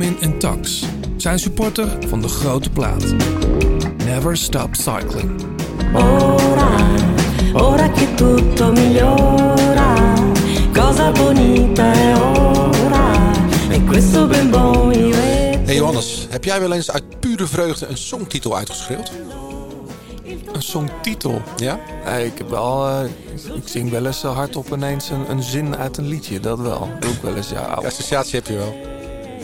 Benjamin en Tax zijn supporter van de grote plaat. Never stop cycling. Ora, ora che tutto migliora, cosa bonita è ora, e questo ben buon Hey Johannes, heb jij wel eens uit pure vreugde een songtitel uitgeschreeuwd? Een songtitel? Ja? Ik heb wel. eh, ik zing wel eens zo hardop ineens een, een zin uit een liedje. Dat wel. Doe ik wel eens, ja. Associatie heb je wel.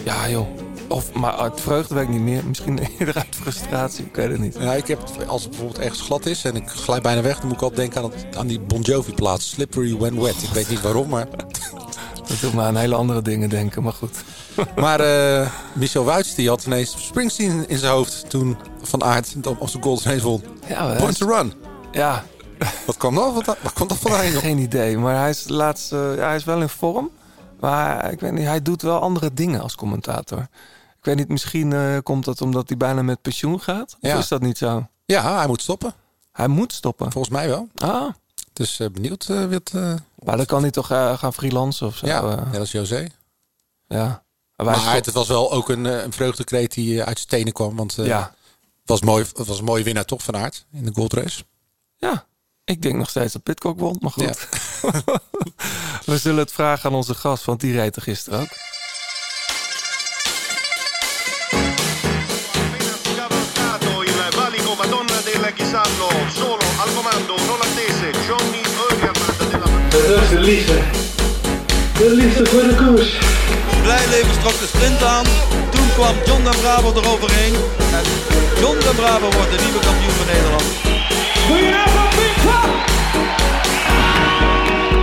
Ja, joh. Of, maar uit vreugde weet ik niet meer. Misschien eerder uit frustratie. Ik weet het niet. Ja, ik heb, als het bijvoorbeeld ergens glad is en ik glij bijna weg, dan moet ik altijd denken aan, het, aan die Bon Jovi plaat. Slippery When Wet. Ik weet niet waarom, maar... Dat doet me aan hele andere dingen denken, maar goed. Maar eh, Michel Wuits die had ineens Springsteen in zijn hoofd toen Van Aert op zijn Golden Race won. Ja, Point to run. ja Wat kwam dat? Wat, wat kwam dat vandaan? geen idee. Maar hij is, laatst, eh, ja, hij is wel in vorm. Maar ik weet niet, hij doet wel andere dingen als commentator. Ik weet niet, misschien eh, komt dat omdat hij bijna met pensioen gaat. Of Ja. is dat niet zo? Ja, hij moet stoppen. Hij moet stoppen. Volgens mij wel. Ah, Dus eh, benieuwd eh, wat... maar dan kan hij toch gaan freelancen of zo. ja, net als José. ja. Maar, het was wel ook een, een vreugdekreet die uit zijn tenen kwam. Want ja. het, was mooi, het was een mooie winnaar toch van Aert in de Gold Race. ja, ik denk nog steeds dat Pitcock won, maar goed. We zullen het vragen aan onze gast, want die reed er gisteren ook. Solo al comando un olandese, Johnny Eugerman della Dat is de liefde. De liefde voor de koers. Blijlevens trok de sprint aan. Toen kwam John de Bravo eroverheen. En John de Bravo wordt de nieuwe kampioen van Nederland.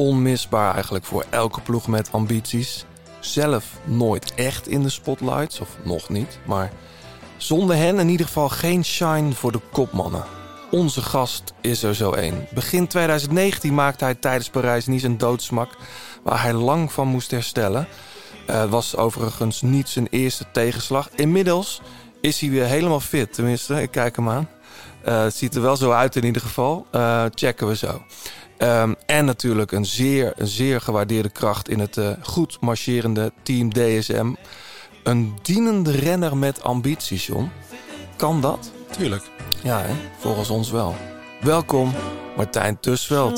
Onmisbaar eigenlijk voor elke ploeg met ambities. Zelf nooit echt in de spotlights, of nog niet. Maar zonder hen in ieder geval geen shine voor de kopmannen. Onze gast is er zo één. Begin 2019 maakte hij tijdens Parijs-Nice een doodsmak... waar hij lang van moest herstellen. Eh, was overigens niet zijn eerste tegenslag. Inmiddels is hij weer helemaal fit. Tenminste, ik kijk hem aan. Eh, het ziet er wel zo uit in ieder geval. Eh, checken we zo. Ehm, en natuurlijk een zeer, een zeer gewaardeerde kracht in het eh, goed marcherende team DSM. Een dienende renner met ambitie, John. Kan dat? Tuurlijk. Ja, hè? volgens ons wel. Welkom, Martijn Tusveld.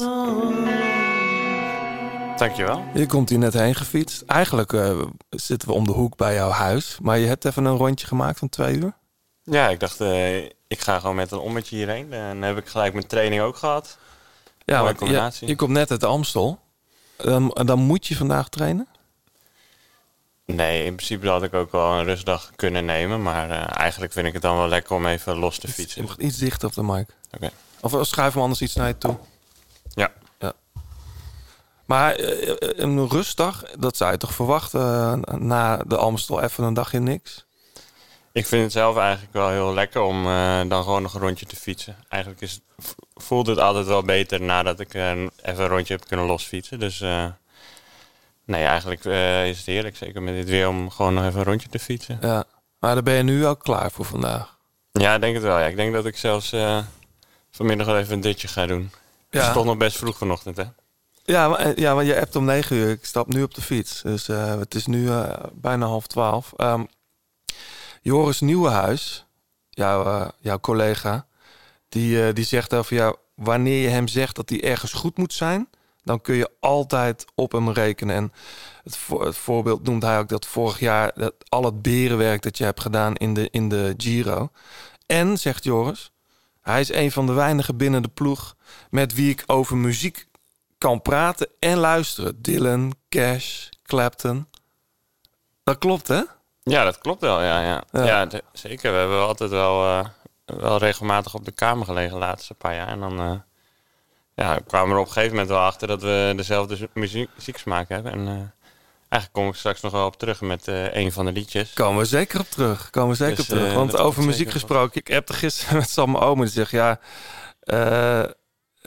Dankjewel. Je komt hier net heen gefietst. Eigenlijk eh, zitten we om de hoek bij jouw huis. Maar je hebt even een rondje gemaakt van twee uur. Ja, ik dacht, eh, ik ga gewoon met een ommetje hierheen. En dan heb ik gelijk mijn training ook gehad. Ja, Mooie je, je komt net uit de Amstel. Dan, dan moet je vandaag trainen? Nee, in principe had ik ook wel een rustdag kunnen nemen. Maar eh, eigenlijk vind ik het dan wel lekker om even los te Je fietsen. mag iets dichter op de mic. Oké. Of eh, schuif hem anders iets naar je toe. Ja. Maar eh, een rustdag, dat zou je toch verwachten eh, na de Amstel even een dagje niks? Ik vind het zelf eigenlijk wel heel lekker om eh, dan gewoon nog een rondje te fietsen. Eigenlijk is het, voelt het altijd wel beter nadat ik eh, even een rondje heb kunnen losfietsen. Dus eh, nee, eigenlijk eh, is het heerlijk, zeker met dit weer, om gewoon nog even een rondje te fietsen. Ja. Maar dan ben je nu al klaar voor vandaag. Ja, ik denk het wel. Ja. Ik denk dat ik zelfs vanmiddag wel even een ditje ga doen. Het Ja. is toch nog best vroeg vanochtend, hè? Ja, maar, ja, maar je hebt om negen uur. Ik stap nu op de fiets. Dus het is nu bijna half twaalf. Ehm, Joris Nieuwenhuis, jouw, jouw collega, die, eh, die zegt over jou... wanneer je hem zegt dat hij ergens goed moet zijn... dan kun je altijd op hem rekenen. En het, voor, het voorbeeld noemt hij ook dat vorig jaar... Dat al het berenwerk dat je hebt gedaan in de, in de Giro. En, zegt Joris, hij is een van de weinigen binnen de ploeg... met wie ik over muziek kan praten en luisteren. Dylan, Cash, Clapton. Dat klopt, hè? Ja, dat klopt wel. Ja, ja. Ja. ja. zeker. We hebben altijd wel, eh, wel regelmatig op de kamer gelegen de laatste paar jaar. En dan eh, ja, kwamen we er op een gegeven moment wel achter dat we dezelfde muziek, muzieksmaak hebben. En eh, eigenlijk kom ik straks nog wel op terug met eh, een van de liedjes. Komen we zeker op terug. Komen we zeker Dus, op terug. Want over muziek gesproken. Ik heb er gisteren met Sam oom die zegt... Ja,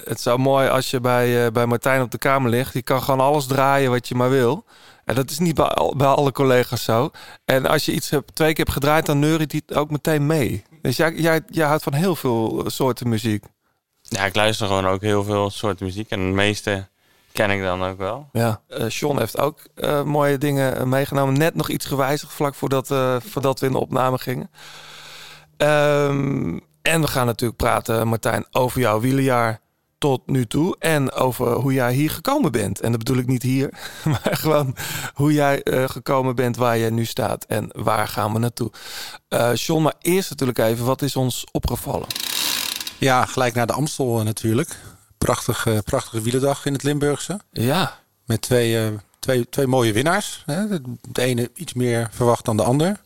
het zou mooi als je bij, bij Martijn op de kamer ligt. Je kan gewoon alles draaien wat je maar wil. En dat is niet bij, al- bij alle collega's zo. En als je iets hebt, twee keer hebt gedraaid... dan neuriet hij het ook meteen mee. Dus jij, jij, jij houdt van heel veel soorten muziek. Ja, ik luister gewoon ook heel veel soorten muziek. En de meeste ken ik dan ook wel. Ja. Eh Sean heeft ook eh, mooie dingen eh, meegenomen. Net nog iets gewijzigd vlak voordat, eh, voordat we in de opname gingen. Ehm, en we gaan natuurlijk praten, Martijn, over jouw wielerjaar tot nu toe. En over hoe jij hier gekomen bent. En dat bedoel ik niet hier, maar gewoon hoe jij eh, gekomen bent waar je nu staat. En waar gaan we naartoe. Sean, maar eerst natuurlijk even, wat is ons opgevallen? Ja, gelijk naar de Amstel eh, natuurlijk. Prachtige, prachtige wielerdag in het Limburgse. Ja, Met twee, twee, twee mooie winnaars. Hè. De, ene iets meer verwacht dan de ander.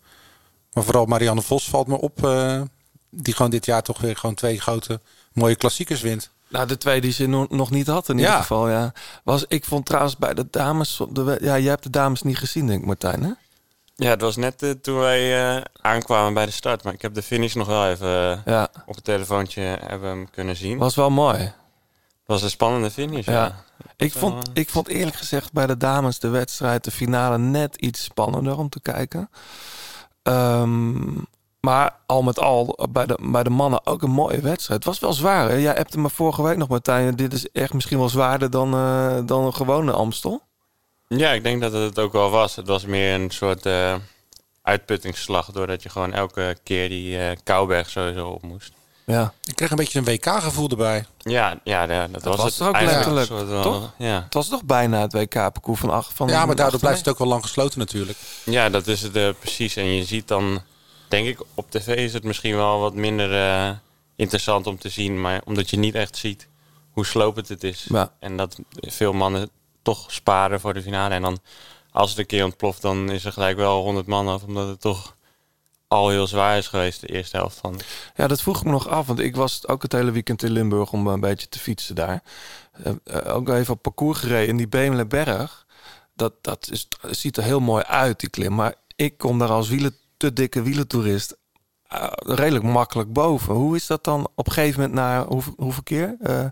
Maar vooral Marianne Vos valt me op. die gewoon dit jaar toch weer gewoon twee grote mooie klassiekers wint. Nou, de twee die ze no- nog niet had in ieder Ja. geval, ja. Was, ik vond trouwens bij de dames... De, ja, jij hebt de dames niet gezien, denk ik, Martijn, hè? Ja, het was net eh, toen wij eh, aankwamen bij de start. Maar ik heb de finish nog wel even eh, Ja, op het telefoontje hebben hem kunnen zien. Het was wel mooi. was een spannende finish, ja. Ja. Ik vond, ik vond eerlijk gezegd bij de dames de wedstrijd, de finale, net iets spannender om te kijken. Ehm, maar al met al, bij de, bij de mannen ook een mooie wedstrijd. Het was wel zwaar, hè? Jij hebt me vorige week nog, Martijn. Dit is echt misschien wel zwaarder dan, eh, dan een gewone Amstel. Ja, ik denk dat het het ook wel was. Het was meer een soort eh, uitputtingsslag. Doordat je gewoon elke keer die eh Kouberg sowieso op moest. Ja. Ik kreeg een beetje een WK-gevoel erbij. Ja, ja, ja, dat, was, was het ook eigenlijk letterlijk, toch? Ja. Het was toch bijna het WK-parcours van acht van Ja, maar daardoor blijft het ook wel lang gesloten natuurlijk. ja, dat is het eh, precies. En je ziet dan, denk ik, op tv is het misschien wel wat minder eh, interessant om te zien. Maar omdat je niet echt ziet hoe slopend het is. Ja. En dat veel mannen toch sparen voor de finale. En dan, als het een keer ontploft, dan is er gelijk wel 100 man af. Omdat het toch al heel zwaar is geweest, de eerste helft van. Ja, dat vroeg ik me nog af, want ik was ook het hele weekend in Limburg om een beetje te fietsen daar. Eh, eh, ook even op parcours gereden in die Bemelenberg. Dat, dat is, ziet er heel mooi uit, die klim. Maar ik kom daar als wielen, te dikke wielentoerist eh, redelijk makkelijk boven. Hoe is dat dan op een gegeven moment na hoeveel, hoeveel keer? Eh,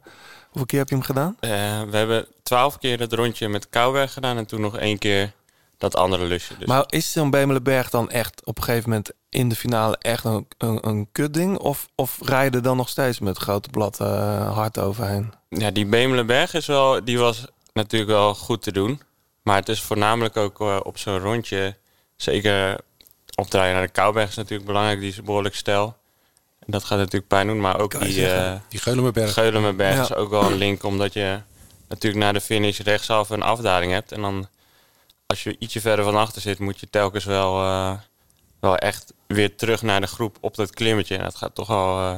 hoeveel keer heb je hem gedaan? Eh, we hebben twaalf keer het rondje met Kouwberg gedaan. En toen nog één keer dat andere lusje. Dus Maar is zo'n Bemelenberg dan echt op een gegeven moment in de finale echt een, een, een kutding? Of, of rijden dan nog steeds met grote blad eh, hard overheen? Ja, die Bemelenberg is wel, die was natuurlijk wel goed te doen. Maar het is voornamelijk ook op zo'n rondje, zeker opdraaien naar de Kouberg is natuurlijk belangrijk. Die is behoorlijk stijl. En dat gaat natuurlijk pijn doen. Maar ook die eh Die Geulemerberg. Geulemerberg Ja. is ook wel een link, omdat je natuurlijk na de finish rechtsaf een afdaling hebt. En dan, als je ietsje verder van achter zit, moet je telkens wel, eh, wel echt weer terug naar de groep op dat klimmetje. En dat gaat toch wel eh,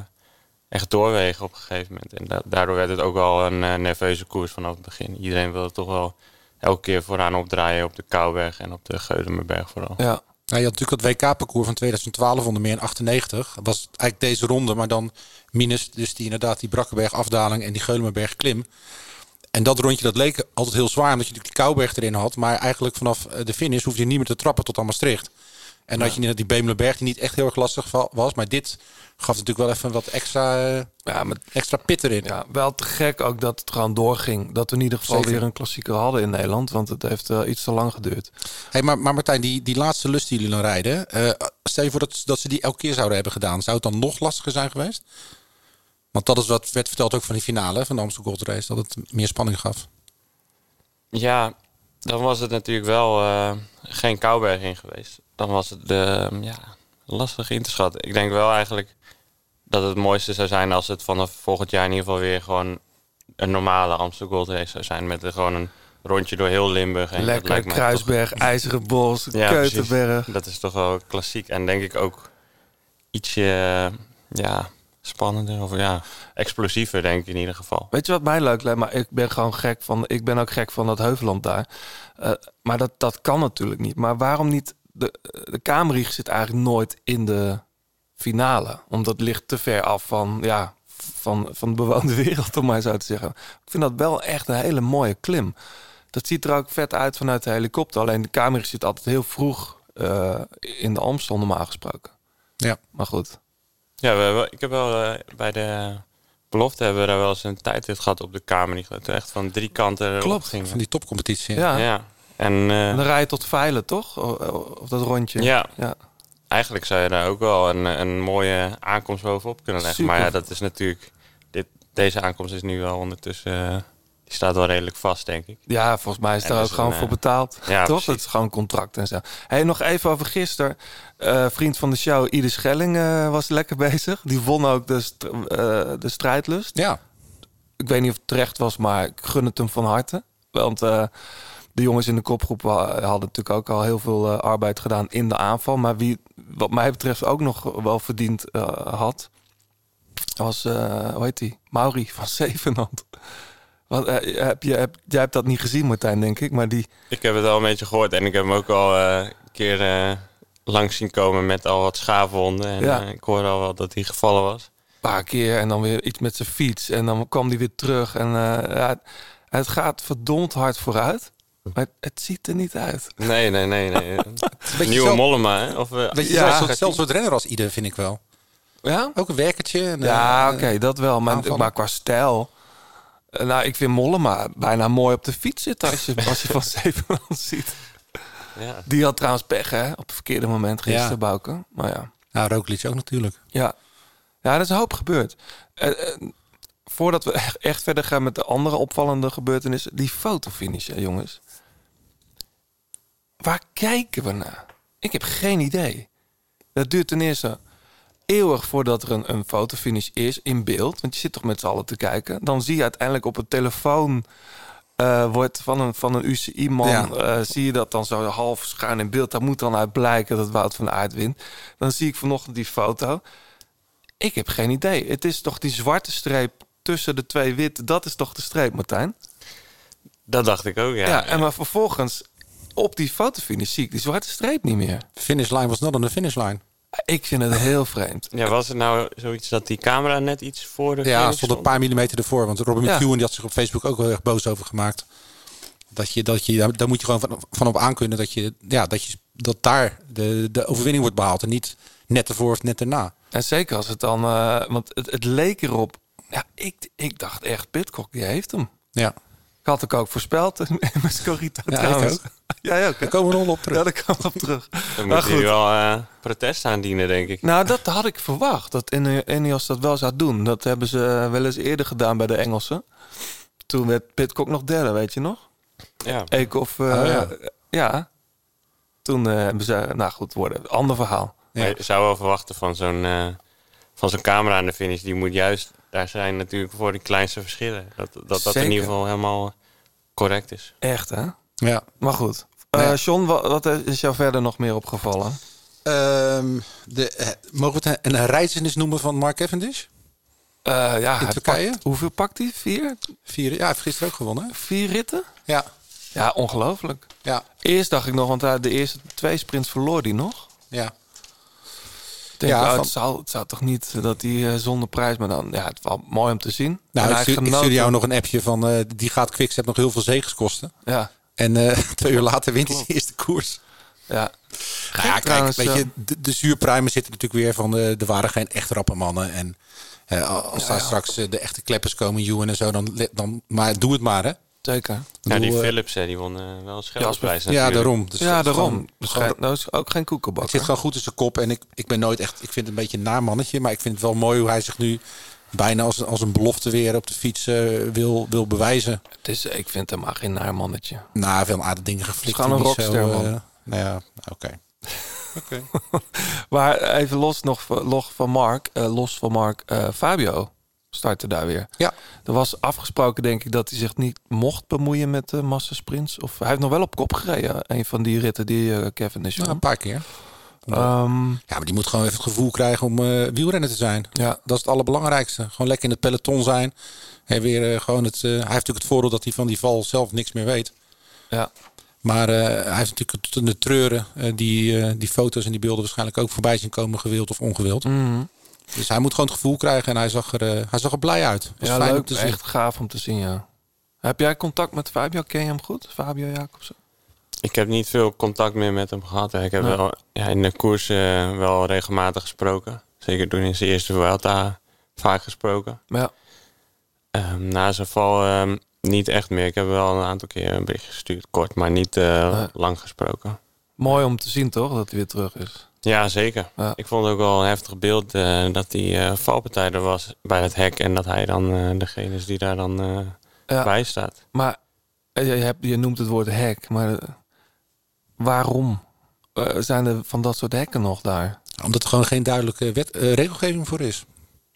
echt doorwegen op een gegeven moment. En da- daardoor werd het ook wel een nerveuze koers vanaf het begin. Iedereen wilde toch wel elke keer vooraan opdraaien op de Kouwberg en op de Geulemerberg vooral. Ja, Nou, je had natuurlijk het WK-parcours van 2012 onder meer in 98. Dat was eigenlijk deze ronde, maar dan minus dus die inderdaad die Brakkenberg afdaling en die Geulemerberg klim. En dat rondje dat leek altijd heel zwaar, omdat je natuurlijk die Kouberg erin had. Maar eigenlijk vanaf eh, de finish hoef je niet meer te trappen tot aan Maastricht. En had je net die Bemelenberg die niet echt heel erg lastig was. Maar dit gaf natuurlijk wel even wat extra, eh, ja, maar extra pit erin. ja, wel te gek ook dat het gewoon doorging. Dat we in ieder geval Zeker. weer een klassieker hadden in Nederland. Want het heeft wel iets te lang geduurd. Hey, maar, maar Martijn, die, die laatste lust die jullie dan rijden. eh, stel je voor dat, dat ze die elke keer zouden hebben gedaan. Zou het dan nog lastiger zijn geweest? Want dat is wat werd verteld ook van die finale van de Amsterdam Gold Race. Dat het meer spanning gaf. Ja, dan was het natuurlijk wel eh, geen Kouberg in geweest. Dan was het de, ja, lastig in te schatten. Ik denk wel eigenlijk dat het mooiste zou zijn als het vanaf volgend jaar in ieder geval weer gewoon een normale Amsterdam Gold Race zou zijn. Met gewoon een rondje door heel Limburg. En Lekker Kruisberg, IJzeren Bos, toch- ja, precies. Keutenberg. Dat is toch wel klassiek. En denk ik ook ietsje ja, spannender of ja, explosiever denk ik in ieder geval. Weet je wat mij leuk lijkt? Maar ik ben gewoon gek van. Ik ben ook gek van dat Heuveland daar. Eh, maar dat, dat kan natuurlijk niet. Maar waarom niet? De, de Kamerrieg zit eigenlijk nooit in de finale. Omdat het ligt te ver af van, ja, van, van de bewoonde wereld, om maar zo te zeggen. Ik vind dat wel echt een hele mooie klim. Dat ziet er ook vet uit vanuit de helikopter. Alleen de camera zit altijd heel vroeg eh, in de Amstel normaal gesproken. Ja. Maar goed. Ja, we hebben, ik heb wel eh, bij de belofte hebben we daar wel eens een tijdrit gehad op de kamer. Die echt van drie kanten Klopt, ging. Van die topcompetitie. Ja. Ja. En En eh, dan rij je tot Veilen, toch? Of dat rondje. ja, ja. eigenlijk zou je daar ook wel een, een mooie aankomst bovenop kunnen leggen. Maar ja, dat is natuurlijk... Dit, deze aankomst is nu wel ondertussen... die staat wel redelijk vast, denk ik. Ja, volgens mij is En daar dat ook is gewoon een, voor eh, betaald. ja, toch? Dat is gewoon contract en zo. Hey, nog even over gisteren. Eh, vriend van de show, Ieder Schelling, eh, was lekker bezig. Die won ook de, st- eh, de strijdlust. Ja. Ik weet niet of het terecht was, maar ik gun het hem van harte. Want eh, de jongens in de kopgroep hadden natuurlijk ook al heel veel eh, arbeid gedaan in de aanval. Maar wie, wat mij betreft, ook nog wel verdiend eh, had, was, eh, hoe heet die? Mauri van Zevenhand. Want, eh, heb je, heb, jij hebt dat niet gezien, Martijn, denk ik. Maar die, Ik heb het al een beetje gehoord en ik heb hem ook al eh, een keer eh, langs zien komen met al wat schaafwonden. En Ja. eh, ik hoorde al wel dat hij gevallen was. paar keer en dan weer iets met zijn fiets. En dan kwam hij weer terug. En eh, ja, het gaat verdomd hard vooruit. Maar het, ziet er niet uit. Nee, nee, nee. nee. Nieuwe zelf- Mollema, hè? Of, eh, Weet je, Ja. zelfs, hetzelfde soort renner als ieder, vind ik wel. Ja? Ook een werkertje. En, Ja, eh, oké, dat wel. Maar, maar qua stijl... eh, Nou, ik vind Mollema bijna mooi op de fiets zitten als je, als je van Zevenland ziet. ja. Die had trouwens pech, hè? Op het verkeerde moment gisteren, Ja. Maar ja. Nou, Roglic ook natuurlijk. Ja, ja er is een hoop gebeurd. Eh, eh, voordat we echt- echt verder gaan met de andere opvallende gebeurtenissen... die fotofinish, hè, jongens. Waar kijken we naar? Ik heb geen idee. Dat duurt ten eerste eeuwig voordat er een, een fotofinish is in beeld. Want je zit toch met z'n allen te kijken. Dan zie je uiteindelijk op het telefoon... eh, wordt van een, van een UCI-man... Ja. eh, zie je dat dan zo half schuin in beeld. Daar moet dan uit blijken dat Wout van Aert wint. Dan zie ik vanochtend die foto. Ik heb geen idee. Het is toch die zwarte streep tussen de twee witte. Dat is toch de streep, Martijn? Dat dacht ik ook, ja. Ja, en maar vervolgens op die fotofinish zie ik die zwarte streep niet meer. Finish line was not on the finish line. Ik vind het heel vreemd. Ja, was het nou zoiets dat die camera net iets voor de Ja, stond een paar millimeter ervoor. Want Robin Ja. McEwen die had zich op Facebook ook heel erg boos over gemaakt. Dat je, dat je, daar, daar moet je gewoon van, van op aankunnen dat, je, ja, dat, je, dat daar de, de overwinning wordt behaald. En niet net ervoor of net erna. En zeker als het dan... eh, want het, het leek erop... Ja, ik, ik dacht echt, Pitcock, die heeft hem. Ja, Ik had het ook voorspeld in mijn scorita Ja, ik trouwens. ook. Jij ook, hè? daar komen we nog op terug. Ja, daar kwam op terug. Dan moet goed. wel eh, protest aandienen, denk ik. Nou, dat had ik verwacht. Dat Ine- Ineos dat wel zou doen. Dat hebben ze eh, wel eens eerder gedaan bij de Engelsen. Toen werd Pitcock nog derde, weet je nog? Ja. Eekhoff, eh, Oh, ja. ja. Toen eh, hebben ze... Nou goed, worden. Ander verhaal. Ja. Maar je zou wel verwachten van zo'n eh, van zo'n camera aan de finish. Die moet juist daar zijn natuurlijk voor de kleinste verschillen. Dat dat, dat in ieder geval helemaal correct is. Echt, hè? Ja. Maar goed. Eh Ja. John, wat, wat is jou verder nog meer opgevallen? Ehm, de, eh, mogen we het een, een reizenis noemen van Mark Cavendish? Eh, ja, hij Turkije? pakt- hoeveel pakt hij? Vier? Vier, ja, hij heeft gisteren ook gewonnen. Vier ritten? Ja, Ja, ongelooflijk. ja, Eerst dacht ik nog, want de eerste twee sprints verloor hij nog. ja. Denk, Ja, oh, van- het, zou, het zou toch niet dat hij eh, zonder prijs, maar dan ja, het was mooi om te zien. Nou, En ik hij stuur, ik genoot stuurde jou nog een appje van... eh, die gaat Quickstep nog heel veel zegens kosten. Ja, En eh, twee uur later wint hij zijn eerste koers. ja. Nou ja, kijk, trouwens, weet eh, je, de, de zuurpruimen zitten natuurlijk weer van... eh, er waren geen echt rappe mannen. En eh, als daar straks de echte kleppers komen, Ewan en zo... Dan, dan, maar doe het maar, hè. Zeker. Ja, die Philips, hè, die won wel een scheldprijs Ja, natuurlijk. daarom. Dus ja, daarom. Dus gewoon- nou is ook geen koekenbak. Het zit gewoon goed in zijn kop. En ik, ik ben nooit echt... Ik vind het een beetje een naar mannetje. Maar ik vind het wel mooi hoe hij zich nu... bijna als, als een belofte weer op de fiets eh, wil, wil bewijzen. Het is, ik vind hem maar geen naar mannetje. Nou, veel aardige dingen geflikt. gewoon een rockster, man. eh, nou ja, oké. Oké. Maar even los nog van- los van Mark, eh, los van Mark, eh, Fabio startte daar weer. Ja. Er was afgesproken, denk ik, dat hij zich niet mocht bemoeien met de massasprints. Of hij heeft nog wel op kop gereden, een van die ritten die eh, Kevin is. Nou, een paar keer. Ehm, Ja, maar die moet gewoon even het gevoel krijgen om eh wielrenner te zijn. ja, Dat is het allerbelangrijkste. Gewoon lekker in het peloton zijn. En weer eh, gewoon het. eh, hij heeft natuurlijk het voordeel dat hij van die val zelf niks meer weet. ja. Maar eh, hij heeft natuurlijk het- de treuren die, eh, die foto's en die beelden waarschijnlijk ook voorbij zien komen, gewild of ongewild. Mhm. Dus hij moet gewoon het gevoel krijgen en hij zag er, hij zag er blij uit. Was ja fijn om leuk. te zien. Echt gaaf om te zien, ja. Heb jij contact met Fabio? Ken je hem goed? Fabio Jacobsen? Ik heb niet veel contact meer met hem gehad. Ik heb Nee. wel ja, in de koers eh, wel regelmatig gesproken. Zeker toen in zijn eerste Vuelta vaak gesproken. Ja. Ehm, na zijn val ehm, niet echt meer. Ik heb wel een aantal keer een bericht gestuurd, kort, maar niet eh, Nee. lang gesproken. Mooi om te zien toch, dat hij weer terug is. Ja, zeker. Ja. Ik vond ook wel een heftig beeld eh, dat die eh, valpartij er was bij het hek. En dat hij dan eh, degene is die daar dan Ja. bij staat. Maar je, hebt, je noemt het woord hek, maar waarom eh, zijn er van dat soort hekken nog daar? Omdat er gewoon geen duidelijke wet, eh, regelgeving voor is.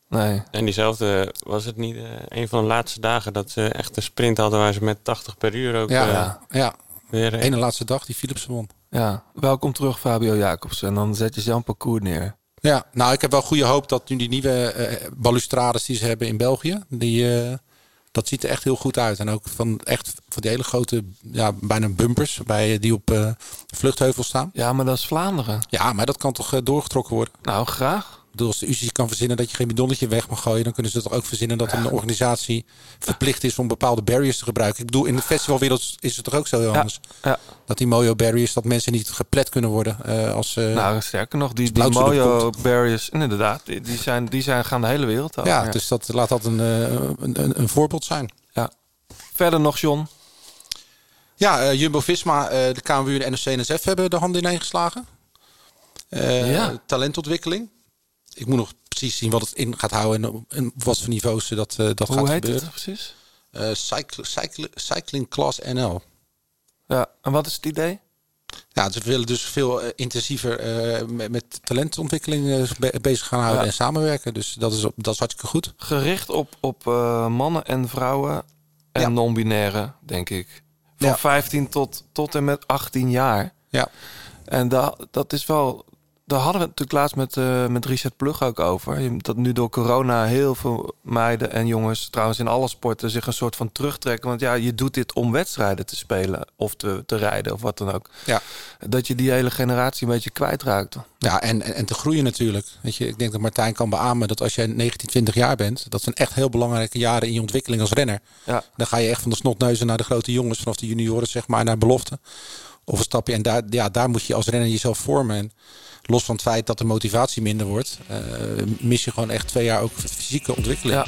Nee. En diezelfde was het niet eh, een van de laatste dagen dat ze echt een sprint hadden waar ze met 80 per uur ook Ja, eh, ja. ja. weer ene laatste dag die Philipsen won. Ja, welkom terug Fabio Jacobsen. En dan zet je zo'n parcours neer. Ja, nou ik heb wel goede hoop dat nu die nieuwe eh, balustrades die ze hebben in België, die, eh, dat ziet er echt heel goed uit. En ook van echt van die hele grote, ja, bijna bumpers bij, die op eh vluchtheuvel staan. Ja, maar dat is Vlaanderen. Ja, maar dat kan toch eh, doorgetrokken worden? Nou, graag. Bedoel, als de UCI kan verzinnen dat je geen bidonnetje weg mag gooien, dan kunnen ze toch ook verzinnen dat een organisatie verplicht is om bepaalde barriers te gebruiken. Ik bedoel, in de festivalwereld is het toch ook zo heel Ja. anders? Ja. Dat die mojo barriers, dat mensen niet geplet kunnen worden eh, als... eh, Nou, sterker nog, die, die Mojo barriers, inderdaad, die, die, zijn, die zijn, gaan de hele wereld over. ja, dus dat laat dat een, eh, een, een, een voorbeeld zijn. Ja. Verder nog, John. Ja, eh, Jumbo-Visma, eh, de KMU en de NOC-NSF hebben de handen ineen geslagen. Eh, Ja. Talentontwikkeling. Ik moet nog precies zien wat het in gaat houden en, en wat voor niveaus eh, dat, eh, dat Hoe gaat heet gebeuren. het precies? Eh, cycl- cycl- Cycling Class NL. Ja, en wat is het idee? Ja, ze willen dus veel eh, intensiever eh, met, met talentontwikkeling eh, be- bezig gaan houden Ja. en samenwerken. Dus dat is, op, dat is hartstikke goed. Gericht op, op eh, mannen en vrouwen en Ja. non-binaire, denk ik. Van Ja. 15 tot, tot en met 18 jaar. Ja. En dat, dat is wel. Daar hadden we het natuurlijk laatst met, eh, met Richard Plug ook over. Dat nu door corona heel veel meiden en jongens, trouwens in alle sporten, zich een soort van terugtrekken. Want ja, je doet dit om wedstrijden te spelen of te, te rijden of wat dan ook. Ja. Dat je die hele generatie een beetje kwijtraakt. Ja, en, en, en te groeien natuurlijk. Weet je, ik denk dat Martijn kan beamen dat als jij 19, 20 jaar bent, dat zijn echt heel belangrijke jaren in je ontwikkeling als renner. Ja. Dan ga je echt van de snotneuzen naar de grote jongens, vanaf de junioren zeg maar, naar belofte. Of een stapje. En daar, ja, daar moet je als renner jezelf vormen. En los van het feit dat de motivatie minder wordt, eh, mis je gewoon echt twee jaar ook fysieke ontwikkeling. Ja.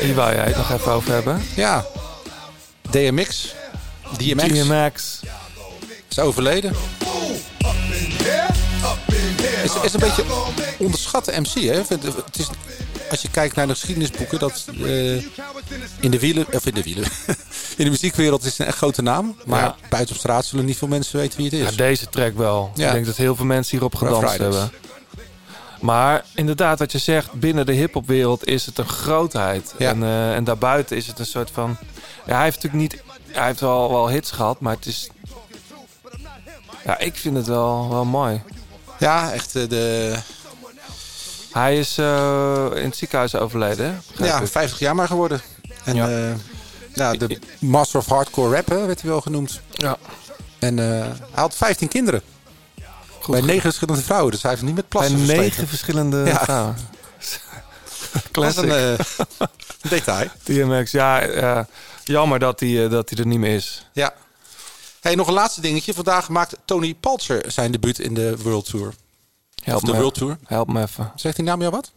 Hier wou jij het nog even over hebben. Ja. DMX. DMX DMX. is overleden. Is, is een beetje onderschatte MC. Hè? Het is, als je kijkt naar de geschiedenisboeken, dat eh, in de wielen, of in de wielen, in de muziekwereld is het een echt grote naam. Maar Ja. buiten op straat zullen niet veel mensen weten wie het Ja, is. deze track wel. Ja. Ik denk dat heel veel mensen hierop gedanst hebben. Maar inderdaad, wat je zegt, binnen de hip-hopwereld is het een grootheid. Ja. En, eh, en daarbuiten is het een soort van. Ja, hij heeft natuurlijk niet. Hij heeft wel, wel hits gehad, maar het is. Ja, ik vind het wel, wel mooi. Ja, echt eh, de Hij is eh, in het ziekenhuis overleden. ja, ik. 50 jaar maar geworden. En Ja. ja. ja, de Master of Hardcore Rap hè, werd hij wel genoemd. Ja. En eh, hij had 15 kinderen. Goed bij negen verschillende vrouwen. Dus hij heeft niet met Bij plassen negen versleten. verschillende Ja. vrouwen. Classic. een eh, detail. DMX, ja, ja, jammer dat hij, eh, dat hij er niet meer is. Ja. Hey, nog een laatste dingetje. Vandaag maakt Tony Paltzer zijn debuut in de World Tour. Help of de me, World Tour. help me even. Zegt die naam jou wat?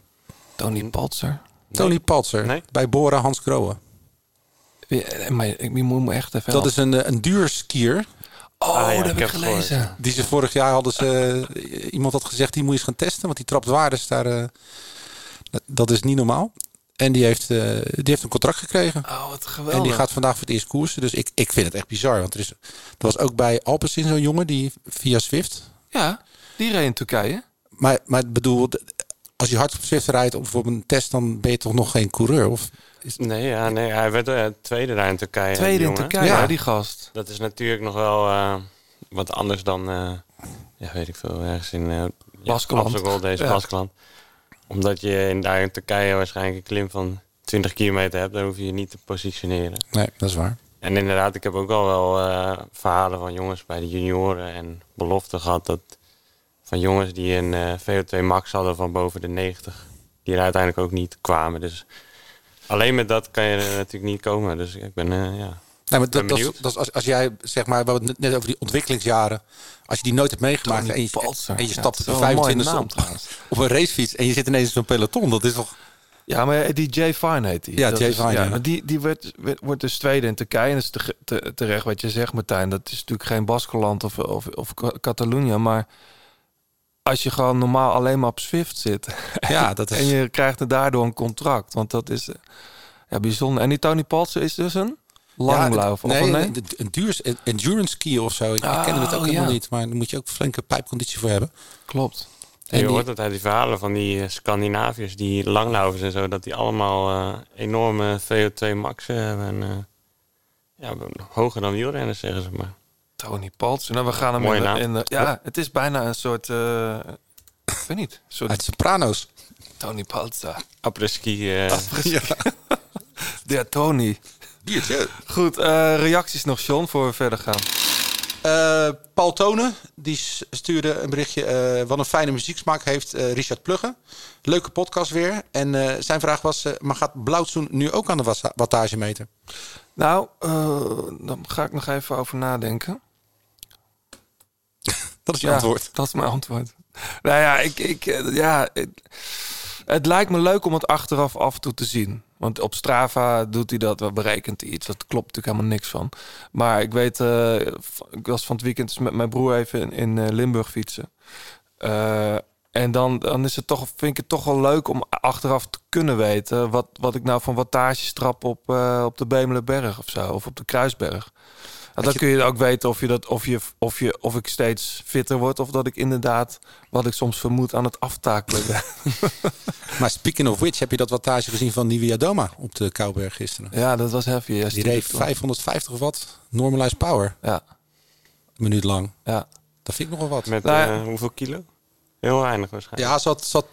Tony Paltzer. Tony Paltzer. Nee. Bij Bora Hans Grohe. Ja, maar ik moet me echt even Dat is een, eh, een duurskier. Oh, Ah, ja, dat heb ik heb gelezen. Die ze vorig jaar hadden ze... eh, Iemand had gezegd, die moet je eens gaan testen. Want die trapt waardes daar... eh, dat, dat is niet normaal. En die heeft, eh, die heeft een contract gekregen. Oh, wat geweldig. En die gaat vandaag voor het eerst koersen. Dus ik, ik vind het echt bizar. Want er, is, er was ook bij Alpecin zo'n jongen die via Swift... Ja, die reed in Turkije. Maar, maar ik bedoel, als je hard op Swift rijdt of op een test, dan ben je toch nog geen coureur? Of is, Nee, ja, nee, hij werd eh, tweede daar in Turkije. Tweede die in jongen. Turkije, Ja. die gast. Dat is natuurlijk nog wel eh, wat anders dan, eh, ja, weet ik veel, ergens in uh, Baskeland. deze Ja. Baskeland. Omdat je in, daar in Turkije waarschijnlijk een klim van 20 kilometer hebt, dan hoef je je niet te positioneren. nee, dat is waar. En inderdaad, ik heb ook al wel eh, verhalen van jongens bij de junioren en beloften gehad dat van jongens die een eh, VO2 max hadden van boven de 90, die er uiteindelijk ook niet kwamen. Dus alleen met dat kan je er natuurlijk niet komen. Dus ik ben, eh, ja... Nee, maar dat, dat, als, als jij, zeg maar, we hadden het net over die ontwikkelingsjaren. Als je die nooit hebt meegemaakt en je, Paltzer. en je Ja, stapt de wel een mooie 25 naam op, op een racefiets en je zit ineens in zo'n peloton. Dat is toch... Ja, maar die Jay Fine heet die. Ja, Dat Jay is- Fine, ja. maar die die werd, werd- wordt dus tweede in Turkije. En dat is te, te- terecht wat je zegt, Martijn. Dat is natuurlijk geen Baskeland of, of, of Ca- Catalonië. Maar als je gewoon normaal alleen maar op Swift zit... Ja, dat is... en je krijgt er daardoor een contract. Want dat is eh, ja, bijzonder. En die Tony Paltzer is dus een langlauf. Ja, of nee, een nee? een endurance ski of zo. Ik, ik ken het ook Oh, helemaal ja. niet. Maar daar moet je ook flinke pijpconditie voor hebben. Klopt. En je die- hoort het uit die verhalen van die eh, Scandinaviërs, die langlaufers en zo, dat die allemaal eh, enorme VO2 max hebben. En, eh, ja, hoger dan wielrenners, zeggen ze maar. Tony Paltzer. Nou, we gaan hem Mooie in, de- naam. in de- Ja, het is bijna een soort... eh, ik weet niet. Een soort Uit Sopranos. Tony Paltzer. Après-ski. eh, Ja, Tony. Biertje. Goed, eh, reacties nog, John, voor we verder gaan. Eh, Paul Tonen, die stuurde een berichtje. eh, wat een fijne muzieksmaak heeft eh, Richard Plugge. Leuke podcast weer. En eh, zijn vraag was, eh, maar gaat Blauwtsoen nu ook aan de wassa- wattagemeter? Nou, eh dan ga ik nog even over nadenken. Dat is je Ja, antwoord. Dat is mijn antwoord. Nou ja, ik, ik, eh, ja het, het lijkt me leuk om het achteraf af en toe te zien. Want op Strava doet hij dat, wel berekent hij iets. Dat klopt natuurlijk helemaal niks van. Maar ik weet, eh, ik was van het weekend met mijn broer even in, in eh, Limburg fietsen. En dan, dan is het toch, vind ik het toch wel leuk om achteraf te kunnen weten... wat, wat ik nou van wattages trap op, eh, op de Bemelenberg of zo. Of op de Kruisberg. Dan je- kun je ook weten of, je dat, of, je, of, je, of ik steeds fitter word... of dat ik inderdaad, wat ik soms vermoed, aan het aftakelen ben. Maar speaking of which, heb je dat wattage gezien van Nivea Doma op de Kouberg gisteren? ja, dat was heavy. Ja, Die reed 550 watt normalized power. Ja, Een minuut lang. ja. Dat vind ik nogal wat. met Nou eh, hoeveel kilo? Heel weinig waarschijnlijk. Ja, ze had, had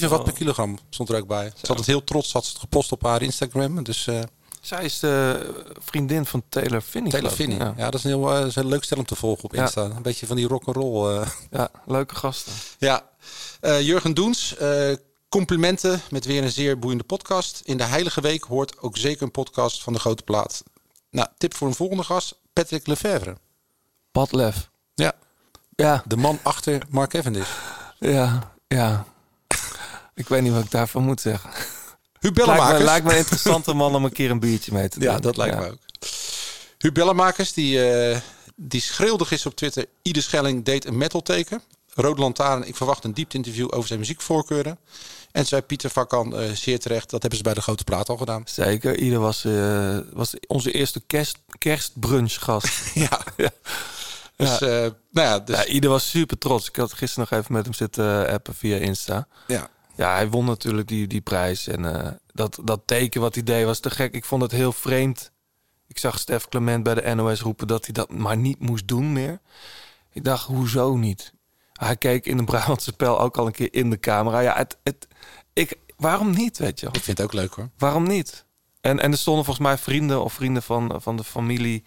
10,7 watt per kilogram. Stond er ook bij. Ze had het heel trots. Had ze het gepost op haar Instagram. Dus eh Zij is de vriendin van Taylor Finney. Taylor. Finney. Ja. Ja. dat is een heel eh, is een leuk stel om te volgen op Ja. Insta. Een beetje van die rock'n'roll. eh ja, leuke gasten. Ja, Eh, Jurgen Doens, complimenten met weer een zeer boeiende podcast. In de Heilige Week hoort ook zeker een podcast van de Grote Plaat. Nou, tip voor een volgende gast, Patrick Lefevre. Padlef. Ja, Ja, de man achter Mark Cavendish. ja, ja. Ik weet niet wat ik daarvan moet zeggen. Bellemakers. lijkt me een interessante man om een keer een biertje mee te doen. Ja, dat lijkt Ja. me ook. Huub Bellemakers, die, eh, die schreeuwde gisteren op Twitter... Ieder Schelling deed een metal teken. Rode Lantaarn, ik verwacht een diepte interview over zijn muziekvoorkeuren. En zei Pieter Vakkan eh, zeer terecht, dat hebben ze bij de Grote Plaat al gedaan. Zeker. Ieder was, eh, was onze eerste kerst, kerstbrunchgast. Ja. Dus, eh, nou ja, dus, ja, Ieder was super trots. Ik had gisteren nog even met hem zitten appen via Insta. ja. Ja, hij won natuurlijk die, die prijs. En eh, dat, dat teken wat hij deed was te gek. Ik vond het heel vreemd. Ik zag Stef Clement bij de NOS roepen dat hij dat maar niet moest doen meer. Ik dacht, hoezo niet? Hij keek in de Brabantse spel ook al een keer in de camera. Ja, het, het, ik, waarom niet, weet je? Ik vind het ook leuk hoor. Waarom niet? En, en er stonden volgens mij vrienden of vrienden van, van de familie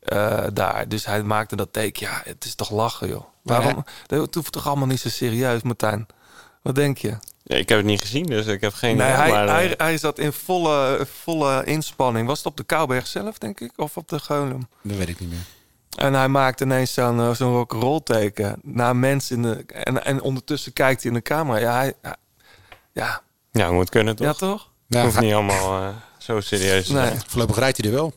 eh, daar. Dus hij maakte dat teken. Ja, het is toch lachen, joh. Waarom? Dat hoeft toch allemaal niet zo serieus, Martijn? Wat denk je? Ja, ik heb het niet gezien, dus ik heb geen Nee, idee, hij, maar, eh, hij, hij zat in volle, volle inspanning. Was het op de Kouberg zelf, denk ik? Of op de Geulum? Dat weet ik niet meer. En hij maakte ineens zo'n eh, zo'n rock'n'roll teken naar mensen in de... En, en ondertussen kijkt hij in de camera. Ja, hij, ja, ja, ja, moet kunnen toch? ja toch? Ja, Hoeft hij- niet allemaal eh, zo serieus te Nee. zijn. Voorlopig rijdt hij er wel.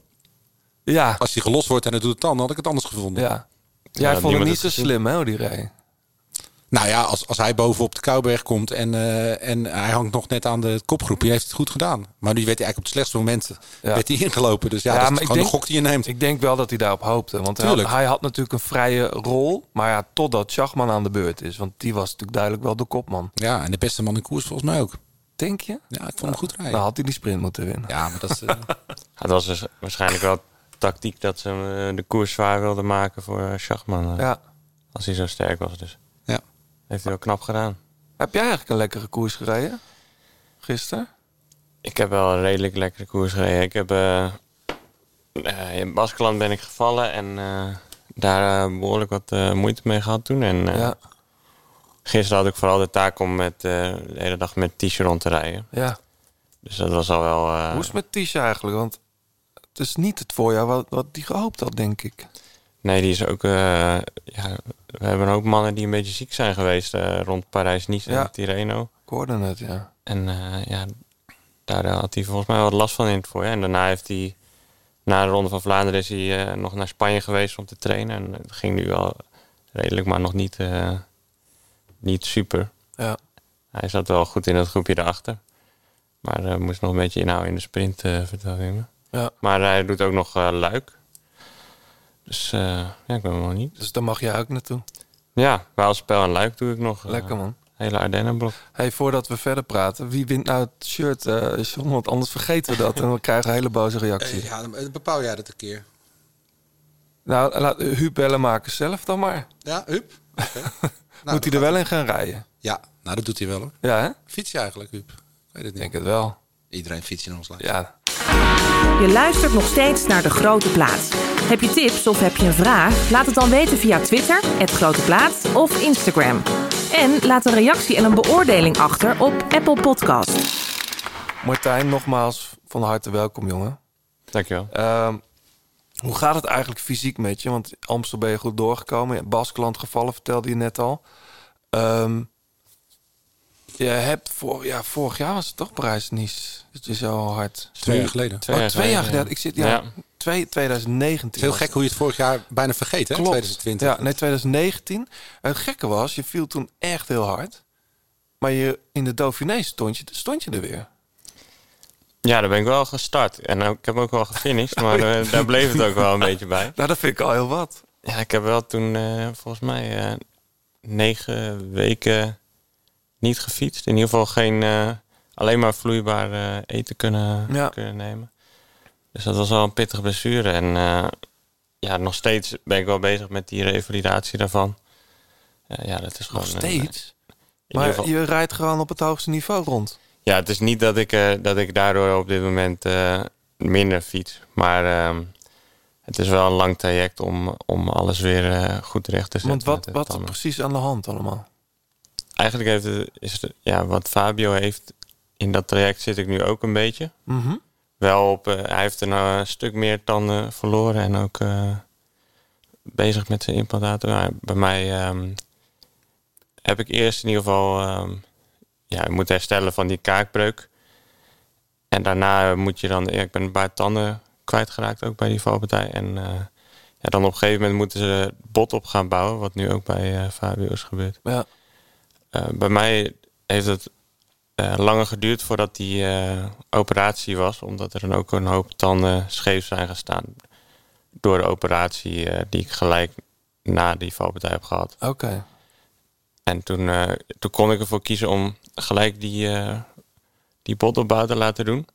Ja, Als hij gelost wordt en het doet het dan, dan had ik het anders gevonden. ja. Jij vond het niet zo gezien. slim, hè, die reed? Nou ja, als, als hij bovenop de Kouberg komt en, eh, en hij hangt nog net aan de kopgroep, die heeft het goed gedaan. Maar nu werd hij eigenlijk op het slechtste moment Ja. werd hij ingelopen. Dus ja, Ja, dat is gewoon denk- de gok die je neemt. Ik denk wel dat hij daarop hoopte. Want hij had, Tuurlijk. hij had natuurlijk een vrije rol. Maar ja, totdat Schachman aan de beurt is. Want die was natuurlijk duidelijk wel de kopman. Ja, en de beste man in koers volgens mij ook. Denk je? Ja, ik vond hem goed rijden. Dan had hij die sprint moeten winnen. Ja, maar dat is... eh, was dus waarschijnlijk wel tactiek dat ze eh, de koers zwaar wilden maken voor Schachman. Ja. Als hij zo sterk was dus. Heeft hij wel knap gedaan. Heb jij eigenlijk een lekkere koers gereden? Gisteren? Ik heb wel een redelijk lekkere koers gereden. Ik heb... eh, eh, in Baskeland ben ik gevallen en eh, daar eh, behoorlijk wat moeite mee gehad toen. En ja. gisteren had ik vooral de taak om met, de hele dag met t-shirt rond te rijden. Ja. Dus dat was al wel... Hoe is het met Tisha eigenlijk? Want het is niet het voorjaar wat, wat die gehoopt had, denk ik. Nee, die is ook... ja, we hebben hoop mannen die een beetje ziek zijn geweest eh, rond Parijs-Nice en Tirreno. Ik hoorde het, ja. En eh, ja, daar had hij volgens mij wat last van in het voorjaar. En daarna heeft hij... Na de Ronde van Vlaanderen is hij eh, nog naar Spanje geweest om te trainen. En het ging nu wel redelijk, maar nog niet, eh, niet super. Ja. Hij zat wel goed in het groepje daarachter. Maar eh, moest nog een beetje inhouden in de sprint, eh vertelde hij me. Ja. Maar hij doet ook nog eh, luik. Dus eh, ja, ik ben hem nog niet. Dus daar mag jij ook naartoe. Ja, Waalspel en luik doe ik nog. eh, Lekker, man. Hele Ardennenblok. Hey, voordat we verder praten, wie wint nou het shirt, eh John? Want anders vergeten we dat en we krijgen een hele boze reactie. Eh, ja, dan bepaal jij dat een keer. Nou, laat Huub bellen maken zelf dan maar. Ja, Huub? Oké. Nou, Moet hij er wel in gaan rijden? Ja, nou dat doet hij wel hoor. Ja, hè? Fiets je eigenlijk, Huub? Ik weet het niet. Denk het wel. Iedereen fietst in ons land. Ja. Je luistert nog steeds naar De Grote Plaat. Heb je tips of heb je een vraag? Laat het dan weten via Twitter, het Grote Plaat of Instagram. En laat een reactie en een beoordeling achter op Apple Podcast. Martijn, nogmaals van harte welkom, jongen. Dankjewel. Ehm, hoe gaat het eigenlijk fysiek met je? Want Amstel ben je goed doorgekomen. Baskeland gevallen, vertelde je net al. Ehm, je hebt voor, ja, vorig jaar was het toch Parijs-Nice? Dat je zo hard... Twee jaar geleden. Twee, oh, twee jaar geleden. Ik zit, ja, Ja. Twee, 2019. Het is heel gek hoe je het vorig jaar bijna vergeet, hè? Klopt. 2020. Ja, nee, 2019. Het gekke was, je viel toen echt heel hard. Maar je, in de Dauphiné stond je, stond je er weer. Ja, daar ben ik wel gestart. En ik heb ook wel gefinished, maar daar bleef het ook wel een beetje bij. Nou, dat vind ik al heel wat. Ja, ik heb wel toen eh, volgens mij eh, negen weken niet gefietst. In ieder geval geen eh, alleen maar vloeibaar eten kunnen, Ja. kunnen nemen. Dus dat was wel een pittige blessure. En eh, ja, nog steeds ben ik wel bezig met die revalidatie daarvan. Eh, ja, dat is gewoon. Nog steeds. Maar geval- je rijdt gewoon op het hoogste niveau rond. ja, het is niet dat ik, dat ik daardoor op dit moment minder fiets. Maar ehm, het is wel een lang traject om, om alles weer goed terecht te zetten. Want wat, wat is precies aan de hand allemaal? Eigenlijk heeft het, is ja, wat Fabio heeft, in dat traject zit ik nu ook een beetje. Mhm. Wel op, eh, hij heeft er nou een stuk meer tanden verloren en ook eh, bezig met zijn implantaten. Maar bij mij ehm, heb ik eerst in ieder geval ehm, ja, ik moet herstellen van die kaakbreuk. En daarna moet je dan, ja, ik ben een paar tanden kwijtgeraakt ook bij die valpartij. En eh, ja, dan op een gegeven moment moeten ze het bot op gaan bouwen, wat nu ook bij Fabio is gebeurd. Ja. Eh, bij mij heeft het eh, langer geduurd voordat die eh, operatie was, omdat er dan ook een hoop tanden scheef zijn gestaan door de operatie die ik gelijk na die valpartij heb gehad. Oké. En toen, toen kon ik ervoor kiezen om gelijk die, eh die botopbouw te laten doen.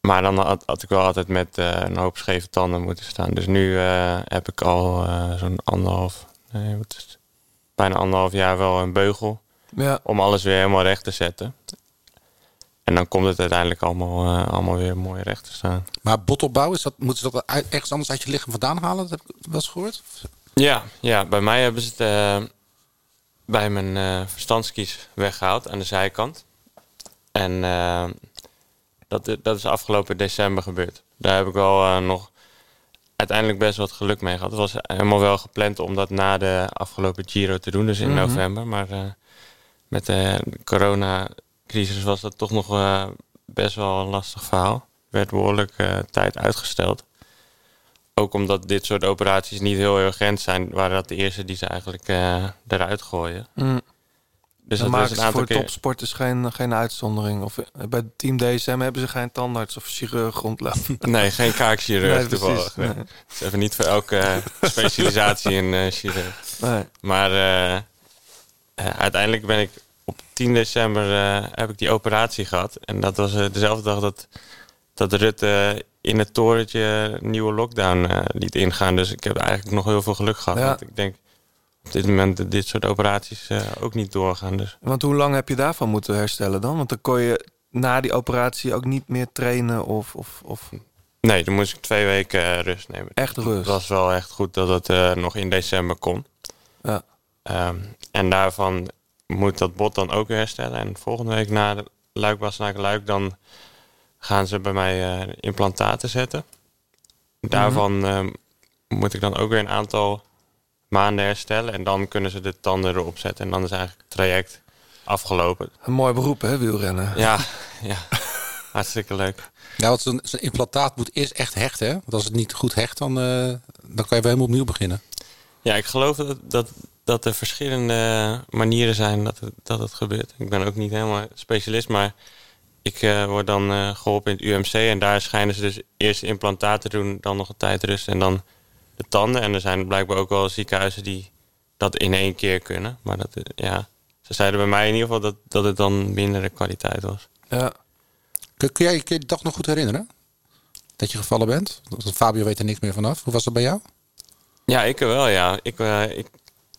Maar dan had, had ik wel altijd met een hoop scheve tanden moeten staan. Dus nu heb ik al zo'n anderhalf, nee, wat is het? Bijna anderhalf jaar wel een beugel. Ja. Om alles weer helemaal recht te zetten. En dan komt het uiteindelijk allemaal, eh, allemaal weer mooi recht te staan. Maar botopbouw, is dat, moeten ze dat uit- ergens anders uit je lichaam vandaan halen? Dat heb ik wel eens gehoord. Ja, ja, bij mij hebben ze het eh, bij mijn eh verstandskies weggehaald aan de zijkant. En dat, dat is afgelopen december gebeurd. Daar heb ik wel nog uiteindelijk best wat geluk mee gehad. Het was helemaal wel gepland om dat na de afgelopen Giro te doen, dus in Mhm. november. Maar eh, met de coronacrisis was dat toch nog eh, best wel een lastig verhaal. Werd behoorlijk eh, tijd uitgesteld. Ook omdat dit soort operaties niet heel urgent zijn, waren dat de eerste die ze eigenlijk eruit gooien. Mm. Dus dan maken ze voor keer. topsporters geen, geen uitzondering. Of eh, bij Team DSM hebben ze geen tandarts of chirurg rondlopen. Nee, geen kaakchirurg Nee, toevallig. Nee. Nee. Even niet voor elke eh, specialisatie een eh, chirurg. Maar uiteindelijk ben ik op 10 december heb ik die operatie gehad. En dat was dezelfde dag dat, dat Rutte in het torentje nieuwe lockdown liet ingaan. Dus ik heb eigenlijk nog heel veel geluk gehad. Ja. Want ik denk op dit moment dit soort operaties eh, ook niet doorgaan. Dus Want hoe lang heb je daarvan moeten herstellen dan? Want dan kon je na die operatie ook niet meer trainen of... of, of... nee, dan moest ik twee weken eh, rust nemen. Echt rust. Het was wel echt goed dat het eh, nog in december kon. Ja. Ehm, en daarvan moet dat bot dan ook weer herstellen. En volgende week na de Luik naar Luik, dan gaan ze bij mij implantaten zetten. Daarvan ehm, moet ik dan ook weer een aantal maanden herstellen. En dan kunnen ze de tanden erop zetten. En dan is eigenlijk het traject afgelopen. Een mooi beroep, hè, wielrennen? Ja, ja. hartstikke leuk. Ja, want zo'n implantaat moet eerst echt hechten. Hè? Want als het niet goed hecht, dan, eh, dan kan je weer helemaal opnieuw beginnen. Ja, ik geloof dat, dat, dat er verschillende manieren zijn dat het, dat het gebeurt. Ik ben ook niet helemaal specialist, maar ik eh, word dan eh, geholpen in het UMC. En daar schijnen ze dus eerst implantaten te doen, dan nog een tijd rust en dan de tanden. En er zijn blijkbaar ook wel ziekenhuizen die dat in één keer kunnen. Maar dat, eh, ja, ze zeiden bij mij in ieder geval dat, dat het dan mindere kwaliteit was. Ja. Kun, kun jij kun je de dag nog goed herinneren? Dat je gevallen bent? Want Fabio weet er niks meer vanaf. Hoe was dat bij jou? Ja, ik wel, ja. Ik, eh, ik,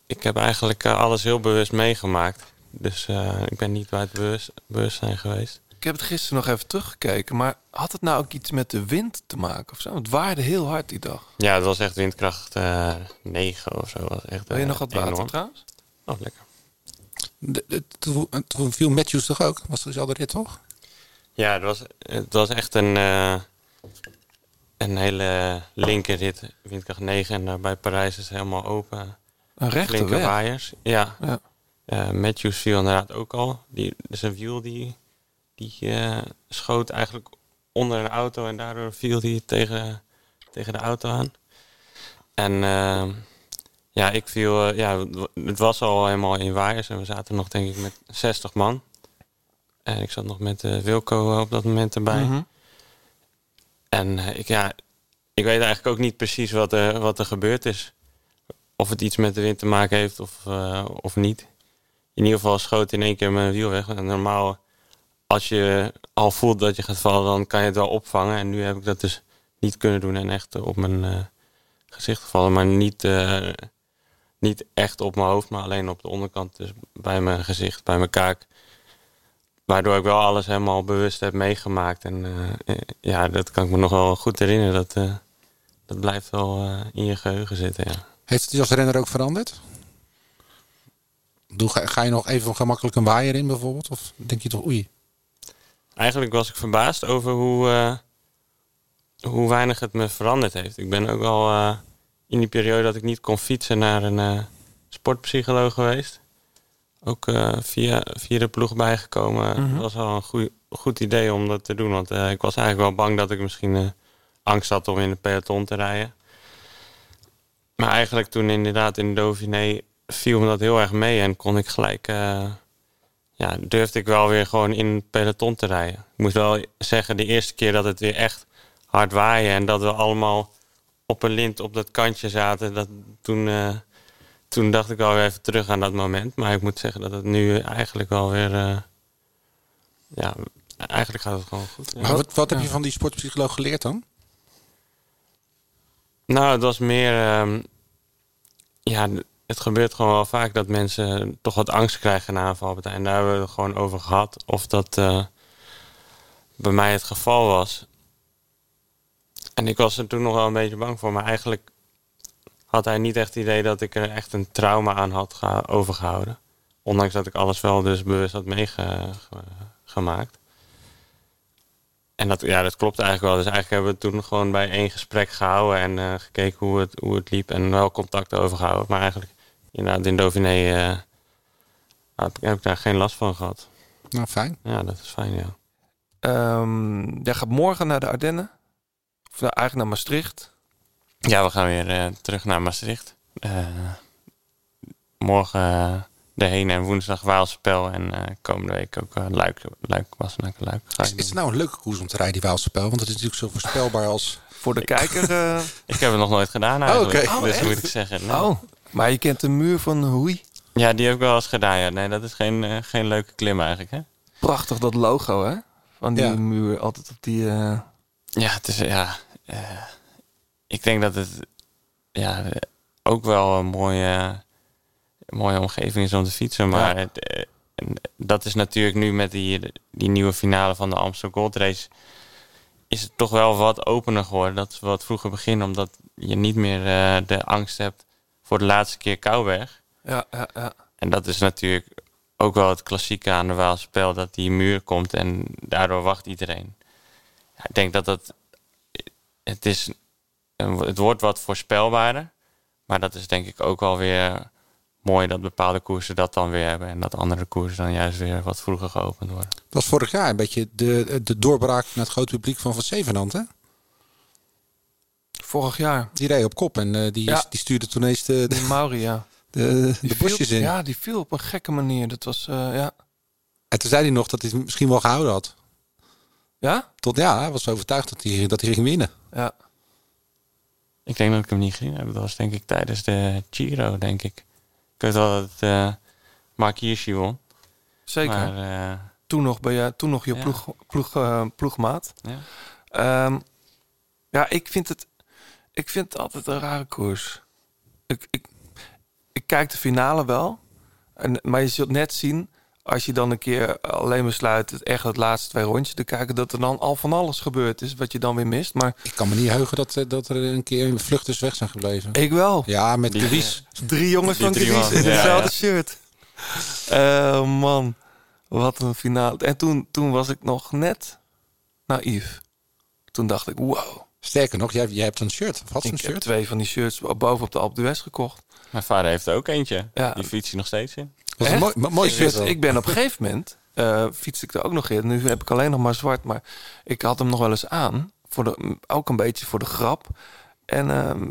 ik heb eigenlijk eh, alles heel bewust meegemaakt. Dus eh, ik ben niet bij het bewust, bewustzijn geweest. Ik heb het gisteren nog even teruggekeken, maar had het nou ook iets met de wind te maken of zo? Het waarde heel hard die dag. Ja, het was echt windkracht eh 9 of zo. Was echt, Wil je eh, nog wat water enorm. trouwens? Oh, lekker. De- de- Toen toen viel Matthews toch ook? Was er dezelfde rit, toch? Ja, het was, het was echt een, eh, een hele linker rit. Windkracht 9 en daar bij Parijs is het helemaal open. Een rechte Flinke weg. waaiers. Ja. Ja. Eh, Matthews viel inderdaad ook al. Die, dus een wiel die, die eh, schoot eigenlijk onder een auto en daardoor viel hij tegen, tegen de auto aan. En eh, ja, ik viel, eh, ja, het was al helemaal in waaiers en we zaten nog denk ik met 60 man. En ik zat nog met eh, Wilco op dat moment erbij. Mhm. En ik, ja, ik weet eigenlijk ook niet precies wat er, wat er gebeurd is. Of het iets met de wind te maken heeft of, of niet. In ieder geval schoot in één keer mijn wiel weg. En normaal, als je al voelt dat je gaat vallen, dan kan je het wel opvangen. En nu heb ik dat dus niet kunnen doen en echt op mijn eh, gezicht gevallen. Maar niet, eh, niet echt op mijn hoofd, maar alleen op de onderkant. Dus bij mijn gezicht, bij mijn kaak. Waardoor ik wel alles helemaal bewust heb meegemaakt. En eh, ja, dat kan ik me nog wel goed herinneren. Dat, dat blijft wel in je geheugen zitten, ja. Heeft het je als renner ook veranderd? Doe, ga, ga je nog even gemakkelijk een waaier in bijvoorbeeld? Of denk je toch oei? Eigenlijk was ik verbaasd over hoe, eh, hoe weinig het me veranderd heeft. Ik ben ook wel eh, in die periode dat ik niet kon fietsen naar een eh, sportpsycholoog geweest. Ook via, via de ploeg bijgekomen. Mhm. Dat was wel een goeie- goed idee om dat te doen. Want ik was eigenlijk wel bang dat ik misschien angst had om in de peloton te rijden. Maar eigenlijk toen inderdaad in de Dauphiné viel me dat heel erg mee. En kon ik gelijk... ja, durfde ik wel weer gewoon in het peloton te rijden. Ik moet wel zeggen, de eerste keer dat het weer echt hard waaien en dat we allemaal op een lint op dat kantje zaten, dat, toen, eh, toen dacht ik wel weer even terug aan dat moment. Maar ik moet zeggen dat het nu eigenlijk wel weer. eh, ja, eigenlijk gaat het gewoon goed. Ja. Maar wat, wat heb je van die sportpsycholoog geleerd dan? Nou, het was meer. ehm, ja, het gebeurt gewoon wel vaak dat mensen toch wat angst krijgen na een valpartij. En daar hebben we het gewoon over gehad. Of dat eh, bij mij het geval was. En ik was er toen nog wel een beetje bang voor. Maar eigenlijk had hij niet echt het idee dat ik er echt een trauma aan had overgehouden. Ondanks dat ik alles wel dus bewust had meegemaakt. En dat, ja, dat klopt eigenlijk wel. Dus eigenlijk hebben we toen gewoon bij één gesprek gehouden en eh, gekeken hoe het, hoe het liep en wel contact overgehouden. Maar eigenlijk inderdaad in Dauphiné eh, heb, ik, heb ik daar geen last van gehad. Nou, fijn. Ja, dat is fijn, ja. Ehm, jij gaat morgen naar de Ardennen. Of nou, eigenlijk naar Maastricht. Ja, we gaan weer eh, terug naar Maastricht. Eh, morgen uh, de heen en woensdag Waalspel en eh, komende week ook uh, Luik, Luik was naar Luik. Is, is het nou een leuke koers om te rijden, die Waalspel? Want het is natuurlijk zo voorspelbaar als... Voor de kijker... Uh... ik heb het nog nooit gedaan eigenlijk. Oh, okay. dus oh, moet ik zeggen. Nee. Oh, maar je kent de muur van Hoei? Ja, die heb ik wel eens gedaan. Ja. Nee, dat is geen, uh, geen leuke klim eigenlijk. Hè? Prachtig dat logo, hè? Van die ja. muur, altijd op die... Uh... Ja, het is... Ja, uh, ik denk dat het ja, ook wel een mooie, mooie omgeving is om te fietsen. Maar ja. het, dat is natuurlijk nu met die, die nieuwe finale van de Amsterdam Gold Race... is het toch wel wat opener geworden. Dat is wat vroeger begin, omdat je niet meer uh, de angst hebt voor de laatste keer Kouwberg. Ja, ja, ja. En dat is natuurlijk ook wel het klassieke aan de Waalse spel, dat die muur komt en daardoor wacht iedereen. Ja, ik denk dat dat, het is, een- het wordt wat voorspelbaarder, maar dat is denk ik ook wel weer mooi dat bepaalde koersen dat dan weer hebben en dat andere koersen dan juist weer wat vroeger geopend worden. Dat was vorig jaar een beetje de, de doorbraak naar het grote publiek van Van Zevenhand, hè? Vorig jaar. Die reed op kop en eh, die, Ja. die stuurde toen eens de, De de, Mauri, ja. de, Die de bosjes viel, in. Ja, die viel op een gekke manier. Dat was, eh, ja. En toen zei hij nog dat hij het misschien wel gehouden had. Ja? Tot ja, hij was overtuigd dat hij, dat hij ging winnen. Ja. Ik denk dat ik hem niet ging hebben. Dat was denk ik tijdens de Giro, denk ik. Ik weet wel dat het uh, Mark Hirschi won. Zeker. Maar, uh, toen, nog ben je, toen nog je Ja. ploeg, ploeg, uh, ploegmaat. ja. Ehm, ja, ik vind, het, ik vind het altijd een rare koers. Ik, ik, ik kijk de finale wel. En, maar je zult net zien, als je dan een keer alleen besluit... het echt het laatste twee rondjes te kijken... dat er dan al van alles gebeurd is, wat je dan weer mist. Maar Ik kan me niet heugen dat, eh, dat er een keer vluchters weg zijn gebleven. ik wel. Ja, met Wies. Drie jongens Die van drie Gries man, in hetzelfde ja. shirt. Eh, man, wat een finale. En toen, toen was ik nog net naïef. Toen dacht ik, wow. Sterker nog, jij, jij hebt een shirt. Of had Ik heb shirt? twee van die shirts boven op de Alpe d'Huez gekocht. Mijn vader heeft er ook eentje. Ja. Die fiets hij nog steeds in. was een mooi, mo- mooi ik, shirt. ik ben op een gegeven moment, eh fiets ik er ook nog in. Nu heb ik alleen nog maar zwart, maar ik had hem nog wel eens aan. Voor de, ook een beetje voor de grap. En ehm,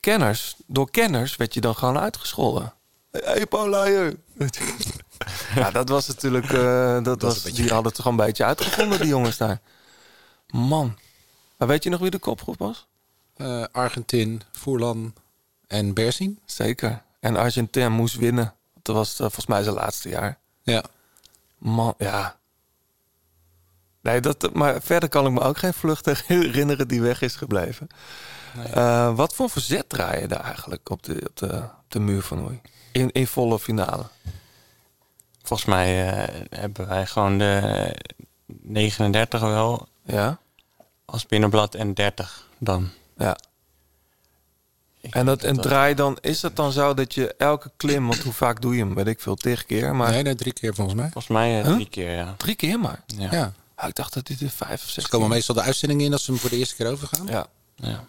kenners, door kenners werd je dan gewoon uitgescholden. Hé hey, Paula, je. ja, dat was natuurlijk, eh, dat was, een beetje die hadden het toch een beetje uitgevonden, die jongens daar. Man. Maar weet je nog wie de kopgroep was? Eh, Argentin, Voerlan en Berzin. Zeker. En Argentin moest winnen. Dat was eh, volgens mij zijn laatste jaar. Ja. Man, ja. Nee, dat, maar verder kan ik me ook geen vlucht herinneren die weg is gebleven. Eh, wat voor verzet draai je daar eigenlijk op de, op de, op de muur van Oei? In, in volle finale. Volgens mij eh, hebben wij gewoon de 39 wel Ja? Als binnenblad en 30 dan. Ja. Ik En, dat, en draai dan, is het dan zo dat je elke klim, want hoe vaak doe je hem? Weet ik veel, tig keer. Maar Nee, nee, drie keer volgens mij. Volgens mij eh, Huh? drie keer, ja. drie keer maar. Ja. Ja. Ah, ik dacht dat dit er vijf of zes Ze komen keer- meestal de uitzendingen in als ze hem voor de eerste keer overgaan. Ja, ja.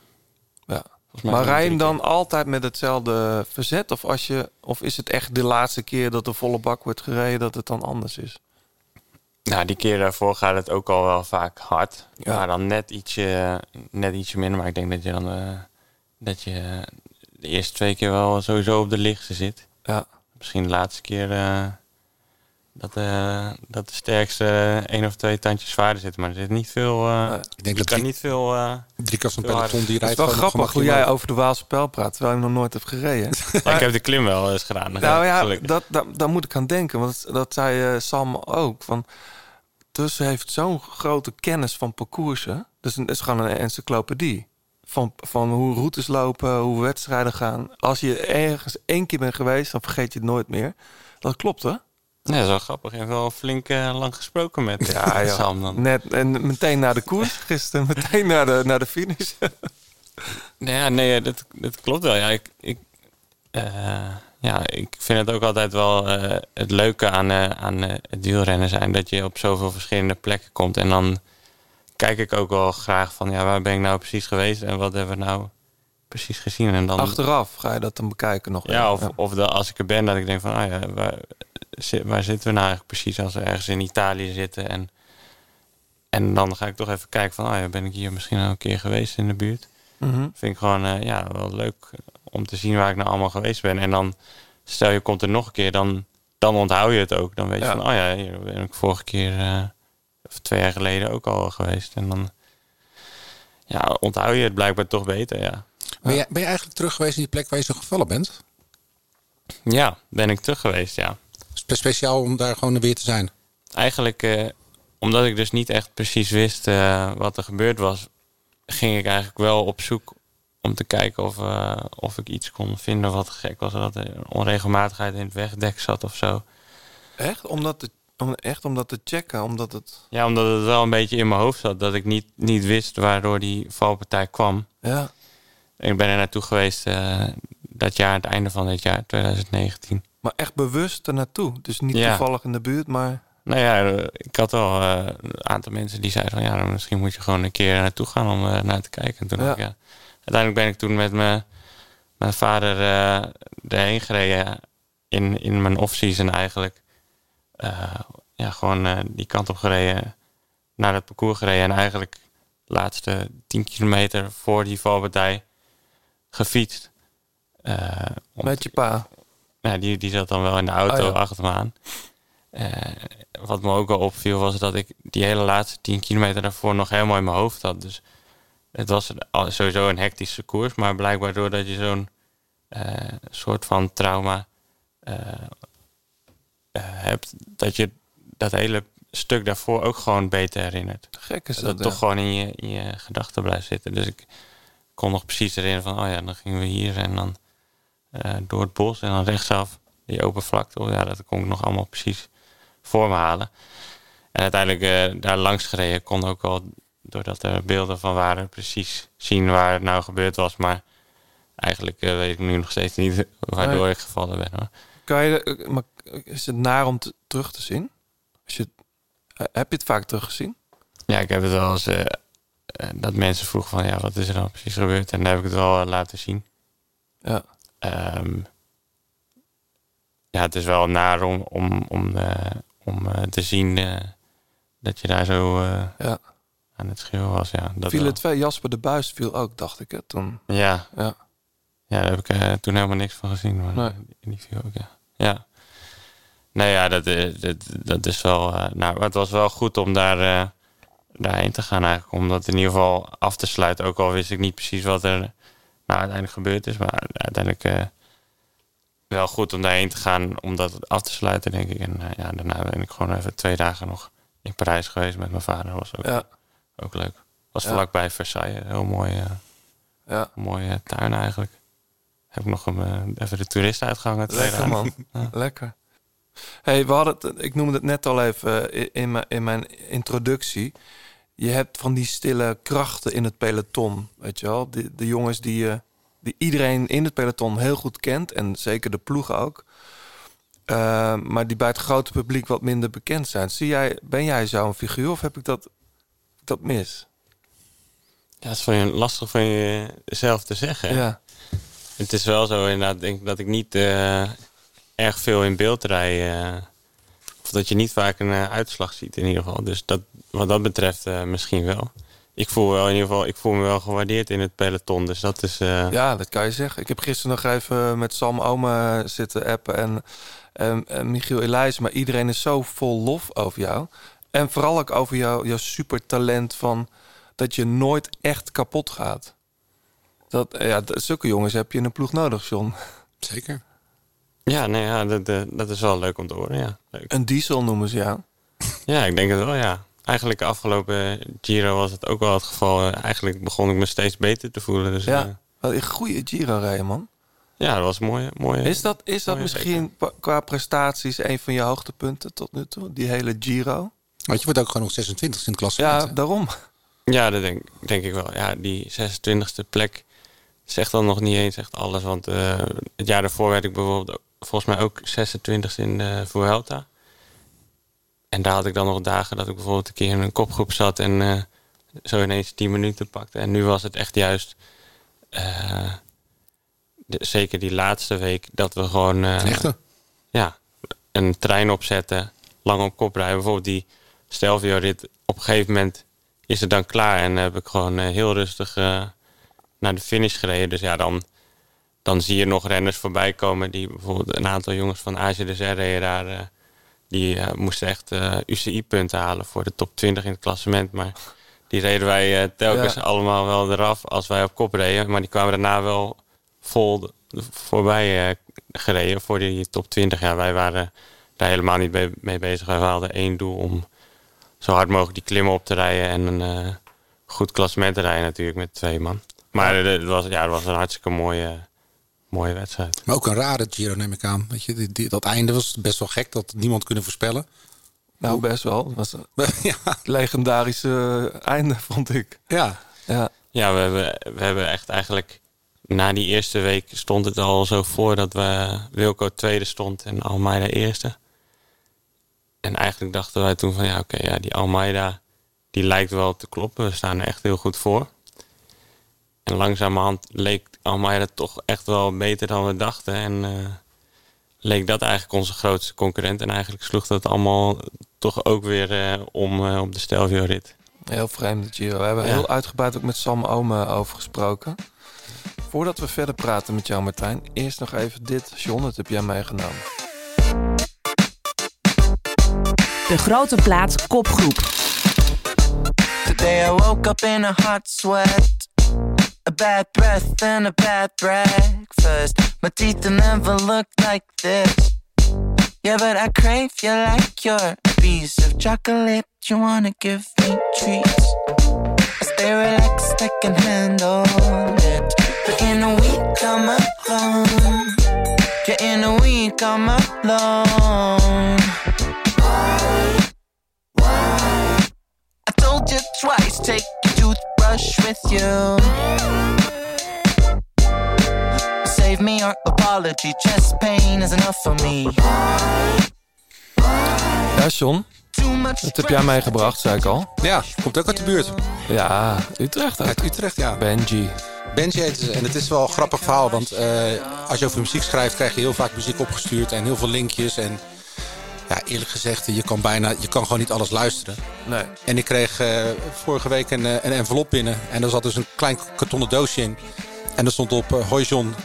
ja. Volgens mij Maar rij je hem keer. dan altijd met hetzelfde verzet? Of, als je, of is het echt de laatste keer dat de volle bak wordt gereden dat het dan anders is? Nou, die keer daarvoor gaat het ook al wel vaak hard. Ja. Maar dan net ietsje, net ietsje minder. Maar ik denk dat je dan eh, dat je de eerste twee keer wel sowieso op de lichtste zit. Ja. Misschien de laatste keer eh, dat, eh, dat de sterkste één of twee tandjes zwaarder zitten. Maar er zit niet veel. eh. Ik denk dat kan drie, niet veel. eh, drie keer van peloton die Het rijdt is wel grappig hoe jij over de Waalse spel praat, terwijl je hem nog nooit hebt gereden. ja, ik heb de klim wel eens gedaan. nou ja, dat, dat, daar moet ik aan denken. Want dat, dat zei eh, Sam ook. Van, dus heeft zo'n grote kennis van parcoursen. Dus het is gewoon een encyclopedie. Van, van hoe routes lopen, hoe wedstrijden gaan. Als je ergens één keer bent geweest, dan vergeet je het nooit meer. Dat klopt, hè? Ja, wel grappig. Ik heb wel flink eh, lang gesproken met Ja, eh, joh. Sam dan. Net, en meteen naar de koers gisteren. Meteen naar de, naar de finish. Ja, nee, dat, dat klopt wel. Ja, ik, ik, eh, ja, ik vind het ook altijd wel eh, het leuke aan, eh, aan eh, het wielrennen zijn dat je op zoveel verschillende plekken komt. En dan kijk ik ook wel graag van, ja, waar ben ik nou precies geweest en wat hebben we nou precies gezien? En dan, Achteraf ga je dat dan bekijken nog. ja, of, of de, als ik er ben, dat ik denk van, ah ja, waar, waar zitten we nou eigenlijk precies als we ergens in Italië zitten? En, en dan ga ik toch even kijken van, ah ja, ben ik hier misschien al een keer geweest in de buurt? Mhm. Vind ik gewoon ja, wel leuk om te zien waar ik nou allemaal geweest ben. En dan stel je komt er nog een keer, dan, dan onthoud je het ook. Dan weet je Ja. van, oh ja, hier ben ik vorige keer, eh, of twee jaar geleden ook al geweest. En dan ja, onthoud je het blijkbaar toch beter, ja. Ben, je, ben je eigenlijk terug geweest in die plek waar je zo gevallen bent? Ja, ben ik terug geweest, ja. Spe- speciaal om daar gewoon weer te zijn. Eigenlijk, eh, omdat ik dus niet echt precies wist eh, wat er gebeurd was, ging ik eigenlijk wel op zoek om te kijken of, eh, of ik iets kon vinden wat gek was. Dat er een onregelmatigheid in het wegdek zat of zo. Echt? Om dat te, om, echt om dat te checken? Omdat het... Ja, omdat het wel een beetje in mijn hoofd zat dat ik niet, niet wist waardoor die valpartij kwam. Ja. Ik ben er naartoe geweest eh, dat jaar, het einde van dit jaar, 2019. Maar echt bewust er naartoe. Dus niet Ja. toevallig in de buurt, maar... Nou ja, eh, ik had al een aantal mensen die zeiden van ja, misschien moet je gewoon een keer naartoe gaan om naar te kijken. En toen Ja. dacht ik, ja. Uiteindelijk ben ik toen met mijn, mijn vader eh erheen gereden in, in mijn off-season eigenlijk. Eh, ja, gewoon eh, die kant op gereden, naar het parcours gereden en eigenlijk de laatste 10 kilometer voor die valpartij gefietst. Met je pa. ja, die, die zat dan wel in de auto Oh, ja. achter me aan. Wat me ook wel opviel was dat ik die hele laatste 10 kilometer daarvoor nog helemaal in mijn hoofd had. Dus het was sowieso een hectische koers, maar blijkbaar doordat je zo'n eh, soort van trauma eh, eh, hebt, dat je dat hele stuk daarvoor ook gewoon beter herinnert. Gek is Dat dat, het ja. toch gewoon in je, in je gedachten blijft zitten. Dus ik kon nog precies herinneren van, oh ja, dan gingen we hier en dan door het bos en dan rechtsaf die open vlakte. Oh ja, dat kon ik nog allemaal precies voor me halen. En uiteindelijk daar langs gereden kon ook wel, doordat er beelden van waren, precies zien waar het nou gebeurd was. Maar eigenlijk eh, weet ik nu nog steeds niet waardoor Nee. ik gevallen ben. Hoor. Kan je, eh, maar is het naar om te- terug te zien? Als je, eh, heb je het vaak teruggezien? Ja, ik heb het wel eens dat mensen vroegen van ja, wat is er dan precies gebeurd? En dan heb ik het wel laten zien. Ja. Ehm, ja, het is wel naar om, om, om, om te zien dat je daar zo Ja. Aan het schreeuwen was. Ja, dat het twee Jasper de Buis viel ook, dacht ik. Hè, toen. Ja. Ja. Ja, daar heb ik eh, toen helemaal niks van gezien. Maar Nee. die viel ook, ja. Ja. Nee, ja, dat, is- dat, dat is wel... eh, nou, het was wel goed om daar, eh, daarheen te gaan eigenlijk. Om dat in ieder geval af te sluiten. Ook al wist ik niet precies wat er nou uiteindelijk gebeurd is. Maar uiteindelijk eh, wel goed om daarheen te gaan. Om dat af te sluiten, denk ik. En eh, ja, daarna ben ik gewoon even twee dagen nog in Parijs geweest met mijn vader. Was ook, Ja. Ook leuk. Was Ja. vlakbij Versailles. Heel mooi... eh, Ja. mooie tuin eigenlijk. Heb ik nog een, eh, even de toeristenuitgangen. twee Lekker man. Ja. Lekker. Hey, we hadden het, ik noemde het net al even eh, in, in, mijn, in mijn introductie. Je hebt van die stille krachten in het peloton, weet je wel? De, de jongens die, die iedereen in het peloton heel goed kent en zeker de ploegen ook. Maar die bij het grote publiek wat minder bekend zijn. Zie jij, ben jij zo'n figuur of heb ik dat, dat mis? Ja, het is van je, lastig van jezelf te zeggen. Ja. Het is wel zo inderdaad denk ik, dat ik niet eh, erg veel in beeld rij. eh, of dat je niet vaak een eh, uitslag ziet in ieder geval. Dus dat, wat dat betreft misschien wel. Ik voel, wel in ieder geval, ik voel me wel gewaardeerd in het peloton. Dus dat is... Ja, dat kan je zeggen. Ik heb gisteren nog even met Sam Ome zitten appen en, en, en Michiel Elijs. Maar iedereen is zo vol lof over jou. En vooral ook over jou, jouw supertalent van dat je nooit echt kapot gaat. Dat, eh, ja, zulke jongens heb je in een ploeg nodig, John. Zeker. Ja, nee, ja dat, eh, dat is wel leuk om te horen. Ja, leuk. Een diesel noemen ze jou. Ja, ik denk het wel, ja. Eigenlijk de afgelopen Giro was het ook wel het geval. Eigenlijk begon ik me steeds beter te voelen. Dus, Ja, eh, wat een goede Giro rijden, man. ja dat was mooi. mooi Is dat, is dat mooie misschien qua prestaties een van je hoogtepunten tot nu toe? Die hele Giro? Want je wordt ook gewoon nog 26 in het klassement. Ja, hè? daarom. Ja, dat denk, denk ik wel. Ja, die 26e plek zegt dan nog niet eens echt alles. Want eh, het jaar daarvoor werd ik bijvoorbeeld ook- volgens mij ook 26 in de Vuelta. En daar had ik dan nog dagen dat ik bijvoorbeeld een keer in een kopgroep zat en eh, zo ineens 10 minuten pakte. En nu was het echt juist, eh, de- zeker die laatste week, dat we gewoon eh, ja, een trein opzetten, lang op kop rijden. Bijvoorbeeld die Stelvio-rit, op een gegeven moment is het dan klaar. En heb ik gewoon eh, heel rustig eh, naar de finish gereden. Dus ja, dan, dan zie je nog renners voorbij komen. Die bijvoorbeeld een aantal jongens van Azië de reden daar. eh, die moesten echt UCI-punten halen voor de top 20 in het klassement. Maar die reden wij telkens Ja. allemaal wel eraf als wij op kop reden. Maar die kwamen daarna wel vol voorbij gereden voor die top 20. Ja, wij waren daar helemaal niet mee, mee bezig. Wij hadden één doel om zo hard mogelijk die klimmen op te rijden en een eh, goed klassement te rijden natuurlijk met twee man. Maar eh, het was, ja, het was een hartstikke mooie, mooie wedstrijd. Maar ook een rare Giro neem ik aan. Weet je, die, die- dat einde was best wel gek. Dat niemand kunnen voorspellen. Nou, best wel. Het was een ja. legendarische einde, vond ik. Ja. Ja. Ja, we hebben, we hebben echt eigenlijk na die eerste week stond het al zo voor dat we Wilco tweede stond en Almeida eerste. En eigenlijk dachten wij toen van ja, oké, ja, die Almeida die lijkt wel te kloppen. We staan er echt heel goed voor. En langzamerhand leek Almeida toch echt wel beter dan we dachten. En eh, leek dat eigenlijk onze grootste concurrent. En eigenlijk sloeg dat allemaal toch ook weer eh, om eh, op de Stelvio-rit. Heel vreemde Giro. We hebben Ja. heel uitgebreid ook met Sam Ome over gesproken. Voordat we verder praten met jou, Martijn, eerst nog even dit. John, dat heb jij meegenomen. De grote plaat kopgroep. Today I woke up in a hot sweat. A bad breath and a bad breakfast. My teeth never looked like this. Yeah, but I crave you like you're a piece of chocolate. You wanna give me treats. I stay relaxed, I can handle it. But in a week I'm alone. Yeah, in a week I'm alone. Told you twice, take your toothbrush with you. Save me your apology, chest pain is enough for me. Ja, John, dat heb jij meegebracht, zei ik al. Ja, komt ook uit de buurt. Ja, Utrecht ook. Uit Utrecht, ja. Benji. Benji heet ze. En het is wel een grappig verhaal. Want eh, als je over muziek schrijft, krijg je heel vaak muziek opgestuurd. En heel veel linkjes. En ja, eerlijk gezegd, je kan bijna, je kan gewoon niet alles luisteren. Nee. En ik kreeg eh, vorige week een, eh, een envelop binnen. En daar zat dus een klein kartonnen doosje in. En daar stond op, eh, hoi John,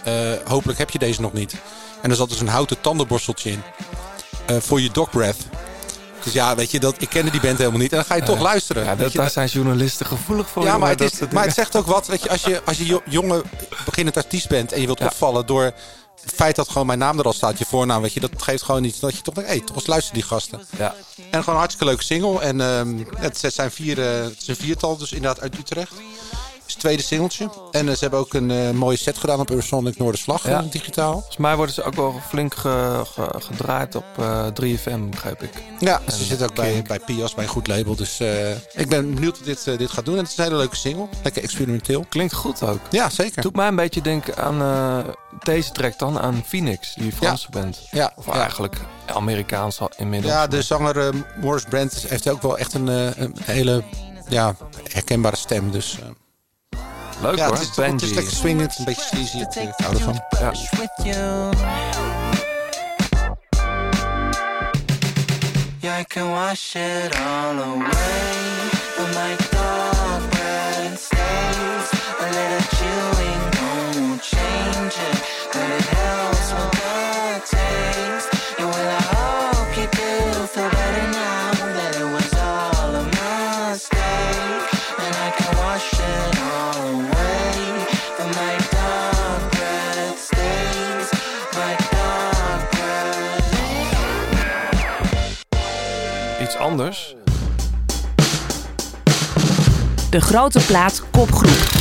hopelijk heb je deze nog niet. En er zat dus een houten tandenborsteltje in. voor je dog breath. Dus ja, weet je, dat, ik kende die band helemaal niet. En dan ga je toch luisteren. Ja, dat, je, daar zijn journalisten gevoelig voor. ja, maar het, dat is, maar het zegt ook wat. Weet je, als je, als je jo- jonge beginnend artiest bent en je wilt Ja. opvallen door het feit dat gewoon mijn naam er al staat, je voornaam, weet je, dat geeft gewoon iets. Dat je toch denkt, hé, toch eens luister die gasten. Ja. En gewoon een hartstikke leuke single. En ehm, het zijn vier, eh, het is een viertal, dus inderdaad uit Utrecht. Is het tweede singeltje. En eh, ze hebben ook een eh, mooie set gedaan op Eurosonic Noorderslag, Ja. eh, digitaal. Volgens mij worden ze ook wel flink ge- ge- gedraaid op eh 3FM, begrijp ik. Ja, En ze zit ook bij, Kink. bij Pias, bij een goed label. Dus eh, ik ben benieuwd wat dit, dit gaat doen. En het is een hele leuke single. Lekker experimenteel. Klinkt goed ook. Ja, zeker. Doet mij een beetje denken aan eh, deze track dan, aan Phoenix, die Franse band. Ja, Of ja. eigenlijk Amerikaans al inmiddels. Ja, de zanger Morris Brand heeft ook wel echt een, een hele ja, herkenbare stem. Dus eh, Leuk ja, hoor, het is, het is Benji. lekker swingend, een beetje sleazy. Ik your hou ervan. you. Yeah, I can wash it all away. Anders. De grote plaat kopgroep.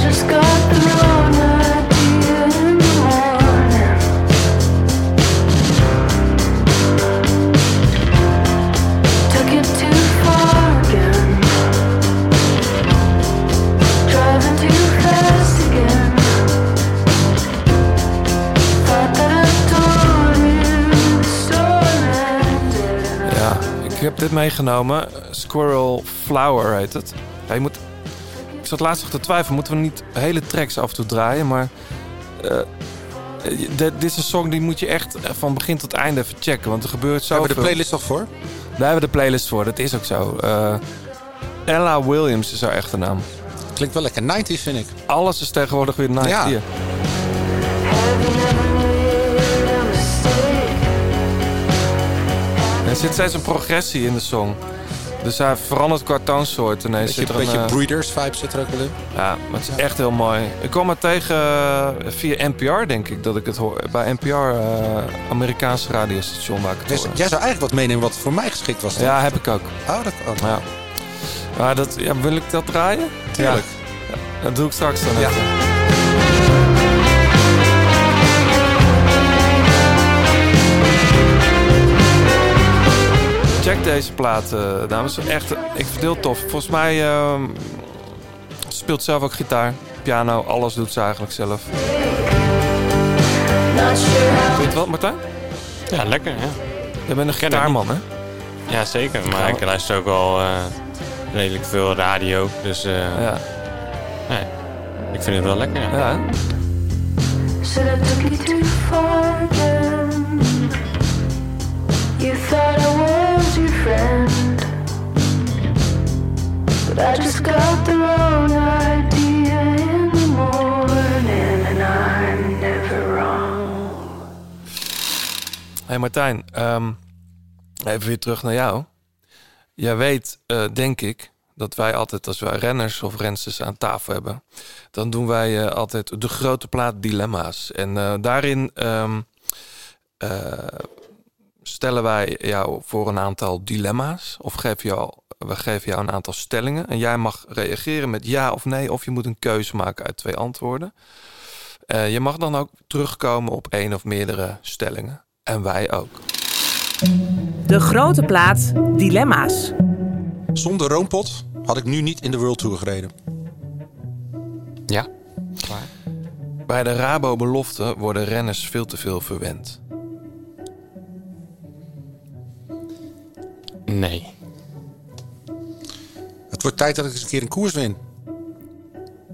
Just got the wrong heb dit meegenomen. Squirrel Flower heet het. Ja, je moet... Ik zat laatst nog te twijfelen, moeten we niet hele tracks af en toe draaien, maar... eh, dit, dit is een song die moet je echt eh, van begin tot einde even checken, want er gebeurt Daar hebben we de playlist nog voor? Daar hebben we de playlist voor, dat is ook zo. Eh, Ella Williams is haar echte naam. Klinkt wel lekker 90s, vind ik. Alles is tegenwoordig weer nice. Ja. Zit steeds een progressie in de song. Dus hij verandert qua toonsoort. Ineens Beetje, zit er een, beetje eh, Breeders vibe zit er ook wel in. Ja, maar het is echt heel mooi. Ik kwam het tegen eh, via NPR, denk ik, dat ik het hoor. Bij NPR, eh Amerikaanse radiostation waar ik het Dus hoor. jij zou eigenlijk wat meenemen wat voor mij geschikt was. dan? Ja, heb ik ook. Oh, dat, oh. Ja. Maar dat, ja, wil ik dat draaien? Tuurlijk. Ja. Dat doe ik straks dan Ja. even. Check deze plaat, eh, dames. Echt, ik vind het heel tof. Volgens mij ehm, ze speelt zelf ook gitaar, piano, alles doet ze eigenlijk zelf. Vind je het wat, Martijn? Ja, lekker, ja. Je bent een gitaarman, hè? Ja, zeker. Maar ik luister ook al eh, redelijk veel radio. Dus eh, Ja. nee, ik vind het wel lekker. Ja. ja you thought I was your friend. But I just got the wrong idea in the morning, and I'm never wrong. hey Martijn, ehm, even weer terug naar jou. Jij weet, eh, denk ik, dat wij altijd als wij renners of rensters aan tafel hebben, dan doen wij eh, altijd de grote plaat dilemma's. En eh, daarin eh, stellen wij jou voor een aantal dilemma's of geven jou, we geven jou een aantal stellingen. En jij mag reageren met ja of nee, of je moet een keuze maken uit twee antwoorden. Eh, je mag dan ook terugkomen op één of meerdere stellingen. En wij ook. De grote plaat Dilemma's. Zonder Roompot had ik nu niet in de World Tour gereden. Ja. Bij de Rabo-belofte worden renners veel te veel verwend. Nee. Het wordt tijd dat ik eens een keer een koers win.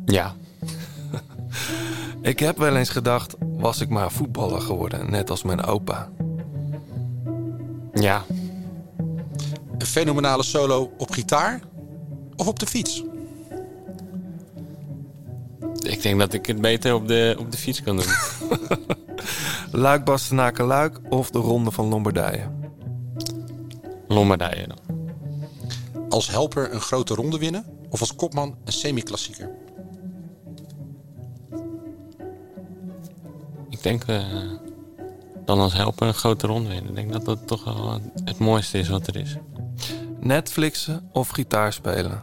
Ja. Ik heb wel eens gedacht, was ik maar voetballer geworden, net als mijn opa. Ja. Een fenomenale solo op gitaar of op de fiets. Ik denk dat ik het beter op de, op de fiets kan doen. Luik Bastenaken Luik of de Ronde van Lombardije. Lombardije dan. Als helper een grote ronde winnen of als kopman een semi-klassieker. Ik denk eh, dan als helper een grote ronde winnen. Ik denk dat dat toch wel het mooiste is wat er is. Netflixen of gitaar spelen.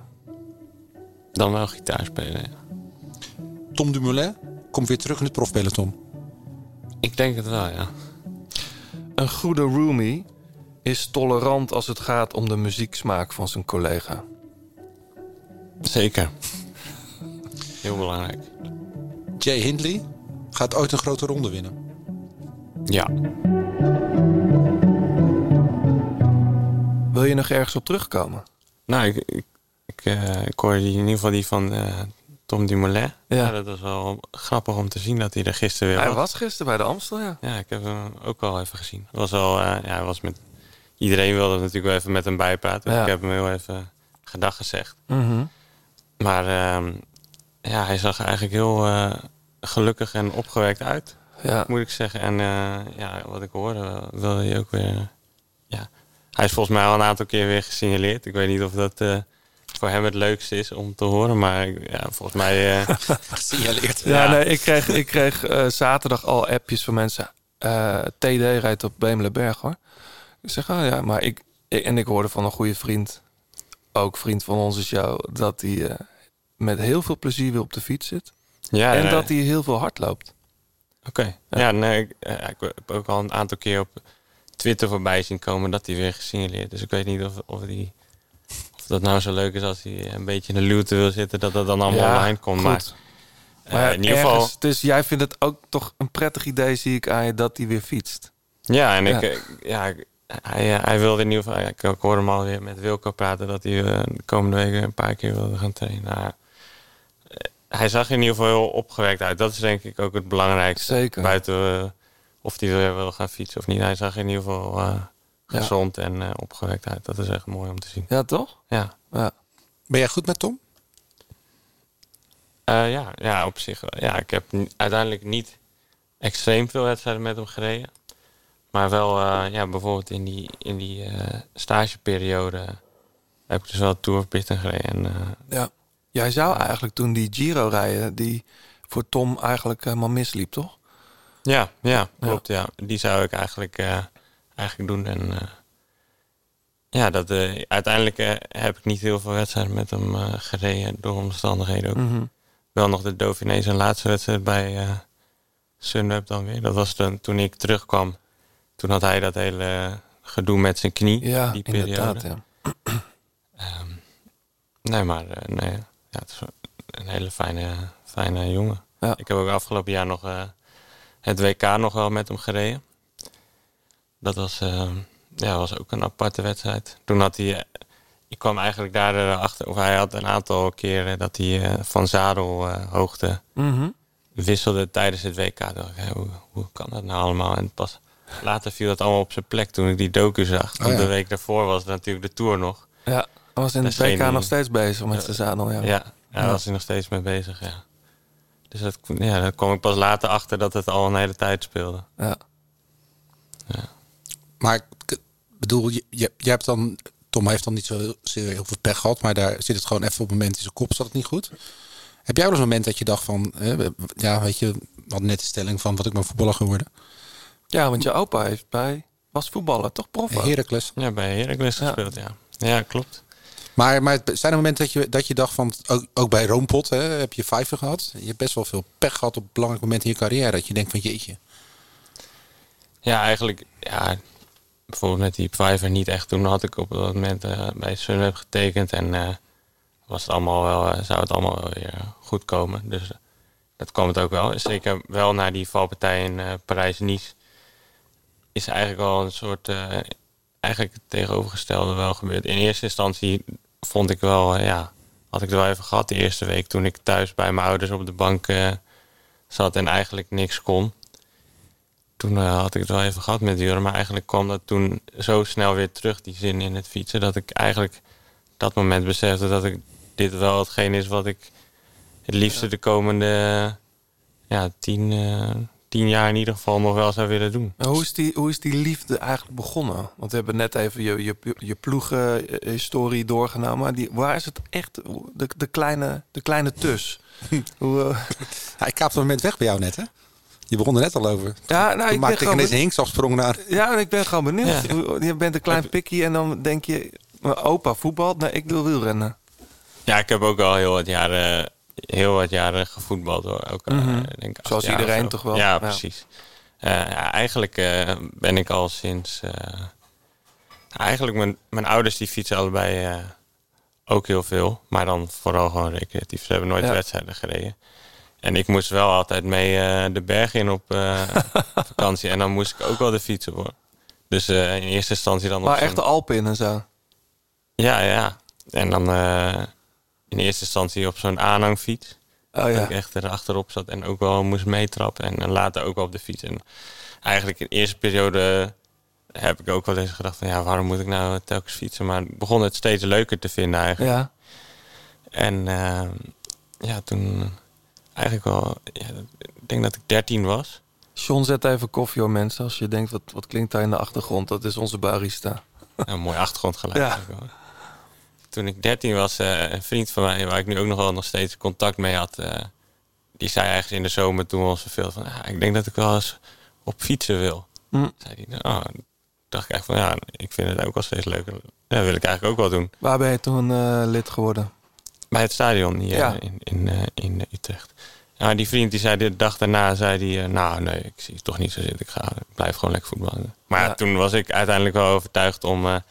Dan wel gitaar spelen, ja. Tom Dumoulin komt weer terug in het profpeloton. Ik denk het wel, ja. Een goede roomie is tolerant als het gaat om de muzieksmaak van zijn collega. Zeker. Heel belangrijk. Jay Hindley gaat ooit een grote ronde winnen. Ja. Wil je nog ergens op terugkomen? Nou, ik, ik, ik, eh, ik hoorde in ieder geval die van eh, Tom Dumoulin. Ja. Ja. dat was wel grappig om te zien dat hij er gisteren weer Hij was. was gisteren bij de Amstel, ja. Ja, ik heb hem ook al even gezien. Het was wel, eh, ja, hij was met, iedereen wilde natuurlijk wel even met hem bijpraten. Dus Ja. ik heb hem heel even gedag gezegd. Mhm. Maar ehm, ja, hij zag er eigenlijk heel eh, gelukkig en opgewekt uit, Ja. moet ik zeggen. En eh, ja, wat ik hoorde, wilde hij ook weer... ja, hij is volgens mij al een aantal keer weer gesignaleerd. Ik weet niet of dat eh, voor hem het leukste is om te horen. Maar ja, volgens mij... eh, Gesignaleerd. Ja, Ja. nee, ik kreeg, ik kreeg eh, zaterdag al appjes van mensen. eh, TD rijdt op Bemelenberg hoor. Ik zeg, oh ja, maar ik, ik- En ik hoorde van een goede vriend, ook vriend van onze show, dat hij eh, met heel veel plezier weer op de fiets zit. ja, en nee. dat hij heel veel hard loopt. Oké. Ja, nee, ik, eh, ik heb ook al een aantal keer op Twitter voorbij zien komen dat hij weer gesignaleerd. Dus ik weet niet of, of, die, of dat nou zo leuk is als hij een beetje in de luwte wil zitten, dat dat dan allemaal online komt. Maar, eh, Maar in ieder geval, Dus jij vindt het ook toch een prettig idee, zie ik aan je, dat hij weer fietst. ja, en ik, Ja. ja, ik- hij, eh, hij wilde in ieder geval, ik, ik hoorde hem alweer met Wilco praten dat hij eh, de komende weken een paar keer wilde gaan trainen. Nou, eh, hij zag in ieder geval heel opgewekt uit. Dat is denk ik ook het belangrijkste. Zeker. Buiten of hij weer wil gaan fietsen of niet. Hij zag in ieder geval eh, Ja. gezond en eh, opgewekt uit. Dat is echt mooi om te zien. Ja, toch? Ja, Ja. Ben jij goed met Tom? Eh, ja, ja op zich wel. Ja, ik heb uiteindelijk niet extreem veel wedstrijden met hem gereden. Maar wel, eh, ja, bijvoorbeeld in die, in die eh, stageperiode heb ik dus wel Tour of Britain gereden. En, eh, ja. Jij zou eigenlijk toen die Giro rijden, die voor Tom eigenlijk helemaal misliep, toch? ja, ja, klopt. Ja. Die zou ik eigenlijk, eigenlijk doen. En ja, dat, uiteindelijk heb ik niet heel veel wedstrijden met hem gereden door omstandigheden ook. Mhm. Wel nog de Dauphiné zijn laatste wedstrijd bij Sunweb dan weer. Dat was dan, toen ik terugkwam. Toen had hij dat hele gedoe met zijn knie. Ja, die periode. inderdaad. Ja. Ehm, nee, maar eh, nee, ja, het is een hele fijne, fijne jongen. Ja. Ik heb ook afgelopen jaar nog eh, het WK nog wel met hem gereden. Dat was, eh, ja, was ook een aparte wedstrijd. Toen had hij, eh, ik kwam eigenlijk daar achter, of hij had een aantal keren dat hij van zadelhoogte Mhm. wisselde tijdens het WK. Dacht ik, hoe kan dat nou allemaal? En pas later viel dat allemaal op zijn plek toen ik die docu zag. Ja. de week daarvoor was natuurlijk de Tour nog. Ja, hij was in scheen WK nog steeds bezig met zijn zadel. Ja. Ja, ja, daar Ja. was hij nog steeds mee bezig, ja. Dus dat, ja, daar kwam ik pas later achter dat het al een hele tijd speelde. Ja. Maar ik bedoel, je, je, je hebt dan... Tom heeft dan niet zo heel, veel pech gehad, maar daar zit het gewoon even op het moment in zijn kop, zat het niet goed. Heb jij wel eens een moment dat je dacht van, hè, ja, weet je, hadden net de stelling van wat ik maar voetballer geworden. Ja, want je opa heeft bij, was voetballer, toch prof? ook? Heracles. Ja, bij Heracles Ja. gespeeld, ja. Ja, klopt. Maar, maar zijn er momenten dat je, dat je dacht van, ook, ook bij Roompot hè, heb je vijver gehad. Je hebt best wel veel pech gehad op belangrijke momenten in je carrière. Dat je denkt van jeetje. Ja, eigenlijk, ja, bijvoorbeeld met die Pfeiffer niet echt. Toen had ik op dat moment eh, bij Sunweb getekend en eh, was het allemaal wel, eh, zou het allemaal wel weer goed komen. Dus eh, dat kwam het ook wel. Zeker wel na die valpartij in eh, Parijs-Nice is eigenlijk wel een soort, eh, eigenlijk het tegenovergestelde wel gebeurd. In eerste instantie vond ik wel, eh, ja, had ik er wel even gehad de eerste week toen ik thuis bij mijn ouders op de bank eh, zat en eigenlijk niks kon toen had ik het wel even gehad met Jurre. Maar eigenlijk kwam dat toen zo snel weer terug, die zin in het fietsen. Dat ik eigenlijk dat moment besefte dat ik dit wel hetgeen is wat ik het liefste de komende ja, tien, eh, tien jaar in ieder geval nog wel zou willen doen. Maar Hoe is, die, hoe is die liefde eigenlijk begonnen? Want we hebben net even je, je, je ploegenhistorie doorgenomen. Maar die, waar is het echt, de, de, kleine, de kleine tus? hoe, eh, Ja, ik kaapte een moment weg bij jou net, hè? Je begon er net al over. ja, nou, Toen ik maakte ik ineens een benieuwd. hinkstafsprong naar... Ja, en ik ben gewoon benieuwd. Ja. Je bent een klein pikkie en dan denk je... Mijn opa voetbalt? Nee, ik wil wielrennen. Ja, ik heb ook al heel wat jaren, heel wat jaren gevoetbald hoor. Ook, eh, Mhm. denk Zoals iedereen zo. toch wel? Ja, precies. Eh, ja, eigenlijk eh, ben ik al sinds... eigenlijk mijn, mijn ouders die fietsen allebei ook heel veel. Maar dan vooral gewoon recreatief. Ze hebben nooit Ja. wedstrijden gereden. En ik moest wel altijd mee de berg in op vakantie. En dan moest ik ook wel de fietsen voor. Dus in eerste instantie dan Maar echt de Alpen in en zo. Ja, ja. En dan in eerste instantie op zo'n aanhangfiets. Oh Dat ja. ik echt erachterop zat en ook wel moest meetrappen. En, dan later ook wel op de fiets. En eigenlijk in de eerste periode heb ik ook wel eens gedacht van... ja, waarom moet ik nou telkens fietsen? Maar ik begon het steeds leuker te vinden eigenlijk. Ja. En eh, ja, toen eigenlijk wel... Ja, ik denk dat ik 13 was. John, zet even koffie hoor mensen. Als je denkt, wat, wat klinkt daar in de achtergrond? Dat is onze barista. Een mooi achtergrondgeluid. Ja. ook. Toen ik 13 was, eh, een vriend van mij, waar ik nu ook nog wel nog steeds contact mee had, eh, die zei ergens in de zomer toen we ons verveelden van, ah, ik denk dat ik wel eens op fietsen wil. Hm. Zei nou, oh, dacht ik echt van, ja, ik vind het ook wel steeds leuker. Ja, dat wil ik eigenlijk ook wel doen. Waar ben je toen eh, lid geworden? Bij het stadion hier Ja. in, in, in Utrecht. Ja, die vriend die zei de dag daarna, zei hij, eh, nou nee, ik zie het toch niet zo zitten. Ik, ga, ik blijf gewoon lekker voetballen. Maar ja, toen was ik uiteindelijk wel overtuigd om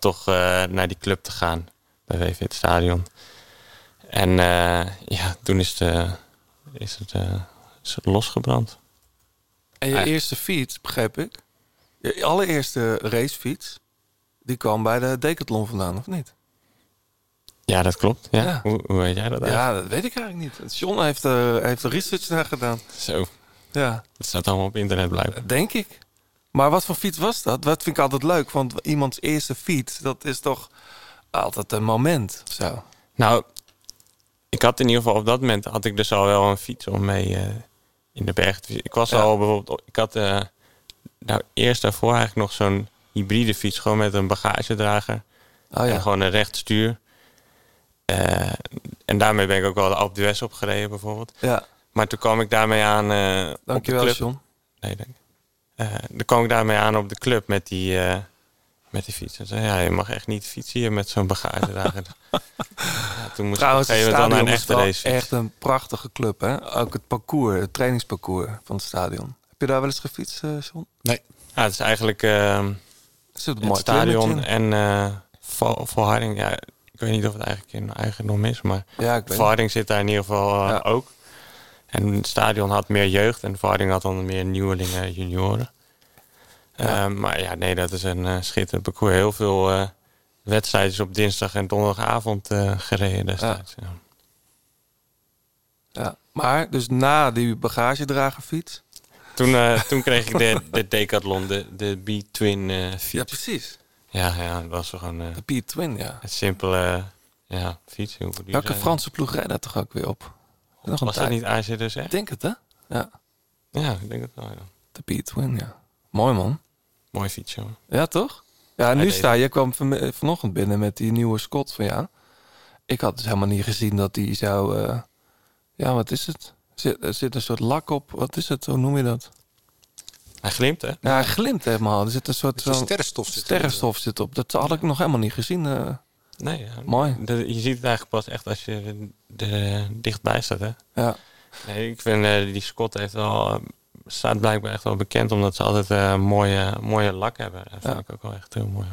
toch eh, naar die club te gaan. Bij WV het stadion. En eh, ja, toen is het, eh, is het, is het losgebrand. En je Eigen- eerste fiets, begreep ik? Je allereerste racefiets, die kwam bij de Decathlon vandaan, of niet? Ja, dat klopt. Ja. Ja. Hoe, hoe weet jij dat eigenlijk? Ja, dat weet ik eigenlijk niet. John heeft er, heeft er research naar gedaan. Zo, Ja, dat staat allemaal op internet blijven. denk ik. Maar wat voor fiets was dat? Dat vind ik altijd leuk, want iemands eerste fiets, dat is toch altijd een moment zo. Nou, ik had in ieder geval op dat moment had ik dus al wel een fiets om mee eh, in de berg. Ik was Ja. al bijvoorbeeld, ik had eh, nou eerst daarvoor eigenlijk nog zo'n hybride fiets, gewoon met een bagagedrager Oh en ja, gewoon een recht stuur. Eh, en daarmee ben ik ook wel de Alpe d'Huez opgereden bijvoorbeeld. ja. Maar toen kwam ik daarmee aan eh, op de dankjewel club. John. Nee, dank. Eh dan kwam ik daarmee aan op de club met die, eh, Met die fiets. En zei, ja, je mag echt niet fietsen hier met zo'n bagagedrager. ja, toen moest Trouwens, ik op een gegeven moment is echte race. echt een prachtige club, hè? Ook het parcours, het trainingsparcours van het stadion. Heb je daar wel eens gefietst, eh John? Nee. Ja, het is eigenlijk zit een het mooi stadion en eh Vol- Volharding. Ja, ik weet niet of het eigenlijk in eigendom is, maar. Ja, ik weet Volharding zit daar in ieder geval eh, Ja. ook. En het stadion had meer jeugd en Volharding had dan meer nieuwelingen, junioren. Ja. Eh, maar ja, nee, dat is een eh, schitterend parcours. Heel veel eh wedstrijdjes op dinsdag en donderdagavond eh, gereden destijds. Ja. Ja. Maar, dus na die bagagedragerfiets. Toen, toen kreeg ik de, de Decathlon, de, de B-Twin fiets. Ja, precies. Ja, ja, dat was gewoon De P-Twin, ja. een simpele ja, fiets. Welke zijn Franse ploeg rijdt dat toch ook weer op? Nog een Was dat niet AZ dus Ik echt? denk het, hè? Ja, Ja, ik denk het wel, ja. de P-Twin, ja. Mooi, man. Mooi fiets, jongen. Ja, toch? Ja, nu sta je, kwam van, vanochtend binnen met die nieuwe Scott van jou. Ik had dus helemaal niet gezien dat die zou... eh, ja, wat is het? Zit, er zit een soort lak op. Wat is het? Hoe noem je dat? Hij glimt, hè? Ja, hij glimt helemaal. Er zit een soort zo'n sterrenstof zit sterrenstof zit op. Dat had ik nog helemaal niet gezien. eh. Nee, ja. Mooi. Je ziet het eigenlijk pas echt als je er er dichtbij staat, hè? ja. Nee, ik vind eh, die Scott heeft wel, eh, staat blijkbaar echt wel bekend omdat ze altijd eh, mooie, mooie lak hebben. Dat vind Ja. ik ook wel echt heel mooi.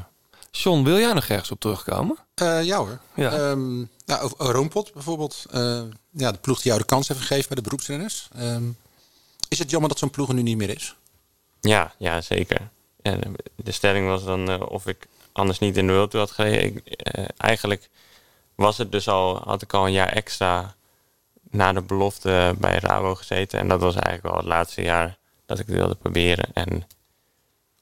John, wil jij nog ergens op terugkomen? Eh, ja hoor. Ja. Ehm, nou, Roompot bijvoorbeeld. Eh, ja, de ploeg die jou de kans heeft gegeven bij de beroepsrenners. Ehm, is het jammer dat zo'n ploeg er nu niet meer is? Ja, ja zeker. En de stelling was dan eh, of ik anders niet in de World Tour had gereden. Ik, eh, eigenlijk was het dus al, had ik al een jaar extra na de belofte bij Rabo gezeten. En dat was eigenlijk wel het laatste jaar dat ik het wilde proberen. En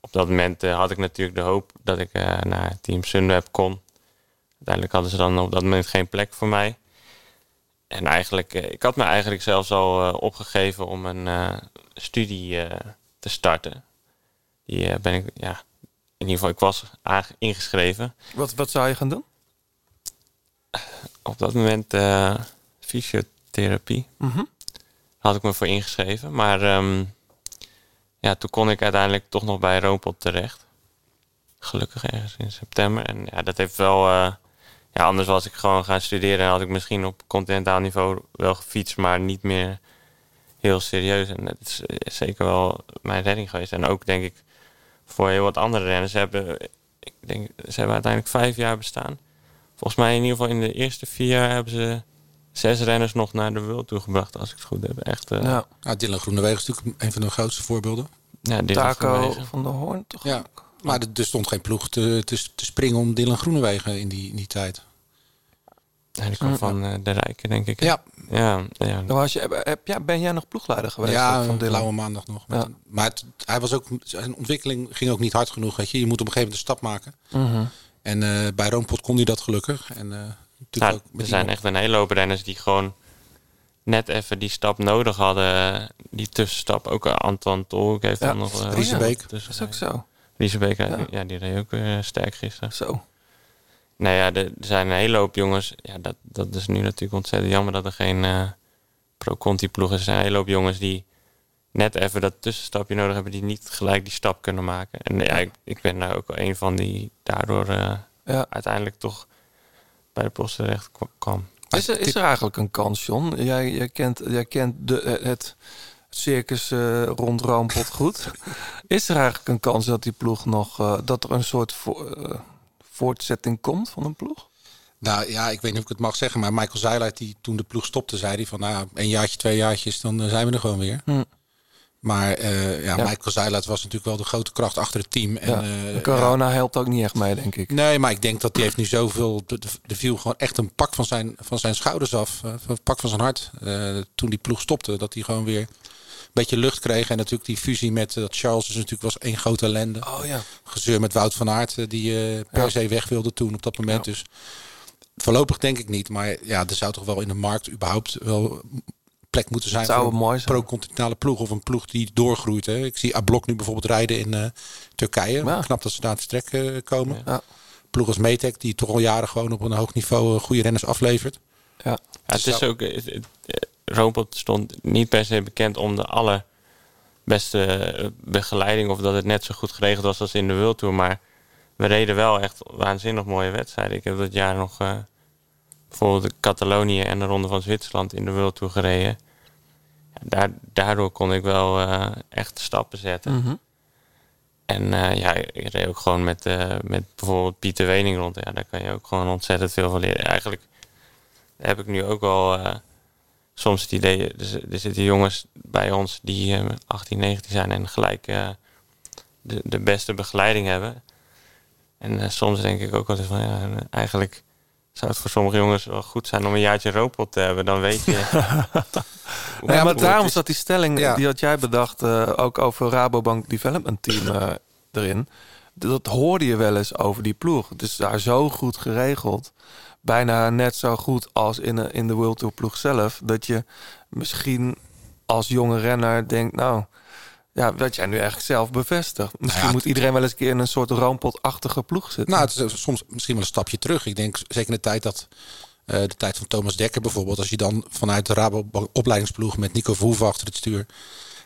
op dat moment eh, had ik natuurlijk de hoop dat ik eh, naar Team Sunweb kon. Uiteindelijk hadden ze dan op dat moment geen plek voor mij. En eigenlijk, eh, ik had me eigenlijk zelfs al opgegeven om een studie te starten. Die ben ik, ja, in ieder geval, ik was ingeschreven. Wat, wat zou je gaan doen? Op dat moment eh, fysiotherapie Mhm. had ik me voor ingeschreven. Maar ehm, ja, toen kon ik uiteindelijk toch nog bij Roompot terecht. Gelukkig ergens in september. En ja, dat heeft wel... eh, ja, anders was ik gewoon gaan studeren en had ik misschien op continentaal niveau wel gefietst, maar niet meer heel serieus. En dat is eh, zeker wel mijn redding geweest. En ook denk ik voor heel wat andere renners Ze hebben, ik denk, ze hebben uiteindelijk vijf jaar bestaan. Volgens mij in ieder geval in de eerste vier jaar hebben ze zes renners nog naar de World Tour gebracht, als ik het goed heb. Echt, eh Ja. Nou, Dylan Groenewegen is natuurlijk een van de grootste voorbeelden. ja, Taco van der Hoorn, toch? Ja, maar er, er stond geen ploeg te, te, te springen om Dylan Groenewegen in die, in die tijd. Ja, die kwam van eh, de Rijken, denk ik. Ja, Ja, ja. Dan was je, heb, heb- ja, ben jij nog ploegleider geweest? ja van Dylan? blauwe maandag nog. Ja. Maar het, hij was ook, zijn ontwikkeling ging ook niet hard genoeg. Weet je. je moet op een gegeven moment een stap maken. Mhm. En eh, bij Roompot kon hij dat gelukkig. En, eh, natuurlijk Nou, ook er zijn echt een hele hoop renners die gewoon net even die stap nodig hadden. Die tussenstap. Ook eh, Anton Tolk heeft Ja. dan nog... eh, Riesebeek. Dat is ook zo. Riesebeek, ja. Ja. die reed ook eh, sterk gisteren. Zo. Nou ja, er zijn een hele hoop jongens. Ja, dat, dat is nu natuurlijk ontzettend jammer dat er geen eh pro-conti ploeg is. Er zijn een hele hoop jongens die net even dat tussenstapje nodig hebben. Die niet gelijk die stap kunnen maken. En ja, ik, ik ben daar ook wel een van die daardoor eh, Ja. uiteindelijk toch bij de post terecht kwa- kwam. Is er, is er eigenlijk een kans, John? Jij, jij kent, jij kent de, eh, het circus eh, rond Roompot goed. is er eigenlijk een kans dat die ploeg nog... eh, dat er een soort vo- voortzetting komt van een ploeg? Nou ja, ik weet niet of ik het mag zeggen, maar Michael Zeilaert, die toen de ploeg stopte, zei hij van nou, een jaartje, twee jaartjes, dan zijn we er gewoon weer. Hm. Maar eh, ja, Ja. Michael Zeilaert was natuurlijk wel de grote kracht achter het team. En, Ja. eh, corona helpt ook niet echt mee, denk ik. Nee, maar ik denk dat hij heeft nu zoveel. de- Er viel gewoon echt een pak van zijn, van zijn schouders af. eh, Een pak van zijn hart. toen die ploeg stopte. Dat hij gewoon weer een beetje lucht kreeg. En natuurlijk die fusie met dat Charles is natuurlijk was één grote ellende. Oh ja. Gezeur met Wout van Aert. Die per se weg wilde toen op dat moment. Dus voorlopig denk ik niet. Maar ja, er zou toch wel in de markt überhaupt wel plek moeten zijn. Zou voor een pro-continentale ploeg. Of een ploeg die doorgroeit. Hè. Ik zie Ablok nu bijvoorbeeld rijden in eh, Turkije. Ja. Knap dat ze daar het strek eh, komen Ja. ploeg als Metec, die toch al jaren gewoon op een hoog niveau eh, goede renners aflevert. Ja. Ja, het is zou- ook. Het, het, Roompot stond niet per se bekend om de allerbeste begeleiding. of dat het net zo goed geregeld was als in de World Tour. Maar we reden wel echt waanzinnig mooie wedstrijden. Ik heb dat jaar nog eh, bijvoorbeeld de Catalonië en de Ronde van Zwitserland in de World Tour gereden. Daar, daardoor kon ik wel eh, echt stappen zetten. Mhm. En eh, ja, ik reed ook gewoon met, eh, met bijvoorbeeld Pieter Wening rond. Ja, daar kan je ook gewoon ontzettend veel van leren. Eigenlijk heb ik nu ook wel eh, soms het idee... Er, er zitten jongens bij ons die eh, 18, 19 zijn... en gelijk de, de beste begeleiding hebben. En soms denk ik ook wel eens van... Ja, eigenlijk zou het voor sommige jongens wel goed zijn... om een jaartje roopot te hebben. Dan weet je... Ja, maar daarom zat die stelling, Ja. die had jij bedacht, eh, ook over Rabobank Development Team eh, erin. Dat hoorde je wel eens over die ploeg. Het is daar zo goed geregeld. Bijna net zo goed als in, de- in de World Tour ploeg zelf. Dat je misschien als jonge renner denkt, nou... Ja, wat jij nu eigenlijk zelf bevestigt. Misschien Ja, moet iedereen wel eens een keer in een soort roompotachtige ploeg zitten. Nou, het is soms misschien wel een stapje terug. Ik denk zeker in de tijd dat eh, de tijd van Thomas Dekker bijvoorbeeld, als je dan vanuit de Rabo opleidingsploeg met Nico Verhoeven achter het stuur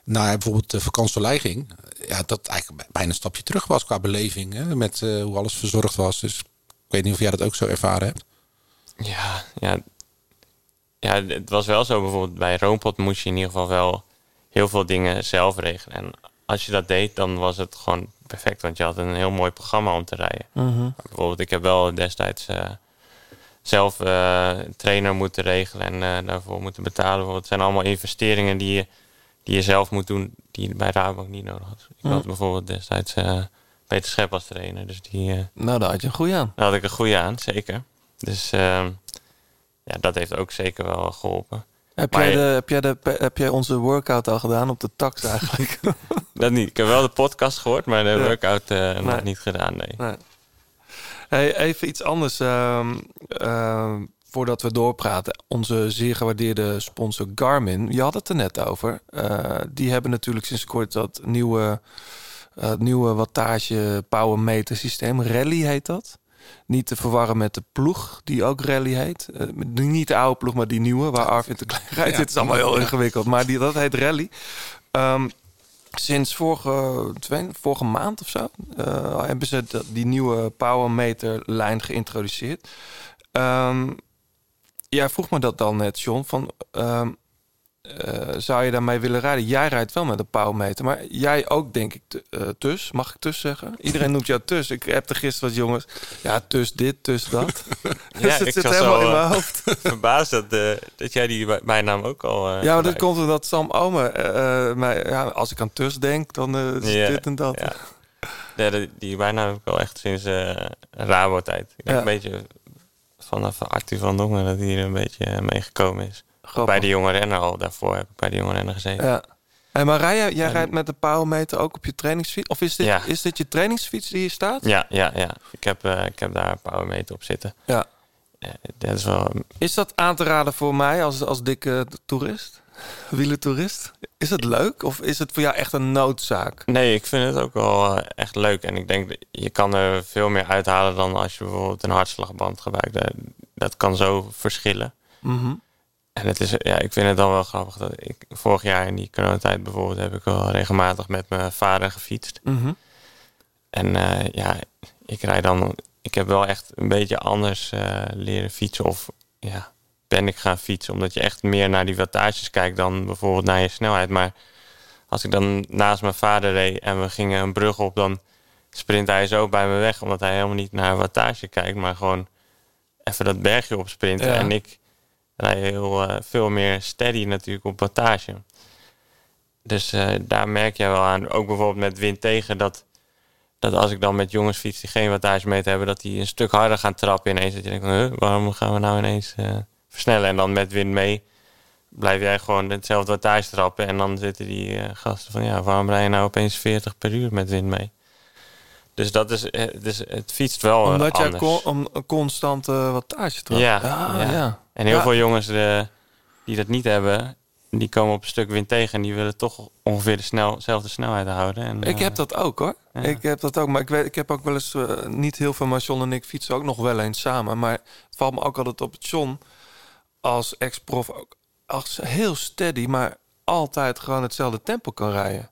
naar bijvoorbeeld de vakantie ging, ja, dat eigenlijk bijna een stapje terug was qua beleving, hè, met eh, hoe alles verzorgd was. Dus ik weet niet of jij dat ook zo ervaren hebt. Ja, ja. Ja, het was wel zo bijvoorbeeld bij Roompot moest je in ieder geval wel heel veel dingen zelf regelen. En als je dat deed, dan was het gewoon perfect, want je had een heel mooi programma om te rijden. Mhm. Bijvoorbeeld, ik heb wel destijds eh, zelf eh, een trainer moeten regelen en eh, daarvoor moeten betalen. Het zijn allemaal investeringen die je, die je zelf moet doen, die je bij Rabobank niet nodig had. Ik Mhm. had bijvoorbeeld destijds Peter Schep als trainer, dus die... Nou, daar had je een goeie aan. daar had ik een goede aan, zeker. Dus ehm, ja, dat heeft ook zeker wel geholpen. Heb, Maar jij de, heb, jij de, heb jij onze workout al gedaan op de tax eigenlijk? Dat niet. Ik heb wel de podcast gehoord, maar de Ja. workout eh, nog niet gedaan, nee. Nee. Hey, even iets anders. ehm, ehm, voordat we doorpraten. Onze zeer gewaardeerde sponsor Garmin. Je had het er net over. Eh, die hebben natuurlijk sinds kort dat nieuwe, eh, nieuwe wattage power meter systeem. Rally heet dat. Niet te verwarren met de ploeg die ook Rally heet. Eh, niet de oude ploeg, maar die nieuwe waar Arvid de Klein rijdt. Ja. Dit is allemaal heel ingewikkeld. Maar die, dat heet Rally. Ehm, sinds vorige, twee, vorige maand of zo eh, hebben ze die nieuwe powermeter lijn geïntroduceerd. Ehm, jij vroeg me dat dan net, John. Van, ehm, eh, zou je daarmee willen rijden? Jij rijdt wel met een powermeter, maar jij ook denk ik eh, tus. Mag ik tus zeggen? Iedereen noemt jou tus. Ik heb er gisteren wat jongens. Ja, tus dit, tus dat. dus het ik zit was helemaal in mijn eh, hoofd. Verbaasd dat, eh, dat jij die bij- bijnaam ook al... eh, Ja, maar dat komt omdat Sam Omer... mij, ja, als ik aan tus denk, dan eh, is Ja, dit en dat. Ja. Ja, die, die bijnaam heb ik wel echt sinds eh Rabo-tijd. Ik denk Ja. een beetje vanaf Arthur van Dongen dat hij er een beetje eh, meegekomen is. Grappig. Bij de jonge renner al. Daarvoor heb ik bij de jonge renner gezeten. Ja. Hey, maar rij jij, En- rijdt met de powermeter ook op je trainingsfiets? Of is dit, Ja. is dit je trainingsfiets die hier staat? Ja, ja, ja. Ik heb, eh, ik heb daar een powermeter op zitten. Ja. Eh, dat is wel... Is dat aan te raden voor mij als, als dikke toerist? Wielentoerist? Is het leuk of is het voor jou echt een noodzaak? Nee, ik vind het ook wel eh, echt leuk. En ik denk, dat je kan er veel meer uithalen dan als je bijvoorbeeld een hartslagband gebruikt. Dat, dat kan zo verschillen. Mhm. En het is, ja, ik vind het dan wel grappig dat ik vorig jaar in die coronatijd bijvoorbeeld heb ik wel regelmatig met mijn vader gefietst. Mhm. En eh, ja, ik rijd dan, ik heb wel echt een beetje anders eh, leren fietsen of ja, ben ik gaan fietsen. Omdat je echt meer naar die wattages kijkt dan bijvoorbeeld naar je snelheid. Maar als ik dan naast mijn vader reed en we gingen een brug op, dan sprint hij zo bij me weg. Omdat hij helemaal niet naar wattage kijkt, maar gewoon even dat bergje op sprinten. Ja. En ik rij heel eh, veel meer steady natuurlijk op wattage. Dus eh, daar merk je wel aan, ook bijvoorbeeld met wind tegen, dat, dat als ik dan met jongens fiets die geen wattage mee hebben, dat die een stuk harder gaan trappen ineens. Dat je denkt, huh, waarom gaan we nou ineens eh, versnellen? En dan met wind mee blijf jij gewoon hetzelfde wattage trappen. En dan zitten die gasten van, ja, waarom rij je nou opeens 40 per uur met wind mee? Dus dat is, dus het fietst wel Omdat jij anders. con- om een constante wattage trapt. Ja, Ah, ja. ja. En heel Ja. veel jongens eh, die dat niet hebben, die komen op een stuk wind tegen en die willen toch ongeveer de snel, dezelfde snelheid houden. En, Ik eh, heb dat ook hoor. Ja. Ik heb dat ook. Maar ik, weet, ik heb ook wel eens eh, niet heel veel, maar John en ik fietsen ook nog wel eens samen. Maar het valt me ook altijd op John als ex-prof ook als heel steady, maar altijd gewoon hetzelfde tempo kan rijden.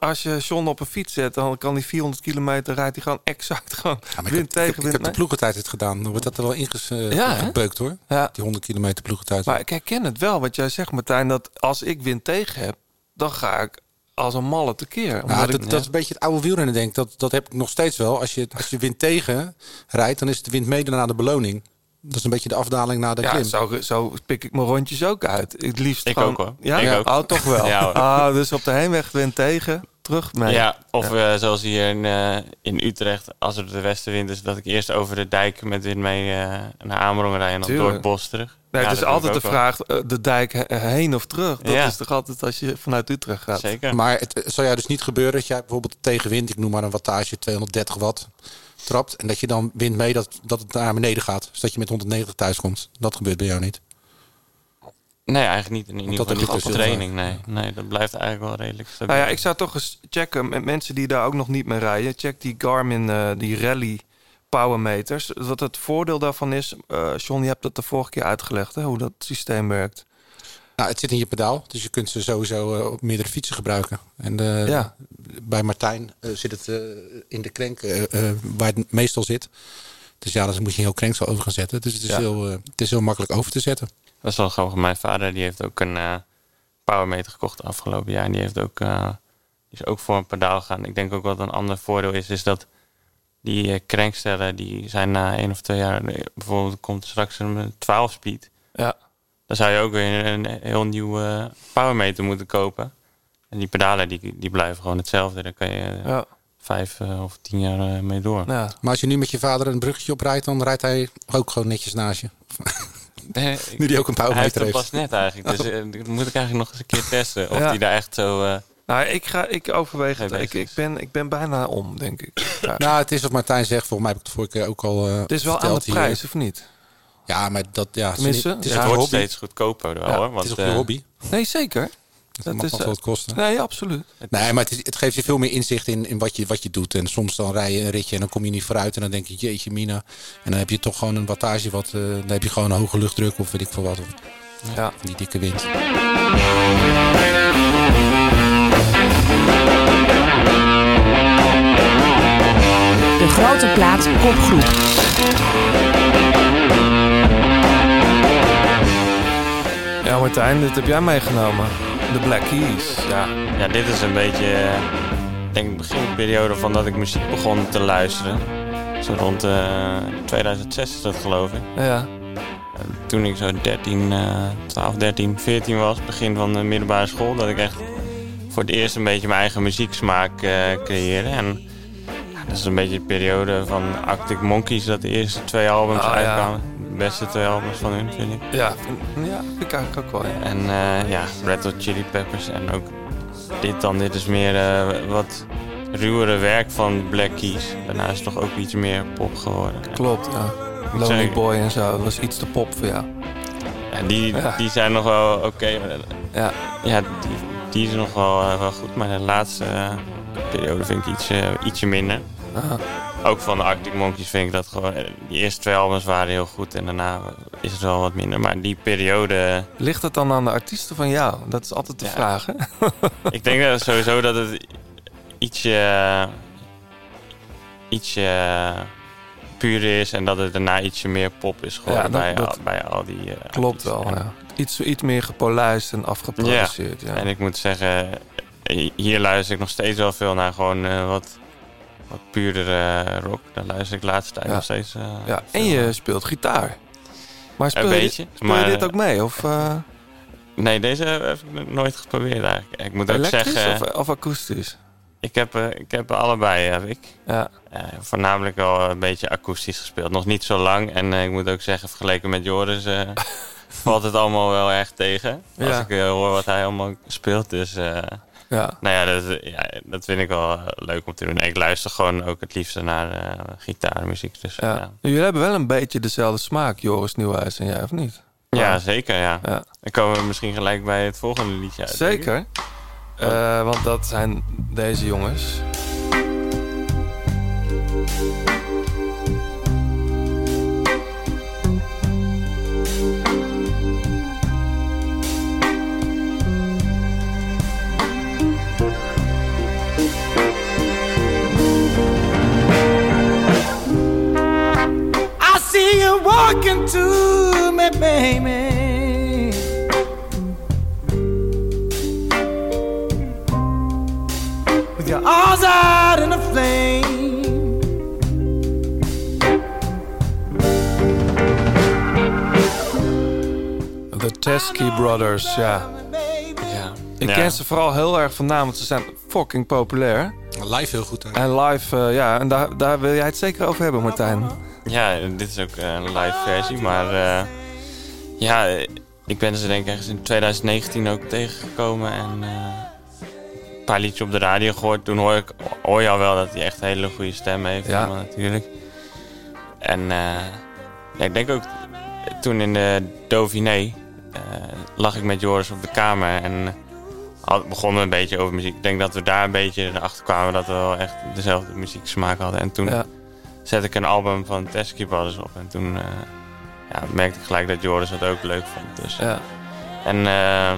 Als je John op een fiets zet, dan kan hij 400 kilometer rijdt hij gewoon exact gewoon Ja, wind heb, tegen ik wind heb de ploegentijd het gedaan. Dan wordt dat er wel ingebeukt Ja, hè? gebeukt hoor. Ja. Die 100 kilometer ploegentijd. Maar ik herken het wel, wat jij zegt Martijn, dat als ik wind tegen heb, dan ga ik als een malle tekeer. Ik- dat, dat is een beetje het oude wielrennen, denk ik. Dat, dat heb ik nog steeds wel. Als je, als je wind tegen rijdt, dan is de wind mede naar de beloning. Dat is een beetje de afdaling naar de ja, klim. zo, zo pik ik mijn rondjes ook uit. Het liefst Ik gewoon- ook, hoor. Ja, Ik ook. Oh, toch wel. Ja, ah, dus op de heenweg wind tegen, terug mee. Ja, of eh, zoals hier in, eh, in Utrecht, als het de westenwind is, dat ik eerst over de dijk met wind mee eh, naar Amerongen rij en dan door het bos terug. Nee, Ja, het is altijd de vraag, de dijk he- heen of terug. Dat Ja. is toch altijd als je vanuit Utrecht gaat. Zeker. Maar het zal jou dus niet gebeuren dat jij bijvoorbeeld tegenwind, ik noem maar een wattage 230 watt, trapt. En dat je dan wind mee dat, dat het naar beneden gaat. Dus dat je met 190 thuis komt. Dat gebeurt bij jou niet. Nee, eigenlijk niet. In ieder dat geval heb niet je op training. Nee. nee, dat blijft eigenlijk wel redelijk stabiel. Nou ja, ik zou toch eens checken met mensen die daar ook nog niet mee rijden. Check die Garmin, eh, die rally powermeters. Wat het voordeel daarvan is, eh John, je hebt dat de vorige keer uitgelegd, hè, hoe dat systeem werkt. Nou, het zit in je pedaal, dus je kunt ze sowieso eh, op meerdere fietsen gebruiken. En eh, Ja. bij Martijn eh, zit het eh, in de krenk waar het meestal zit. Dus ja, dan moet je heel krenksel over gaan zetten. Dus het is, Ja. heel, het is heel makkelijk over te zetten. Dat is wel grappig. Mijn vader die heeft ook een eh powermeter gekocht afgelopen jaar. En die, heeft ook, eh, die is ook voor een pedaal gegaan. Ik denk ook wat een ander voordeel is, is dat die krenkstellen, die zijn na één of twee jaar, bijvoorbeeld komt straks een 12 speed. Ja. Dan zou je ook weer een heel nieuw eh, powermeter moeten kopen. En die pedalen die, die blijven gewoon hetzelfde. Daar kan je eh, Ja. vijf eh, of tien jaar mee door. Ja. Maar als je nu met je vader een bruggetje oprijdt, dan rijdt hij ook gewoon netjes naast je. Nee, Nu die ook een hij heeft powermeter het heeft. pas net eigenlijk. Dus dat moet ik eigenlijk nog eens een keer testen. Of Ja. die daar echt zo... eh, Nou, ik, ga, ik overweeg het. Ik, ik, ben, ik ben bijna om, denk ik. Ja. Nou, het is wat Martijn zegt. Volgens mij heb ik het vorige keer ook al eh het is wel aan de hier. prijs, of niet? Ja, maar dat... Ja, het is Tenminste, niet- het is ja. het een wordt hobby. steeds goedkoper wel Ja, hoor. Het Want, is ook een eh, hobby. Nee, zeker. Dat dat mag is, wel eh, wat kosten. Nee, absoluut. Nee, maar het, het geeft je veel meer inzicht in, in wat, je, wat je doet. En soms dan rij je een ritje en dan kom je niet vooruit. En dan denk je, jeetje mina. En dan heb je toch gewoon een wattage. Wat, eh, dan heb je gewoon een hoge luchtdruk of weet ik veel wat. Of Ja. die dikke wind. De grote plaat kopgroep. Ja, Martijn, dit heb jij meegenomen. De Black Keys. Ja. ja, dit is een beetje... eh, Ik denk de beginperiode van dat ik muziek begon te luisteren. Zo rond eh 2006 is dat geloof ik. Ja. Toen ik zo 13, eh 12, 13, 14 was, begin van de middelbare school, dat ik echt voor het eerst een beetje mijn eigen muzieksmaak eh creëerde. En ja, dat is een beetje de periode van Arctic Monkeys, dat de eerste twee albums Ah, uitkwamen. Beste twee albums van hun, vind ik. Ja, vind, ja, vind ik eigenlijk ook wel. Ja. En eh, ja, Red Hot Chili Peppers en ook dit dan. Dit is meer eh, wat ruwere werk van Black Keys. Daarna is het toch ook iets meer pop geworden. Klopt, ja. Lonely Boy en zo. Dat was iets te pop voor jou. Ja, die, Ja. die zijn nog wel oké. Ja. Ja, die, die is nog wel, eh, wel goed. Maar de laatste periode vind ik iets, ietsje minder. Ook van de Arctic Monkeys vind ik dat gewoon... eh, Die eerste twee albums waren heel goed en daarna is het wel wat minder. Maar die periode... Ligt het dan aan de artiesten van jou? Dat is altijd de Ja. vraag, hè? ik denk dat sowieso dat het ietsje... ietsje puur is en dat het daarna ietsje meer pop is geworden Ja, dat- bij, al, bij al die eh, Klopt wel, ja. Iets, iets meer gepolijst en afgeproduceerd, ja. En ik moet zeggen, eh, hier luister ik nog steeds wel veel naar gewoon wat, wat puurdere rock. Daar luister ik de laatste tijd nog steeds. eh, Ja, en je naar. speelt gitaar. Maar speel, Een je, beetje, speel maar- je dit ook mee? Of Nee, deze heb ik nooit geprobeerd eigenlijk. Ik moet ook zeggen, of, of akoestisch? ik heb, eh, ik heb allebei, heb ik. Ja. Eh, voornamelijk wel een beetje akoestisch gespeeld. Nog niet zo lang. En eh, ik moet ook zeggen, vergeleken met Joris eh, valt het allemaal wel erg tegen. Als ik eh, hoor wat hij allemaal speelt. Dus eh, Ja. nou ja dat, ja, dat vind ik wel eh, leuk om te doen. Ik luister gewoon ook het liefste naar eh, gitaarmuziek. Dus, ja. ja. Jullie hebben wel een beetje dezelfde smaak, Joris Nieuwhuis en jij, of niet? Ja, zeker. Ja. Ja. Dan komen we misschien gelijk bij het volgende liedje uit. Zeker. Eh, want dat zijn deze jongens. Baby. With your arms out in a flame. De Teskey Brothers, ja. Ja. Ik Ja. ken ze vooral heel erg van naam, want ze zijn fucking populair. Live heel goed. Hè? En live, eh, ja, en daar, daar wil jij het zeker over hebben, Martijn. Ja, dit is ook een live versie. Maar eh, ja, ik ben ze denk ik ergens in 2019 ook tegengekomen. En eh, een paar liedjes op de radio gehoord. Toen hoor, ik, hoor je al wel dat hij echt een hele goede stem heeft. Ja. natuurlijk. En eh, ja, ik denk ook toen in de Dauphiné eh, lag ik met Joris op de kamer. En begonnen we een beetje over muziek. Ik denk dat we daar een beetje achter kwamen dat we wel echt dezelfde muzieksmaak hadden. En toen Ja. zette ik een album van Teskey Brothers op. En toen ja, merkte ik gelijk dat Joris het ook leuk vond. Dus. Ja. En eh,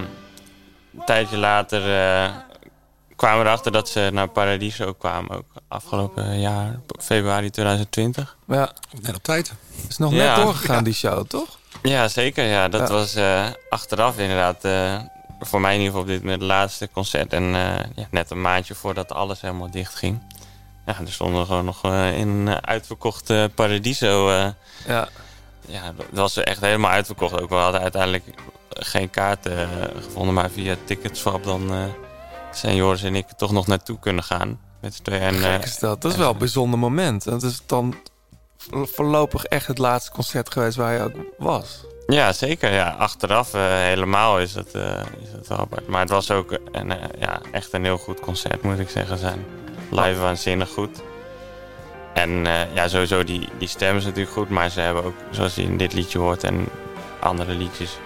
een tijdje later eh, kwamen we erachter dat ze naar Paradiso kwamen. Ook afgelopen jaar, februari 2020. Ja. Net op tijd. Is nog Ja. net doorgegaan, Ja. die show, toch? Ja, zeker. Ja, dat Ja. was eh, achteraf inderdaad eh, voor mij in ieder geval op dit moment het laatste concert. En eh, ja, net een maandje voordat alles helemaal dicht ging. Ja, er stonden we gewoon nog eh, in een uitverkochte Paradiso. eh, Ja. Ja, dat was echt helemaal uitverkocht. Ook we hadden uiteindelijk geen kaarten eh, gevonden, maar via Ticketswap dan eh, zijn Joris en ik toch nog naartoe kunnen gaan. Met z'n tweeën. En, eh, Gek is dat. Dat is wel een bijzonder moment. Dat is dan voorlopig echt het laatste concert geweest waar je ook was. Ja, zeker. Ja. Achteraf helemaal is het, is het wel apart. Maar het was ook een, ja, echt een heel goed concert, moet ik zeggen. Zijn live waanzinnig goed. En eh, ja, sowieso die, die stem is natuurlijk goed. Maar ze hebben ook, zoals je in dit liedje hoort en andere liedjes...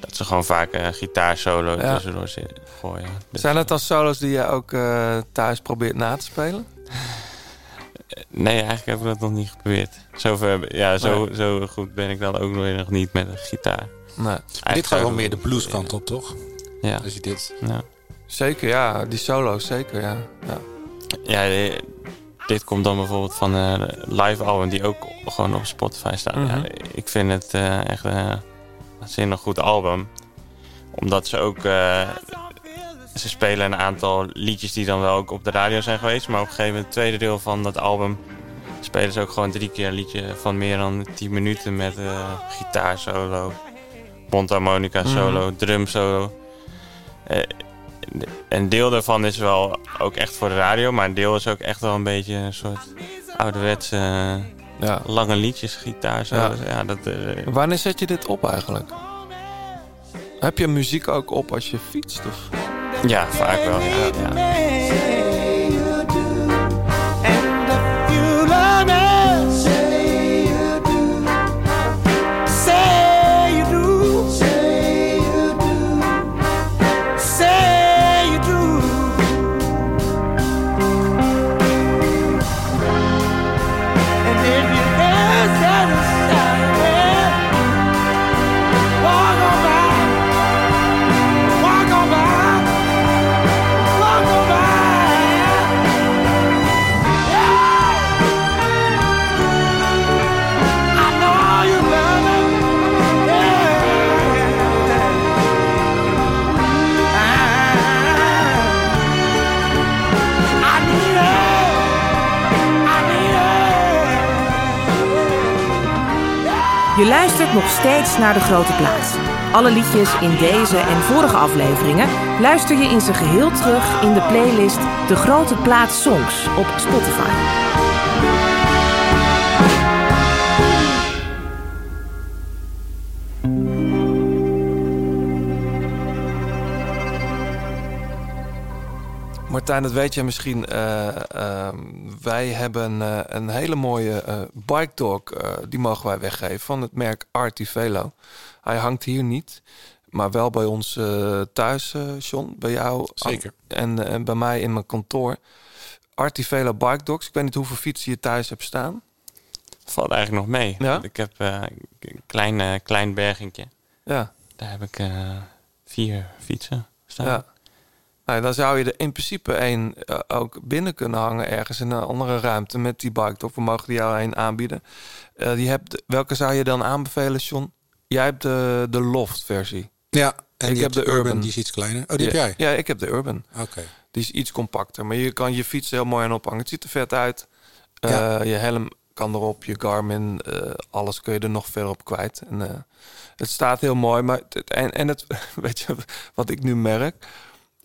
dat ze gewoon vaak een gitaarsolo Ja. tussendoor zitten gooien. Dus, Zijn het dan solo's die je ook eh, thuis probeert na te spelen? Nee, eigenlijk heb ik dat nog niet geprobeerd. Zover, ja, zo, zo goed ben ik dan ook nog niet met een gitaar. Nee. dit gaat wel meer de blueskant op, toch? Ja. Als je dit... Ja. Zeker, ja. Die solo's, zeker, ja. ja. Ja, eh, dit komt dan bijvoorbeeld van een live album die ook gewoon op Spotify staat. Mhm. ja, ik vind het eh, echt een waanzinnig goed album. Omdat ze ook... eh, ze spelen een aantal liedjes die dan wel ook op de radio zijn geweest. Maar op een gegeven moment, het tweede deel van dat album... spelen ze ook gewoon drie keer een liedje van meer dan 10 minuten... met eh gitaarsolo, mondharmonica solo, drum solo. Een deel daarvan is wel ook echt voor de radio, maar een deel is ook echt wel een beetje een soort ouderwetse Ja. lange liedjes, gitaar. Zo. Ja. Ja. dat, eh, Wanneer zet je dit op eigenlijk? Heb je muziek ook op als je fietst? Of? ja, vaak wel. Ja, ja. Je luistert nog steeds naar De Grote Plaats. Alle liedjes in deze en vorige afleveringen luister je in zijn geheel terug in de playlist De Grote Plaats Songs op Spotify. Martijn, dat weet je misschien. eh, ehm, wij hebben eh, een hele mooie eh bike dog. die mogen wij weggeven van het merk Artivelo. Hij hangt hier niet, maar wel bij ons thuis, John. Bij jou. Zeker. En, en bij mij in mijn kantoor. Artivelo bike dogs. Ik weet niet hoeveel fietsen je thuis hebt staan. Valt eigenlijk nog mee. Ja? Ik heb een klein, klein bergingje. Ja. Daar heb ik vier fietsen staan. Ja. Nou, dan zou je er in principe één eh, ook binnen kunnen hangen ergens in een andere ruimte met die bike toch? We mogen die jou één aanbieden. Eh, die hebt, welke zou je dan aanbevelen, John? Jij hebt de, de Loft versie. Ja, en ik heb hebt de Urban. Die is iets kleiner. Oh, die ja, heb jij? Ja, ik heb de Urban. Oké. Die is iets compacter, maar je kan je fiets heel mooi aan ophangen. Het ziet er vet uit. Eh, Ja. Je helm kan erop, je Garmin, eh, alles kun je er nog verder op kwijt. En, eh, het staat heel mooi, maar het, en, en het, weet je wat ik nu merk?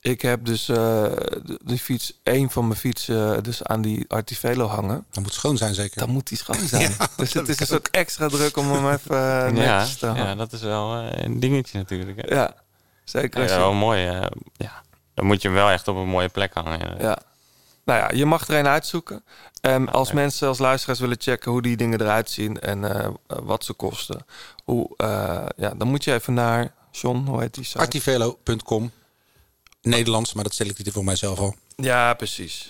Ik heb dus eh, de- die fiets, één van mijn fietsen, dus aan die Artivelo hangen. Dat moet schoon zijn zeker. Dan moet die schoon zijn. Ja, dus het is dus ook extra druk om hem even eh, ja, netjes te houden. ja, dat is wel eh, een dingetje natuurlijk. Hè. Ja, zeker. Ja, wel mooi. eh, ja. Dan moet je hem wel echt op een mooie plek hangen. Ja. Nou ja, je mag er een uitzoeken. Ehm, als mensen als luisteraars willen checken hoe die dingen eruit zien en eh, wat ze kosten, hoe, eh, ja, dan moet je even naar John, hoe heet die site? Artivelo.com. Nederlands, maar dat selecteer ik voor mijzelf al. Ja, precies.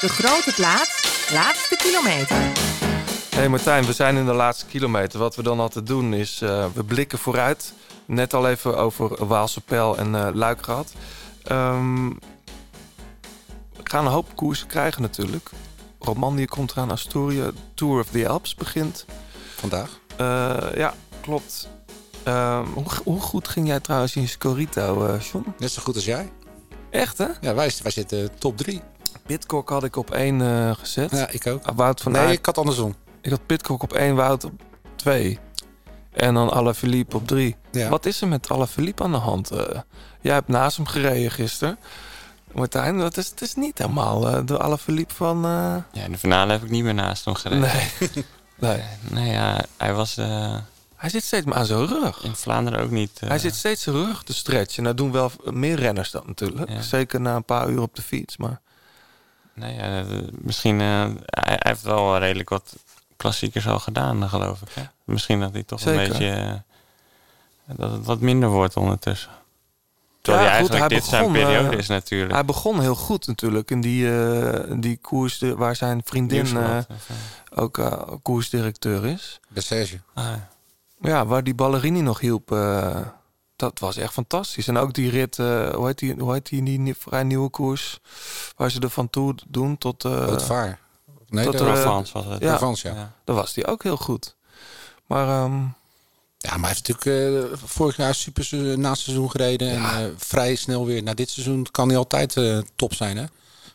De grote plaat, laatste kilometer. hey Martijn, we zijn in de laatste kilometer. Wat we dan altijd doen is, eh, we blikken vooruit. Net al even over Waalse Pijl en eh, Luik gehad. Ehm, we gaan een hoop koersen krijgen natuurlijk. Romandie komt eraan, Asturië. Tour of the Alps begint. Vandaag? Eh, ja, klopt. Ehm, hoe, hoe goed ging jij trouwens in Scorito, eh John? Net zo goed als jij. Echt, hè? Ja, wij, wij zitten top drie. Pitcock had ik op één eh, gezet. Ja, ik ook. Wout van Nee, Aert- ik had andersom. Ik had Pitcock op één, Wout op twee. En dan Alaphilippe op drie. Ja. Wat is er met Alaphilippe aan de hand? Eh, jij hebt naast hem gereden gisteren. Martijn, dat is, het is niet helemaal eh, de Alaphilippe van... eh, Ja, in de finale heb ik niet meer naast hem gereden. Nee. nee. Nee, ja, hij was eh, Hij zit steeds maar aan zijn rug. in Vlaanderen ook niet. eh, Hij zit steeds zijn rug te stretchen. Nou doen wel meer renners dat natuurlijk. Ja. Zeker na een paar uur op de fiets. Maar Nee, ja, eh, misschien... eh, hij, hij heeft wel redelijk wat klassiekers al gedaan, eh, geloof ik. Hè? Misschien dat hij toch Zeker. een beetje... eh, dat het wat minder wordt ondertussen. Terwijl Ja, hij goed, eigenlijk hij dit zijn begon, periode eh, is natuurlijk. hij begon heel goed natuurlijk. In die, eh, die koers waar zijn vriendin eh, ook eh, koersdirecteur is. De Serge. Ah, ja. Ja, waar die Ballerini nog hielp. eh, dat was echt fantastisch. En ook die rit, eh, hoe heet die, hoe heet die, die vrij nieuwe koers? Waar ze er van toe doen tot... eh het vaar. Nee, tot de Provence was het. Ja, Provence, ja. Ja. daar was die ook heel goed. Maar ehm, Ja, maar hij heeft natuurlijk vorig jaar super na het seizoen gereden. En eh, vrij snel weer na dit seizoen kan hij altijd eh, top zijn. Hè?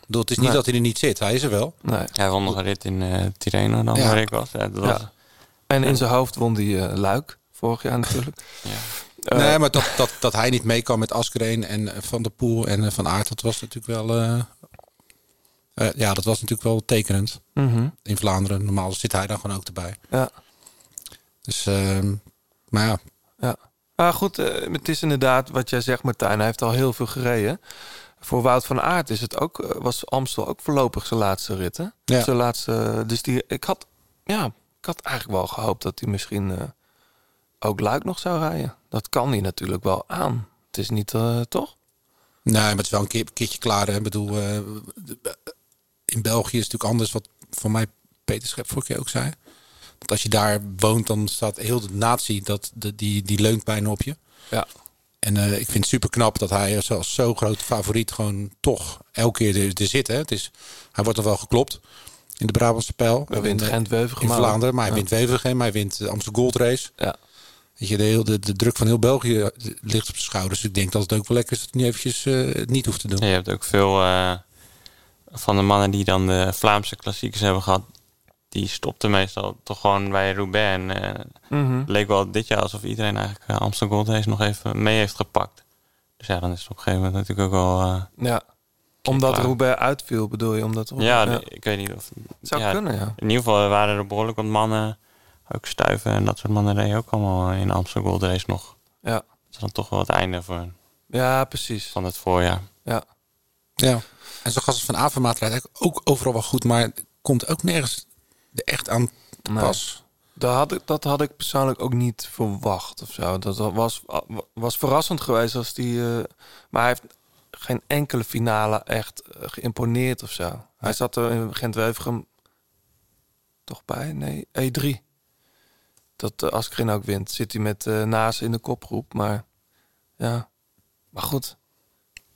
Bedoel, het is niet Nee. dat hij er niet zit. Hij is er wel. nee. Hij won nog een rit in eh Tirreno dan, Ja. waar ik was. Ja, dat was Ja. En in zijn hoofd won die eh, Luik vorig jaar natuurlijk. ja. Eh, nee, maar dat, dat, dat hij niet mee kan met Askreen en eh, Van der Poel en Van Aert, dat was natuurlijk wel... eh, eh, ja, dat was natuurlijk wel tekenend mhm, in Vlaanderen. Normaal zit hij dan gewoon ook erbij. Ja, Dus, ehm, maar ja, ja. Maar goed, het is inderdaad wat jij zegt Martijn. Hij heeft al heel veel gereden. Voor Wout van Aert is het ook, was Amstel ook voorlopig zijn laatste rit. Hè? Ja. Zijn laatste, dus die, ik had, ja, ik had eigenlijk wel gehoopt dat hij misschien eh, ook Luik nog zou rijden. Dat kan hij natuurlijk wel aan. Het is niet, eh, toch? Nee, maar het is wel een keer, keertje klaar. Hè. Ik bedoel, eh, in België is het natuurlijk anders wat voor mij Peter Schep vorige keer ook zei. Dat als je daar woont, dan staat heel de natie, dat, de, die, die leunt bijna op je. Ja. En ik vind het super knap dat hij als, als zo groot favoriet gewoon toch elke keer er, er zit. Hè. Het is, hij wordt er wel geklopt in de Brabantse pijl. Hij wint In, eh, Gent-Wevelgem In ook. Vlaanderen, maar hij Ja. wint Wevelgem, hij wint de Amsterdam Gold Race. Ja. Weet je, de, heel, de, de druk van heel België ligt op zijn schouders. Ik denk dat het ook wel lekker is dat hij niet eventjes eh, het niet hoeft te doen. Ja, je hebt ook veel eh, van de mannen die dan de Vlaamse klassiekers hebben gehad. Die stopten meestal toch gewoon bij Roubaix. En eh, Mhm. het leek wel dit jaar alsof iedereen eigenlijk eh, Amsterdam Gold Race nog even mee heeft gepakt. Dus ja, dan is het op een gegeven moment natuurlijk ook wel... eh, Ja. Omdat. Roubaix uitviel, bedoel je? Omdat ja, ik weet niet of... Het zou ja, kunnen, ja. In ieder geval waren er behoorlijk wat mannen, ook stuiven en dat soort mannen reden ook allemaal in Amsterdam Gold Race nog. Ja. Dat is dan toch wel het einde voor, Ja, precies. van het voorjaar. Ja. Ja. En zo gast van Avermaat rijdt eigenlijk ook overal wel goed, maar komt ook nergens er echt aan te Nee. pas. Dat had, ik, dat had ik persoonlijk ook niet verwacht of zo. Dat was, was verrassend geweest als die. eh, maar hij heeft geen enkele finale echt eh, geïmponeerd of zo. Hij zat er in Gent-Wevelgem toch bij? Nee, E3. Dat uh, Askren ook wint, zit hij met eh Naas in de kopgroep. Maar ja, maar goed.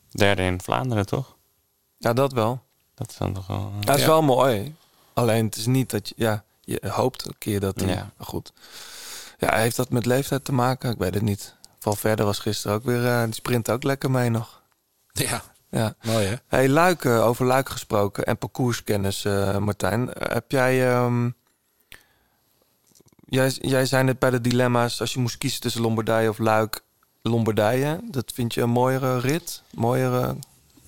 Derde in Vlaanderen, toch? Ja, dat wel. Dat is dan toch wel... Ja, het is wel mooi. Alleen het is niet dat je... Ja, je hoopt een keer dat hij... Ja. Maar goed. Ja, heeft dat met leeftijd te maken? Ik weet het niet. Valverde was gisteren ook weer... eh, die sprint ook lekker mee nog. Ja, Ja. mooi hè? Hey, Luik, eh, over Luik gesproken en parcourskennis, eh, Martijn. Eh, heb jij, ehm, jij... Jij zei net bij de dilemma's, als je moest kiezen tussen Lombardije of Luik, Lombardije. Dat vind je een mooiere rit? Mooiere...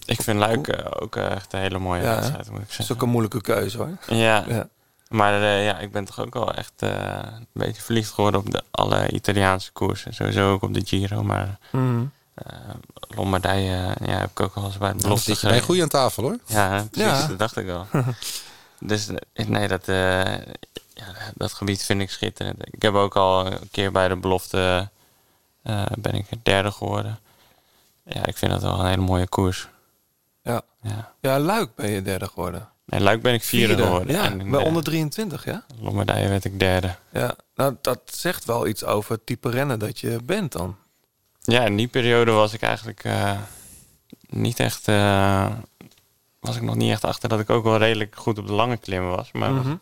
Ik vind Luik ook echt een hele mooie Ja, wedstrijd, moet ik Dat is zeggen. ook een moeilijke keuze hoor. Ja, Ja. maar ja, ik ben toch ook wel echt een beetje verliefd geworden op de, alle Italiaanse koersen. Sowieso ook op de Giro, maar Mhm. Eh, Lombardije ja, heb ik ook al eens bij belofte zit je bij goed aan tafel hoor. Ja, precies, Ja. dat dacht ik wel. dus eh, nee, dat, eh, ja, dat gebied vind ik schitterend. Ik heb ook al een keer bij de belofte eh, ben ik derde geworden. Ja, ik vind dat wel een hele mooie koers. Ja. Ja. Ja, Luik ben je derde geworden. Nee, Luik ben ik vierde, geworden. Ja, En, bij eh, onder 23, ja? Lombardije werd ik derde. Ja, nou dat zegt wel iets over het type rennen dat je bent dan. Ja, in die periode was ik eigenlijk eh, niet echt. eh, was ik nog niet echt achter dat ik ook wel redelijk goed op de lange klimmen was. Maar Mhm.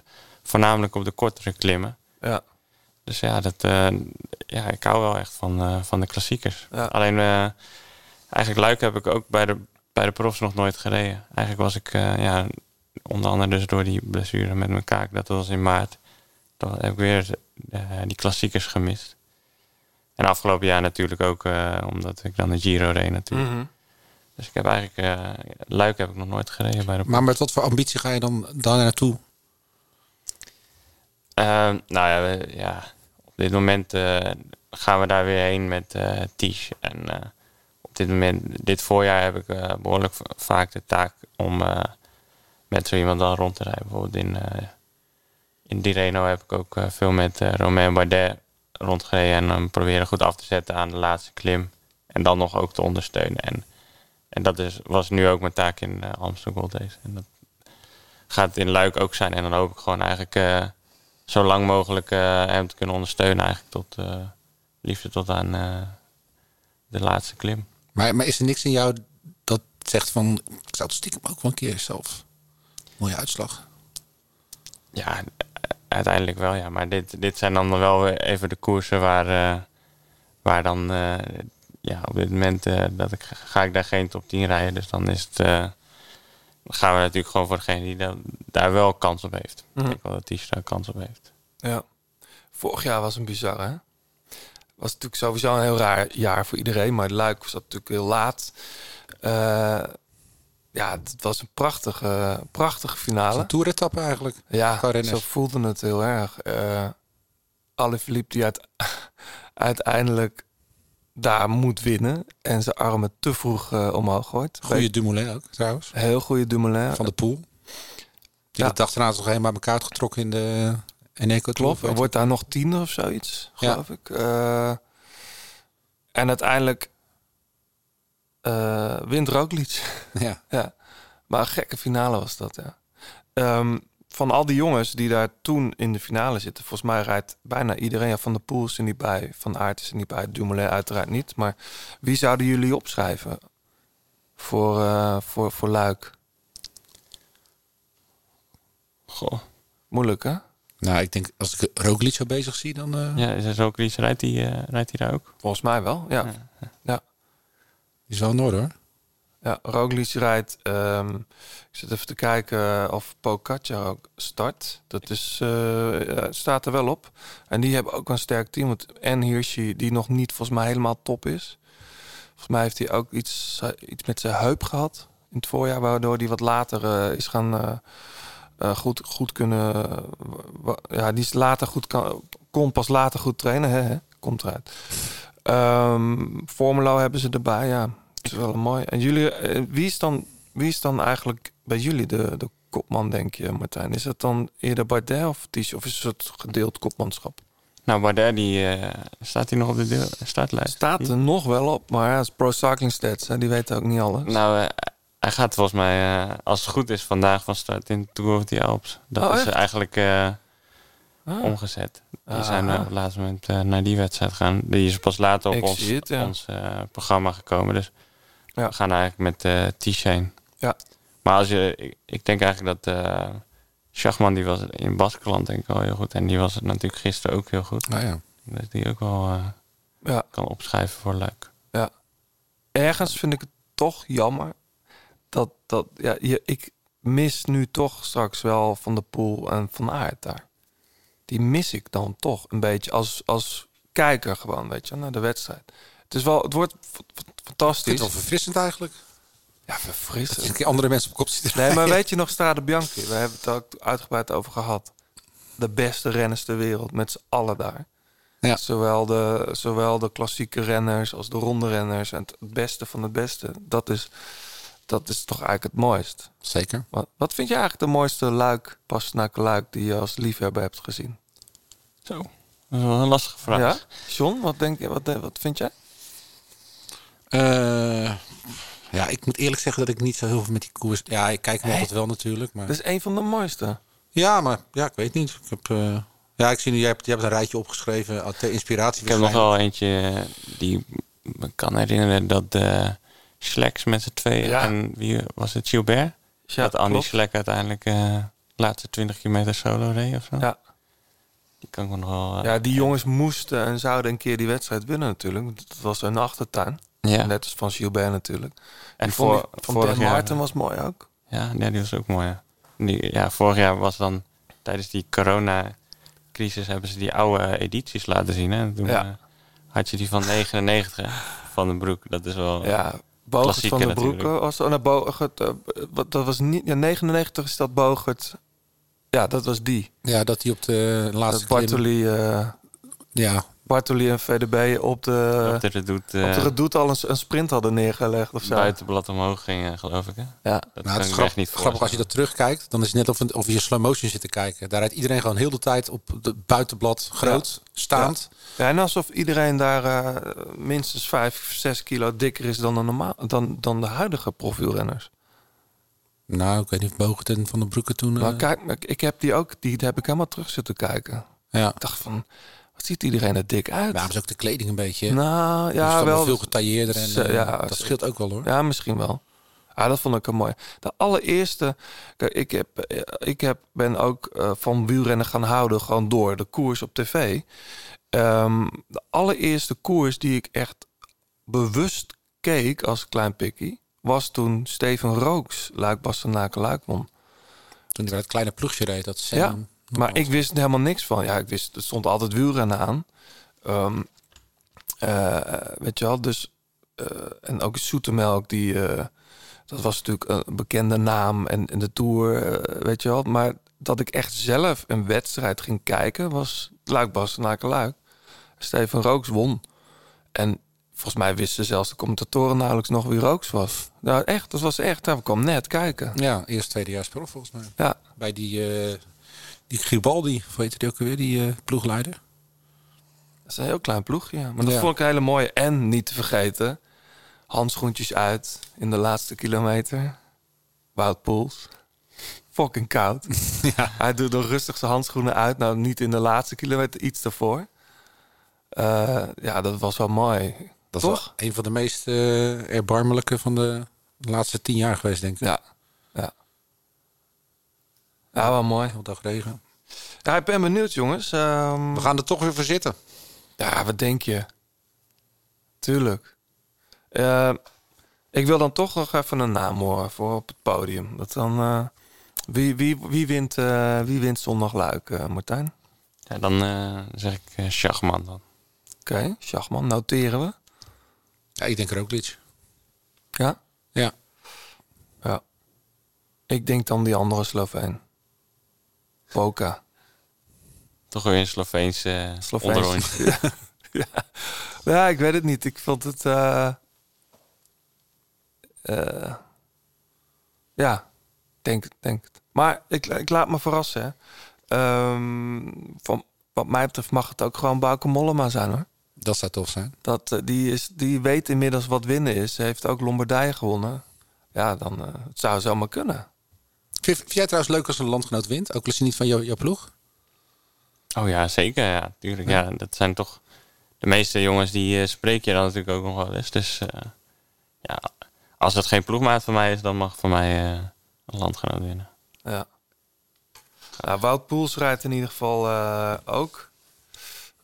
voornamelijk op de kortere klimmen. Ja. Dus ja, dat, eh, ja ik hou wel echt van, van de klassiekers. Ja. Alleen eigenlijk Luik heb ik ook bij de, bij de profs nog nooit gereden. Eigenlijk was ik, ja, onder andere dus door die blessure met mijn kaak, dat was in maart. Dan heb ik weer die klassiekers gemist. En afgelopen jaar natuurlijk ook, eh, omdat ik dan de Giro reed natuurlijk. Mhm. Dus ik heb eigenlijk, eh, Luik heb ik nog nooit gereden bij de Maar met wat voor ambitie ga je dan daar naartoe? Ehm, nou ja, we- ja, op dit moment eh, gaan we daar weer heen met eh Ties. En eh, op dit moment, dit voorjaar heb ik eh, behoorlijk va- vaak de taak om eh, met zo iemand dan rond te rijden. Bijvoorbeeld in, eh in Direno heb ik ook veel met eh Romain Bardet rondgereden en hem proberen goed af te zetten aan de laatste klim. En dan nog ook te ondersteunen. En, en dat is, was nu ook mijn taak in eh, Amsterdam Gold Race. En dat gaat in Luik ook zijn. En dan hoop ik gewoon eigenlijk eh, zo lang mogelijk eh, hem te kunnen ondersteunen. Eigenlijk tot liefde tot aan de laatste klim. Maar, maar is er niks in jou dat zegt van... Ik zou het stiekem ook wel een keer zelf. Mooie uitslag. Ja, uiteindelijk wel ja. Maar dit, dit zijn dan wel weer even de koersen waar, eh, waar dan... eh, ja, op dit moment eh, dat ik, ga ik daar geen top 10 rijden. Dus dan is het... gaan we natuurlijk gewoon voor degene die daar, daar wel kans op heeft. Mhm. Ik denk wel dat die daar kans op heeft. Ja. Vorig jaar was een bizar, hè? Was natuurlijk sowieso een heel raar jaar voor iedereen, maar Luik was natuurlijk heel laat. Ja, het was een prachtige, prachtige finale. Een toeretappe eigenlijk. Ja, renners. zo voelde het heel erg. Eh Alle Philippe die uit, uiteindelijk daar moet winnen en zijn armen te vroeg eh, omhoog gooit. Goede Dumoulin ook trouwens. Heel goede Dumoulin. Van de Poel. Die Ja. de dag daarna toch helemaal bij elkaar getrokken in de Eneco Klopt, er wordt daar nog tiende of zoiets, Ja. geloof ik. Eh, en uiteindelijk eh wint Roglic. Ja. ja. Maar een gekke finale was dat, ja. Ehm, van al die jongens die daar toen in de finale zitten... volgens mij rijdt bijna iedereen... Ja, van de Poel is er niet bij, Van Aert is er niet bij... Dumoulin uiteraard niet. Maar wie zouden jullie opschrijven voor, eh, voor, voor Luik? Goh. Moeilijk, hè? Nou, ik denk als ik Roglic zo bezig zie, dan... eh, Ja, is er Chris, rijdt hij eh, rijdt hij daar ook? Volgens mij wel, ja. ja. Is wel in hoor. Ja, Roglic rijdt. ehm, ik zit even te kijken of Pogacar ook start. Dat is, eh, staat er wel op. En die hebben ook een sterk team. Want en Hirschi, die nog niet volgens mij helemaal top is. Volgens mij heeft hij ook iets, iets met zijn heup gehad in het voorjaar, waardoor hij wat later eh, is gaan eh, eh, goed, goed kunnen. ja, die is later goed kan, kon pas later goed trainen. Hè, hè? Komt eruit. Ehm Formelo hebben ze erbij, ja. Dat is wel mooi. En jullie, eh, wie is dan, wie is dan eigenlijk bij jullie de, de kopman, denk je, Martijn? Is het dan eerder Bardet of Ties? Of is het gedeeld kopmanschap? Nou, Bardet, die, eh, staat hij nog op de deel, startlijst? Staat er nog wel op, maar ja, het is Pro Cycling Stats, hè, die weten ook niet alles. Nou, eh, hij gaat volgens mij, als het goed is, vandaag van start in Tour of the Alps. Dat Oh, is eigenlijk Ah. omgezet. Die Ah. zijn eh, op het laatste moment eh, naar die wedstrijd gegaan. Die is pas later op ons, ja. ons eh, programma gekomen. Dus We gaan eigenlijk met eh T-Shane. Ja. Maar als je, ik, ik denk eigenlijk dat eh Schachman, die was in Baskeland denk ik wel heel goed. En die was het natuurlijk gisteren ook heel goed. Nou ja. Dat die ook wel Ja. kan opschrijven voor leuk. Ja. Ergens vind ik het toch jammer dat, dat ja, je, ik mis nu toch straks wel Van de Poel en Van Aert daar. Die mis ik dan toch een beetje als, als kijker gewoon, weet je, naar de wedstrijd. Het, is wel, het wordt fantastisch. het wel verfrissend eigenlijk. Ja, verfrissend. Dat je een keer andere mensen op kop ziet Nee, maar weet je nog Strade Bianchi? We hebben het ook uitgebreid over gehad. De beste renners ter wereld, met z'n allen daar. Ja. Zowel, de, zowel de klassieke renners als de ronde renners. En het beste van het beste. Dat is, dat is toch eigenlijk het mooist. Zeker. Wat, wat vind je eigenlijk de mooiste luik, Pastenaken luik, die je als liefhebber hebt gezien? Zo. Dat is wel een lastige vraag. Ja? John, wat, denk je, wat, wat vind jij? Eh, ja, ik moet eerlijk zeggen dat ik niet zo heel veel met die koers... Ja, ik kijk hem altijd wel natuurlijk. Maar... Dat is een van de mooiste. Ja, maar ja, ik weet niet. Ik heb, eh, ja, ik zie nu, jij hebt, jij hebt een rijtje opgeschreven. uh, ter inspiratie. Ik heb nog wel eentje eh, die me kan herinneren dat de Schleks met z'n tweeën Ja. en wie was het, Gilbert? Ja, dat Andy klopt. Schlek uiteindelijk de laatste 20 kilometer solo reed of zo. Ja. Die kan ik nog wel... eh, Ja, die jongens moesten en zouden een keer die wedstrijd winnen natuurlijk. Dat was een achtertuin. Ja. Net als van Gilbert natuurlijk. En Die vond voor, van vorig jaar, Martin was mooi ook. Ja, ja, die was ook mooi. Ja. Die, ja, vorig jaar was dan tijdens die corona-crisis hebben ze die oude edities laten zien. Hè? En Toen Ja. eh, had je die van 99 van de broek. Dat is wel Ja, Bogert van de. Broeken was oh, nou, Bogert, eh, wat, dat was niet ja, 99 is dat Bogert. Ja, dat was die. Ja, dat hij op de laatste Bartoli, eh, Ja, Bartoli en VDB op de op de Redoute, op de eh, Redoute al een, een sprint hadden neergelegd of zo. buitenblad omhoog ging, geloof ik. Hè? Ja. Dat nou, kan het ik is me grap- echt niet grappig als je dat terugkijkt. Dan is het net of, een- of je slow motion zit te kijken. Daar rijdt iedereen gewoon heel de tijd op het buitenblad groot, staand. Ja, en alsof iedereen daar eh, minstens 5, 6 kilo dikker is dan de, normaal, dan, dan de huidige profielrenners. Nou, ik weet niet of Bogert en Van den Broeke toen... Maar eh, kijk, ik- heb die ook, die heb ik helemaal terug zitten kijken. ja. Ik dacht van, ziet iedereen er dik uit? Maar is ook de kleding een beetje. nou, ja, wel. veel getailleerder en Ze- eh, ja, dat scheelt ook wel hoor. Ja, misschien wel. Ja, dat vond ik een mooi. De allereerste, kijk, ik, heb, eh, ik heb, ben ook eh, van wielrennen gaan houden, gewoon door de koers op tv. Ehm, de allereerste koers die ik echt bewust keek als klein pikkie, was toen Steven Rooks Luik Bastenaken Luik won. Toen hij bij het kleine ploegje reed. Dat Sam Ja, maar ik wist helemaal niks van. Ja, ik wist, er stond altijd wielrennen aan. Ehm, eh, weet je wel, dus... eh, en ook Zoetemelk, die... eh, dat was natuurlijk een bekende naam en, en de Tour, weet je wel. Maar dat ik echt zelf een wedstrijd ging kijken, was Luik Bastenaken Luik. Steven Rooks won. En volgens mij wisten zelfs de commentatoren nauwelijks nog wie Rooks was. Nou, echt, dat was echt. Hij kwam net kijken. Ja, eerst tweedejaars prof volgens mij. Ja, Bij die, die Gribaldi, weet je die ook alweer, die eh, ploegleider. Dat is een heel klein ploegje, ja. Maar dat Ja. vond ik een hele mooie. En niet te vergeten, handschoentjes uit in de laatste kilometer. Wout Poels. Fucking koud. Ja. Hij doet nog rustig zijn handschoenen uit. Nou, niet in de laatste kilometer, iets daarvoor. Eh, ja, dat was wel mooi. Dat Toch? een van de meest eh, erbarmelijke van de laatste tien jaar geweest, denk ik. Ja. Ja. Wel mooi. Heel dag regen. Ja, ik ben benieuwd, jongens. Ehm, We gaan er toch weer voor zitten. Ja, wat denk je? Tuurlijk. Eh, ik wil dan toch nog even een naam horen voor op het podium. Dat dan, eh, wie, wie, wie, wint, eh, wie wint zondag Luik, eh, Martijn? Ja, dan eh, zeg ik eh Schachman dan. Oké, Schachman, noteren we. Ja, ik denk Roglic. Ja? Ja. Ja. Ik denk dan die andere Sloveen. Poka. Toch weer een Sloveense Sloveens. onderrondje. ja. ja. Ja, ik weet het niet. Ik vond het... eh, eh, ja, denk, denk het. Maar ik, ik laat me verrassen. Hè. Ehm, van, wat mij betreft mag het ook gewoon Bauke Mollema zijn hoor. Dat zou tof zijn. Dat, eh, die, is, die weet inmiddels wat winnen is. Ze heeft ook Lombardije gewonnen. Ja, dan eh, het zou zomaar kunnen. Vind, vind jij trouwens leuk als een landgenoot wint? Ook al is hij niet van jou- jouw ploeg? Oh ja, zeker. Ja, tuurlijk. Ja, dat zijn toch de meeste jongens die eh, spreek je dan natuurlijk ook nog wel eens. Dus eh, ja, als het geen ploegmaat van mij is, dan mag voor mij eh, een landgenoot winnen. Ja. ja Wout Poels rijdt in ieder geval eh, ook.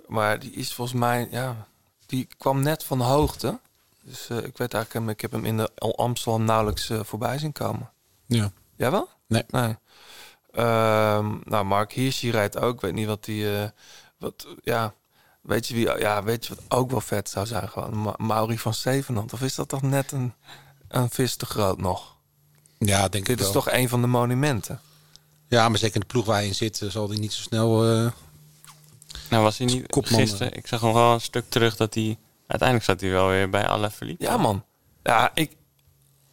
Maar die is volgens mij, ja, die kwam net van de hoogte. Dus eh, ik weet eigenlijk, ik heb hem in de Amsterdam nauwelijks eh, voorbij zien komen. Ja. Jij wel? Nee. Nee. Ehm, nou, Mark Hirschi rijdt ook. Ik weet niet wat die, eh, wat, ja, weet je wie, ja, weet je wat ook wel vet zou zijn? Gewoon Ma Mauri van Zevenand. Of is dat toch net een, een vis te groot nog? Ja, denk Dit ik is wel. toch een van de monumenten. Ja, maar zeker in de ploeg waar je in zit, eh, zal die niet zo snel... eh, Nou was hij niet Kopman, gisteren. Ik zag hem wel een stuk terug dat hij... Uiteindelijk zat hij wel weer bij alle verliep. Ja, man. Ja, ik.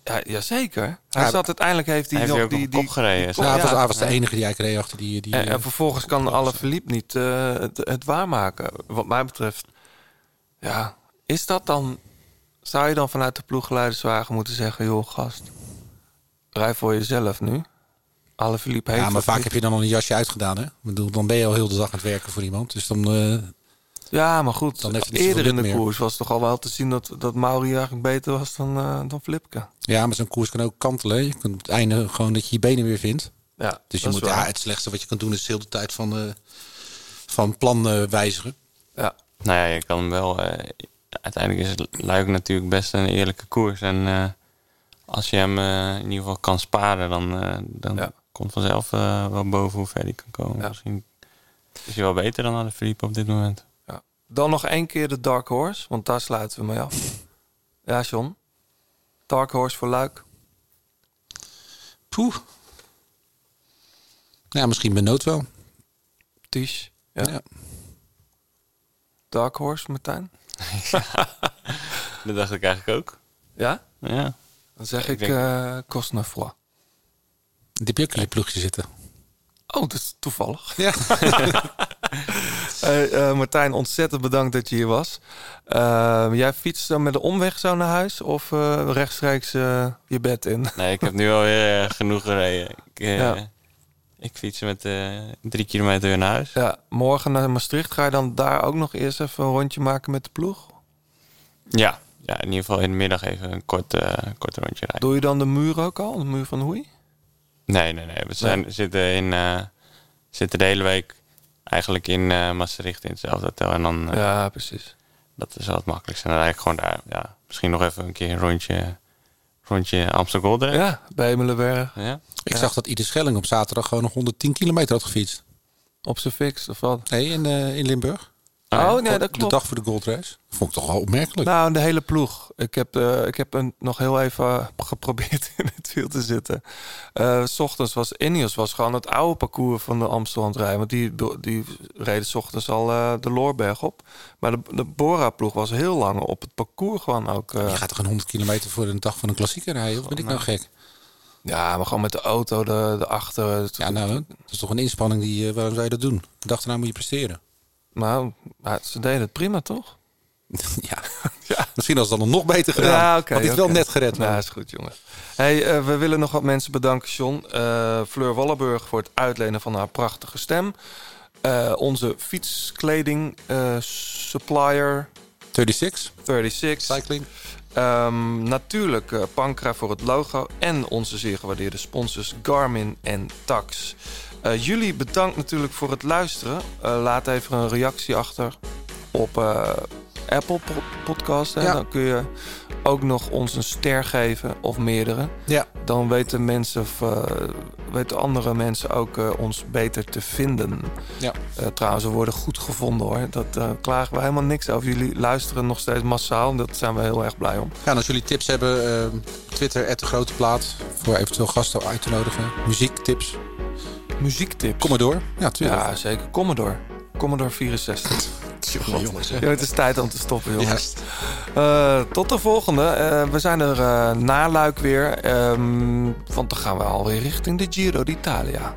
Ja, jazeker. Hij Ja, zat uiteindelijk heeft hij, hij nog die, die gereden. die- ja, hij was, hij de enige die eigenlijk reed achter die... die En, eh, en vervolgens kan alle verliep niet eh, het, het waarmaken. Wat mij betreft, ja, is dat dan? Zou je dan vanuit de ploegleiderswagen moeten zeggen, joh, gast, rij voor jezelf nu. Alle verliep heeft. ja, maar vaak niet. heb je dan al een jasje uitgedaan, hè? Ik bedoel, dan ben je al heel de dag aan het werken voor iemand. Dus dan... eh, Ja, maar goed. Dan heeft eerder in de meer. koers was toch al wel te zien dat, dat Mauri eigenlijk beter was dan, eh, dan Flipke. ja, maar zo'n koers kan ook kantelen. Je kunt op het einde gewoon dat je je benen weer vindt. Ja, Dus je dat is moet, waar. ja, het slechtste wat je kan doen is de hele tijd van, eh, van plan eh, wijzigen. Ja. Nou ja, je kan hem wel... eh, uiteindelijk is het Luik natuurlijk best een eerlijke koers. En eh, als je hem in ieder geval kan sparen, dan, eh, dan Ja. komt vanzelf eh, wel boven hoe ver hij kan komen. Ja. Misschien is hij wel beter dan alle verliep op dit moment. Dan nog één keer de Dark Horse, want daar sluiten we mee af. Ja, John. Dark Horse voor Luik. Poeh. Ja, misschien Benoot wel. Ties. Ja. Ja. Dark Horse, Martijn. Dat dacht ik eigenlijk ook. Ja? Ja. Dan zeg Ik ik denk- eh Cosnefroid. Die heb je ook in je ploegje zitten. Oh, dat is toevallig. Ja. Hey, eh, Martijn, ontzettend bedankt dat je hier was. Eh, jij fietst dan met de omweg zo naar huis of eh, rechtstreeks eh, je bed in? Nee, ik heb nu alweer genoeg gereden. Ik, Ja. ik fiets met drie kilometer weer naar huis. Ja, morgen naar Maastricht. Ga je dan daar ook nog eerst even een rondje maken met de ploeg? Ja, ja in ieder geval in de middag even een kort, kort rondje rijden. Doe je dan de muur ook al? De muur van Hoei? Nee, nee, nee. We zijn, zitten, in, zitten de hele week eigenlijk in eh Maastricht in hetzelfde hotel. En dan, eh, Ja, precies. dat is wel het makkelijkste. En dan rijd ik gewoon daar. Ja, misschien nog even een keer een rondje, rondje Amsterdam Gold rijden. Ja, bij Melenberg. Ja. Ik Ja. zag dat Ieder Schelling op zaterdag gewoon nog 110 kilometer had gefietst. Op zijn fix of wat? Nee, in, eh, in Limburg. Oh, nee, dat klopt. De dag voor de Gold Race. Vond ik toch wel opmerkelijk. Nou, de hele ploeg. Ik heb, eh, ik heb een, nog heel even geprobeerd in het wiel te zitten. Eh, s ochtends was Ineos was gewoon het oude parcours van de Amsterdam rijden. Want die, die reden s ochtends al eh, de Loorberg op. Maar de, de Bora-ploeg was heel lang op het parcours gewoon ook. Je gaat toch een 100 kilometer voor een dag van een klassieker rijden? Of ben ik nou gek? ja, maar gewoon met de auto, de, de achter. Ja, nou, dat is toch een inspanning die... waarom zou je dat doen? De dag erna moet je presteren. Nou, maar ze deden het prima, toch? ja. Misschien als het dan nog beter gedaan. Ja, het wel net gered. Ja, man. is goed, jongen. Hey, eh, we willen nog wat mensen bedanken, John. Eh, Fleur Wallenburg voor het uitlenen van haar prachtige stem. Eh, onze fietskleding supplier 36. 36. Cycling. Ehm, natuurlijk Pankra voor het logo. En onze zeer gewaardeerde sponsors Garmin en Tax. Eh, jullie bedankt natuurlijk voor het luisteren. Eh, laat even een reactie achter op eh, Apple po- Podcast. Hè? Ja. Dan kun je ook nog ons een ster geven of meerdere. Ja. Dan weten mensen of eh, weten andere mensen ook eh, ons beter te vinden. Ja. Eh, trouwens, we worden goed gevonden hoor. Dat klagen we helemaal niks over. Jullie luisteren nog steeds massaal. Daar zijn we heel erg blij om. Ja, en als jullie tips hebben, Twitter, de grote plaat. Voor eventueel gasten uit te nodigen. Muziektips. Muziektips. Kom maar door. Ja, tuurlijk. Ja, zeker. Commodore. Commodore 64. Jongen, jongens. hè. Ja, het is tijd om te stoppen, jongens. Eh, tot de volgende. Eh, we zijn er eh na Luik weer. Ehm, want dan gaan we alweer richting de Giro d'Italia.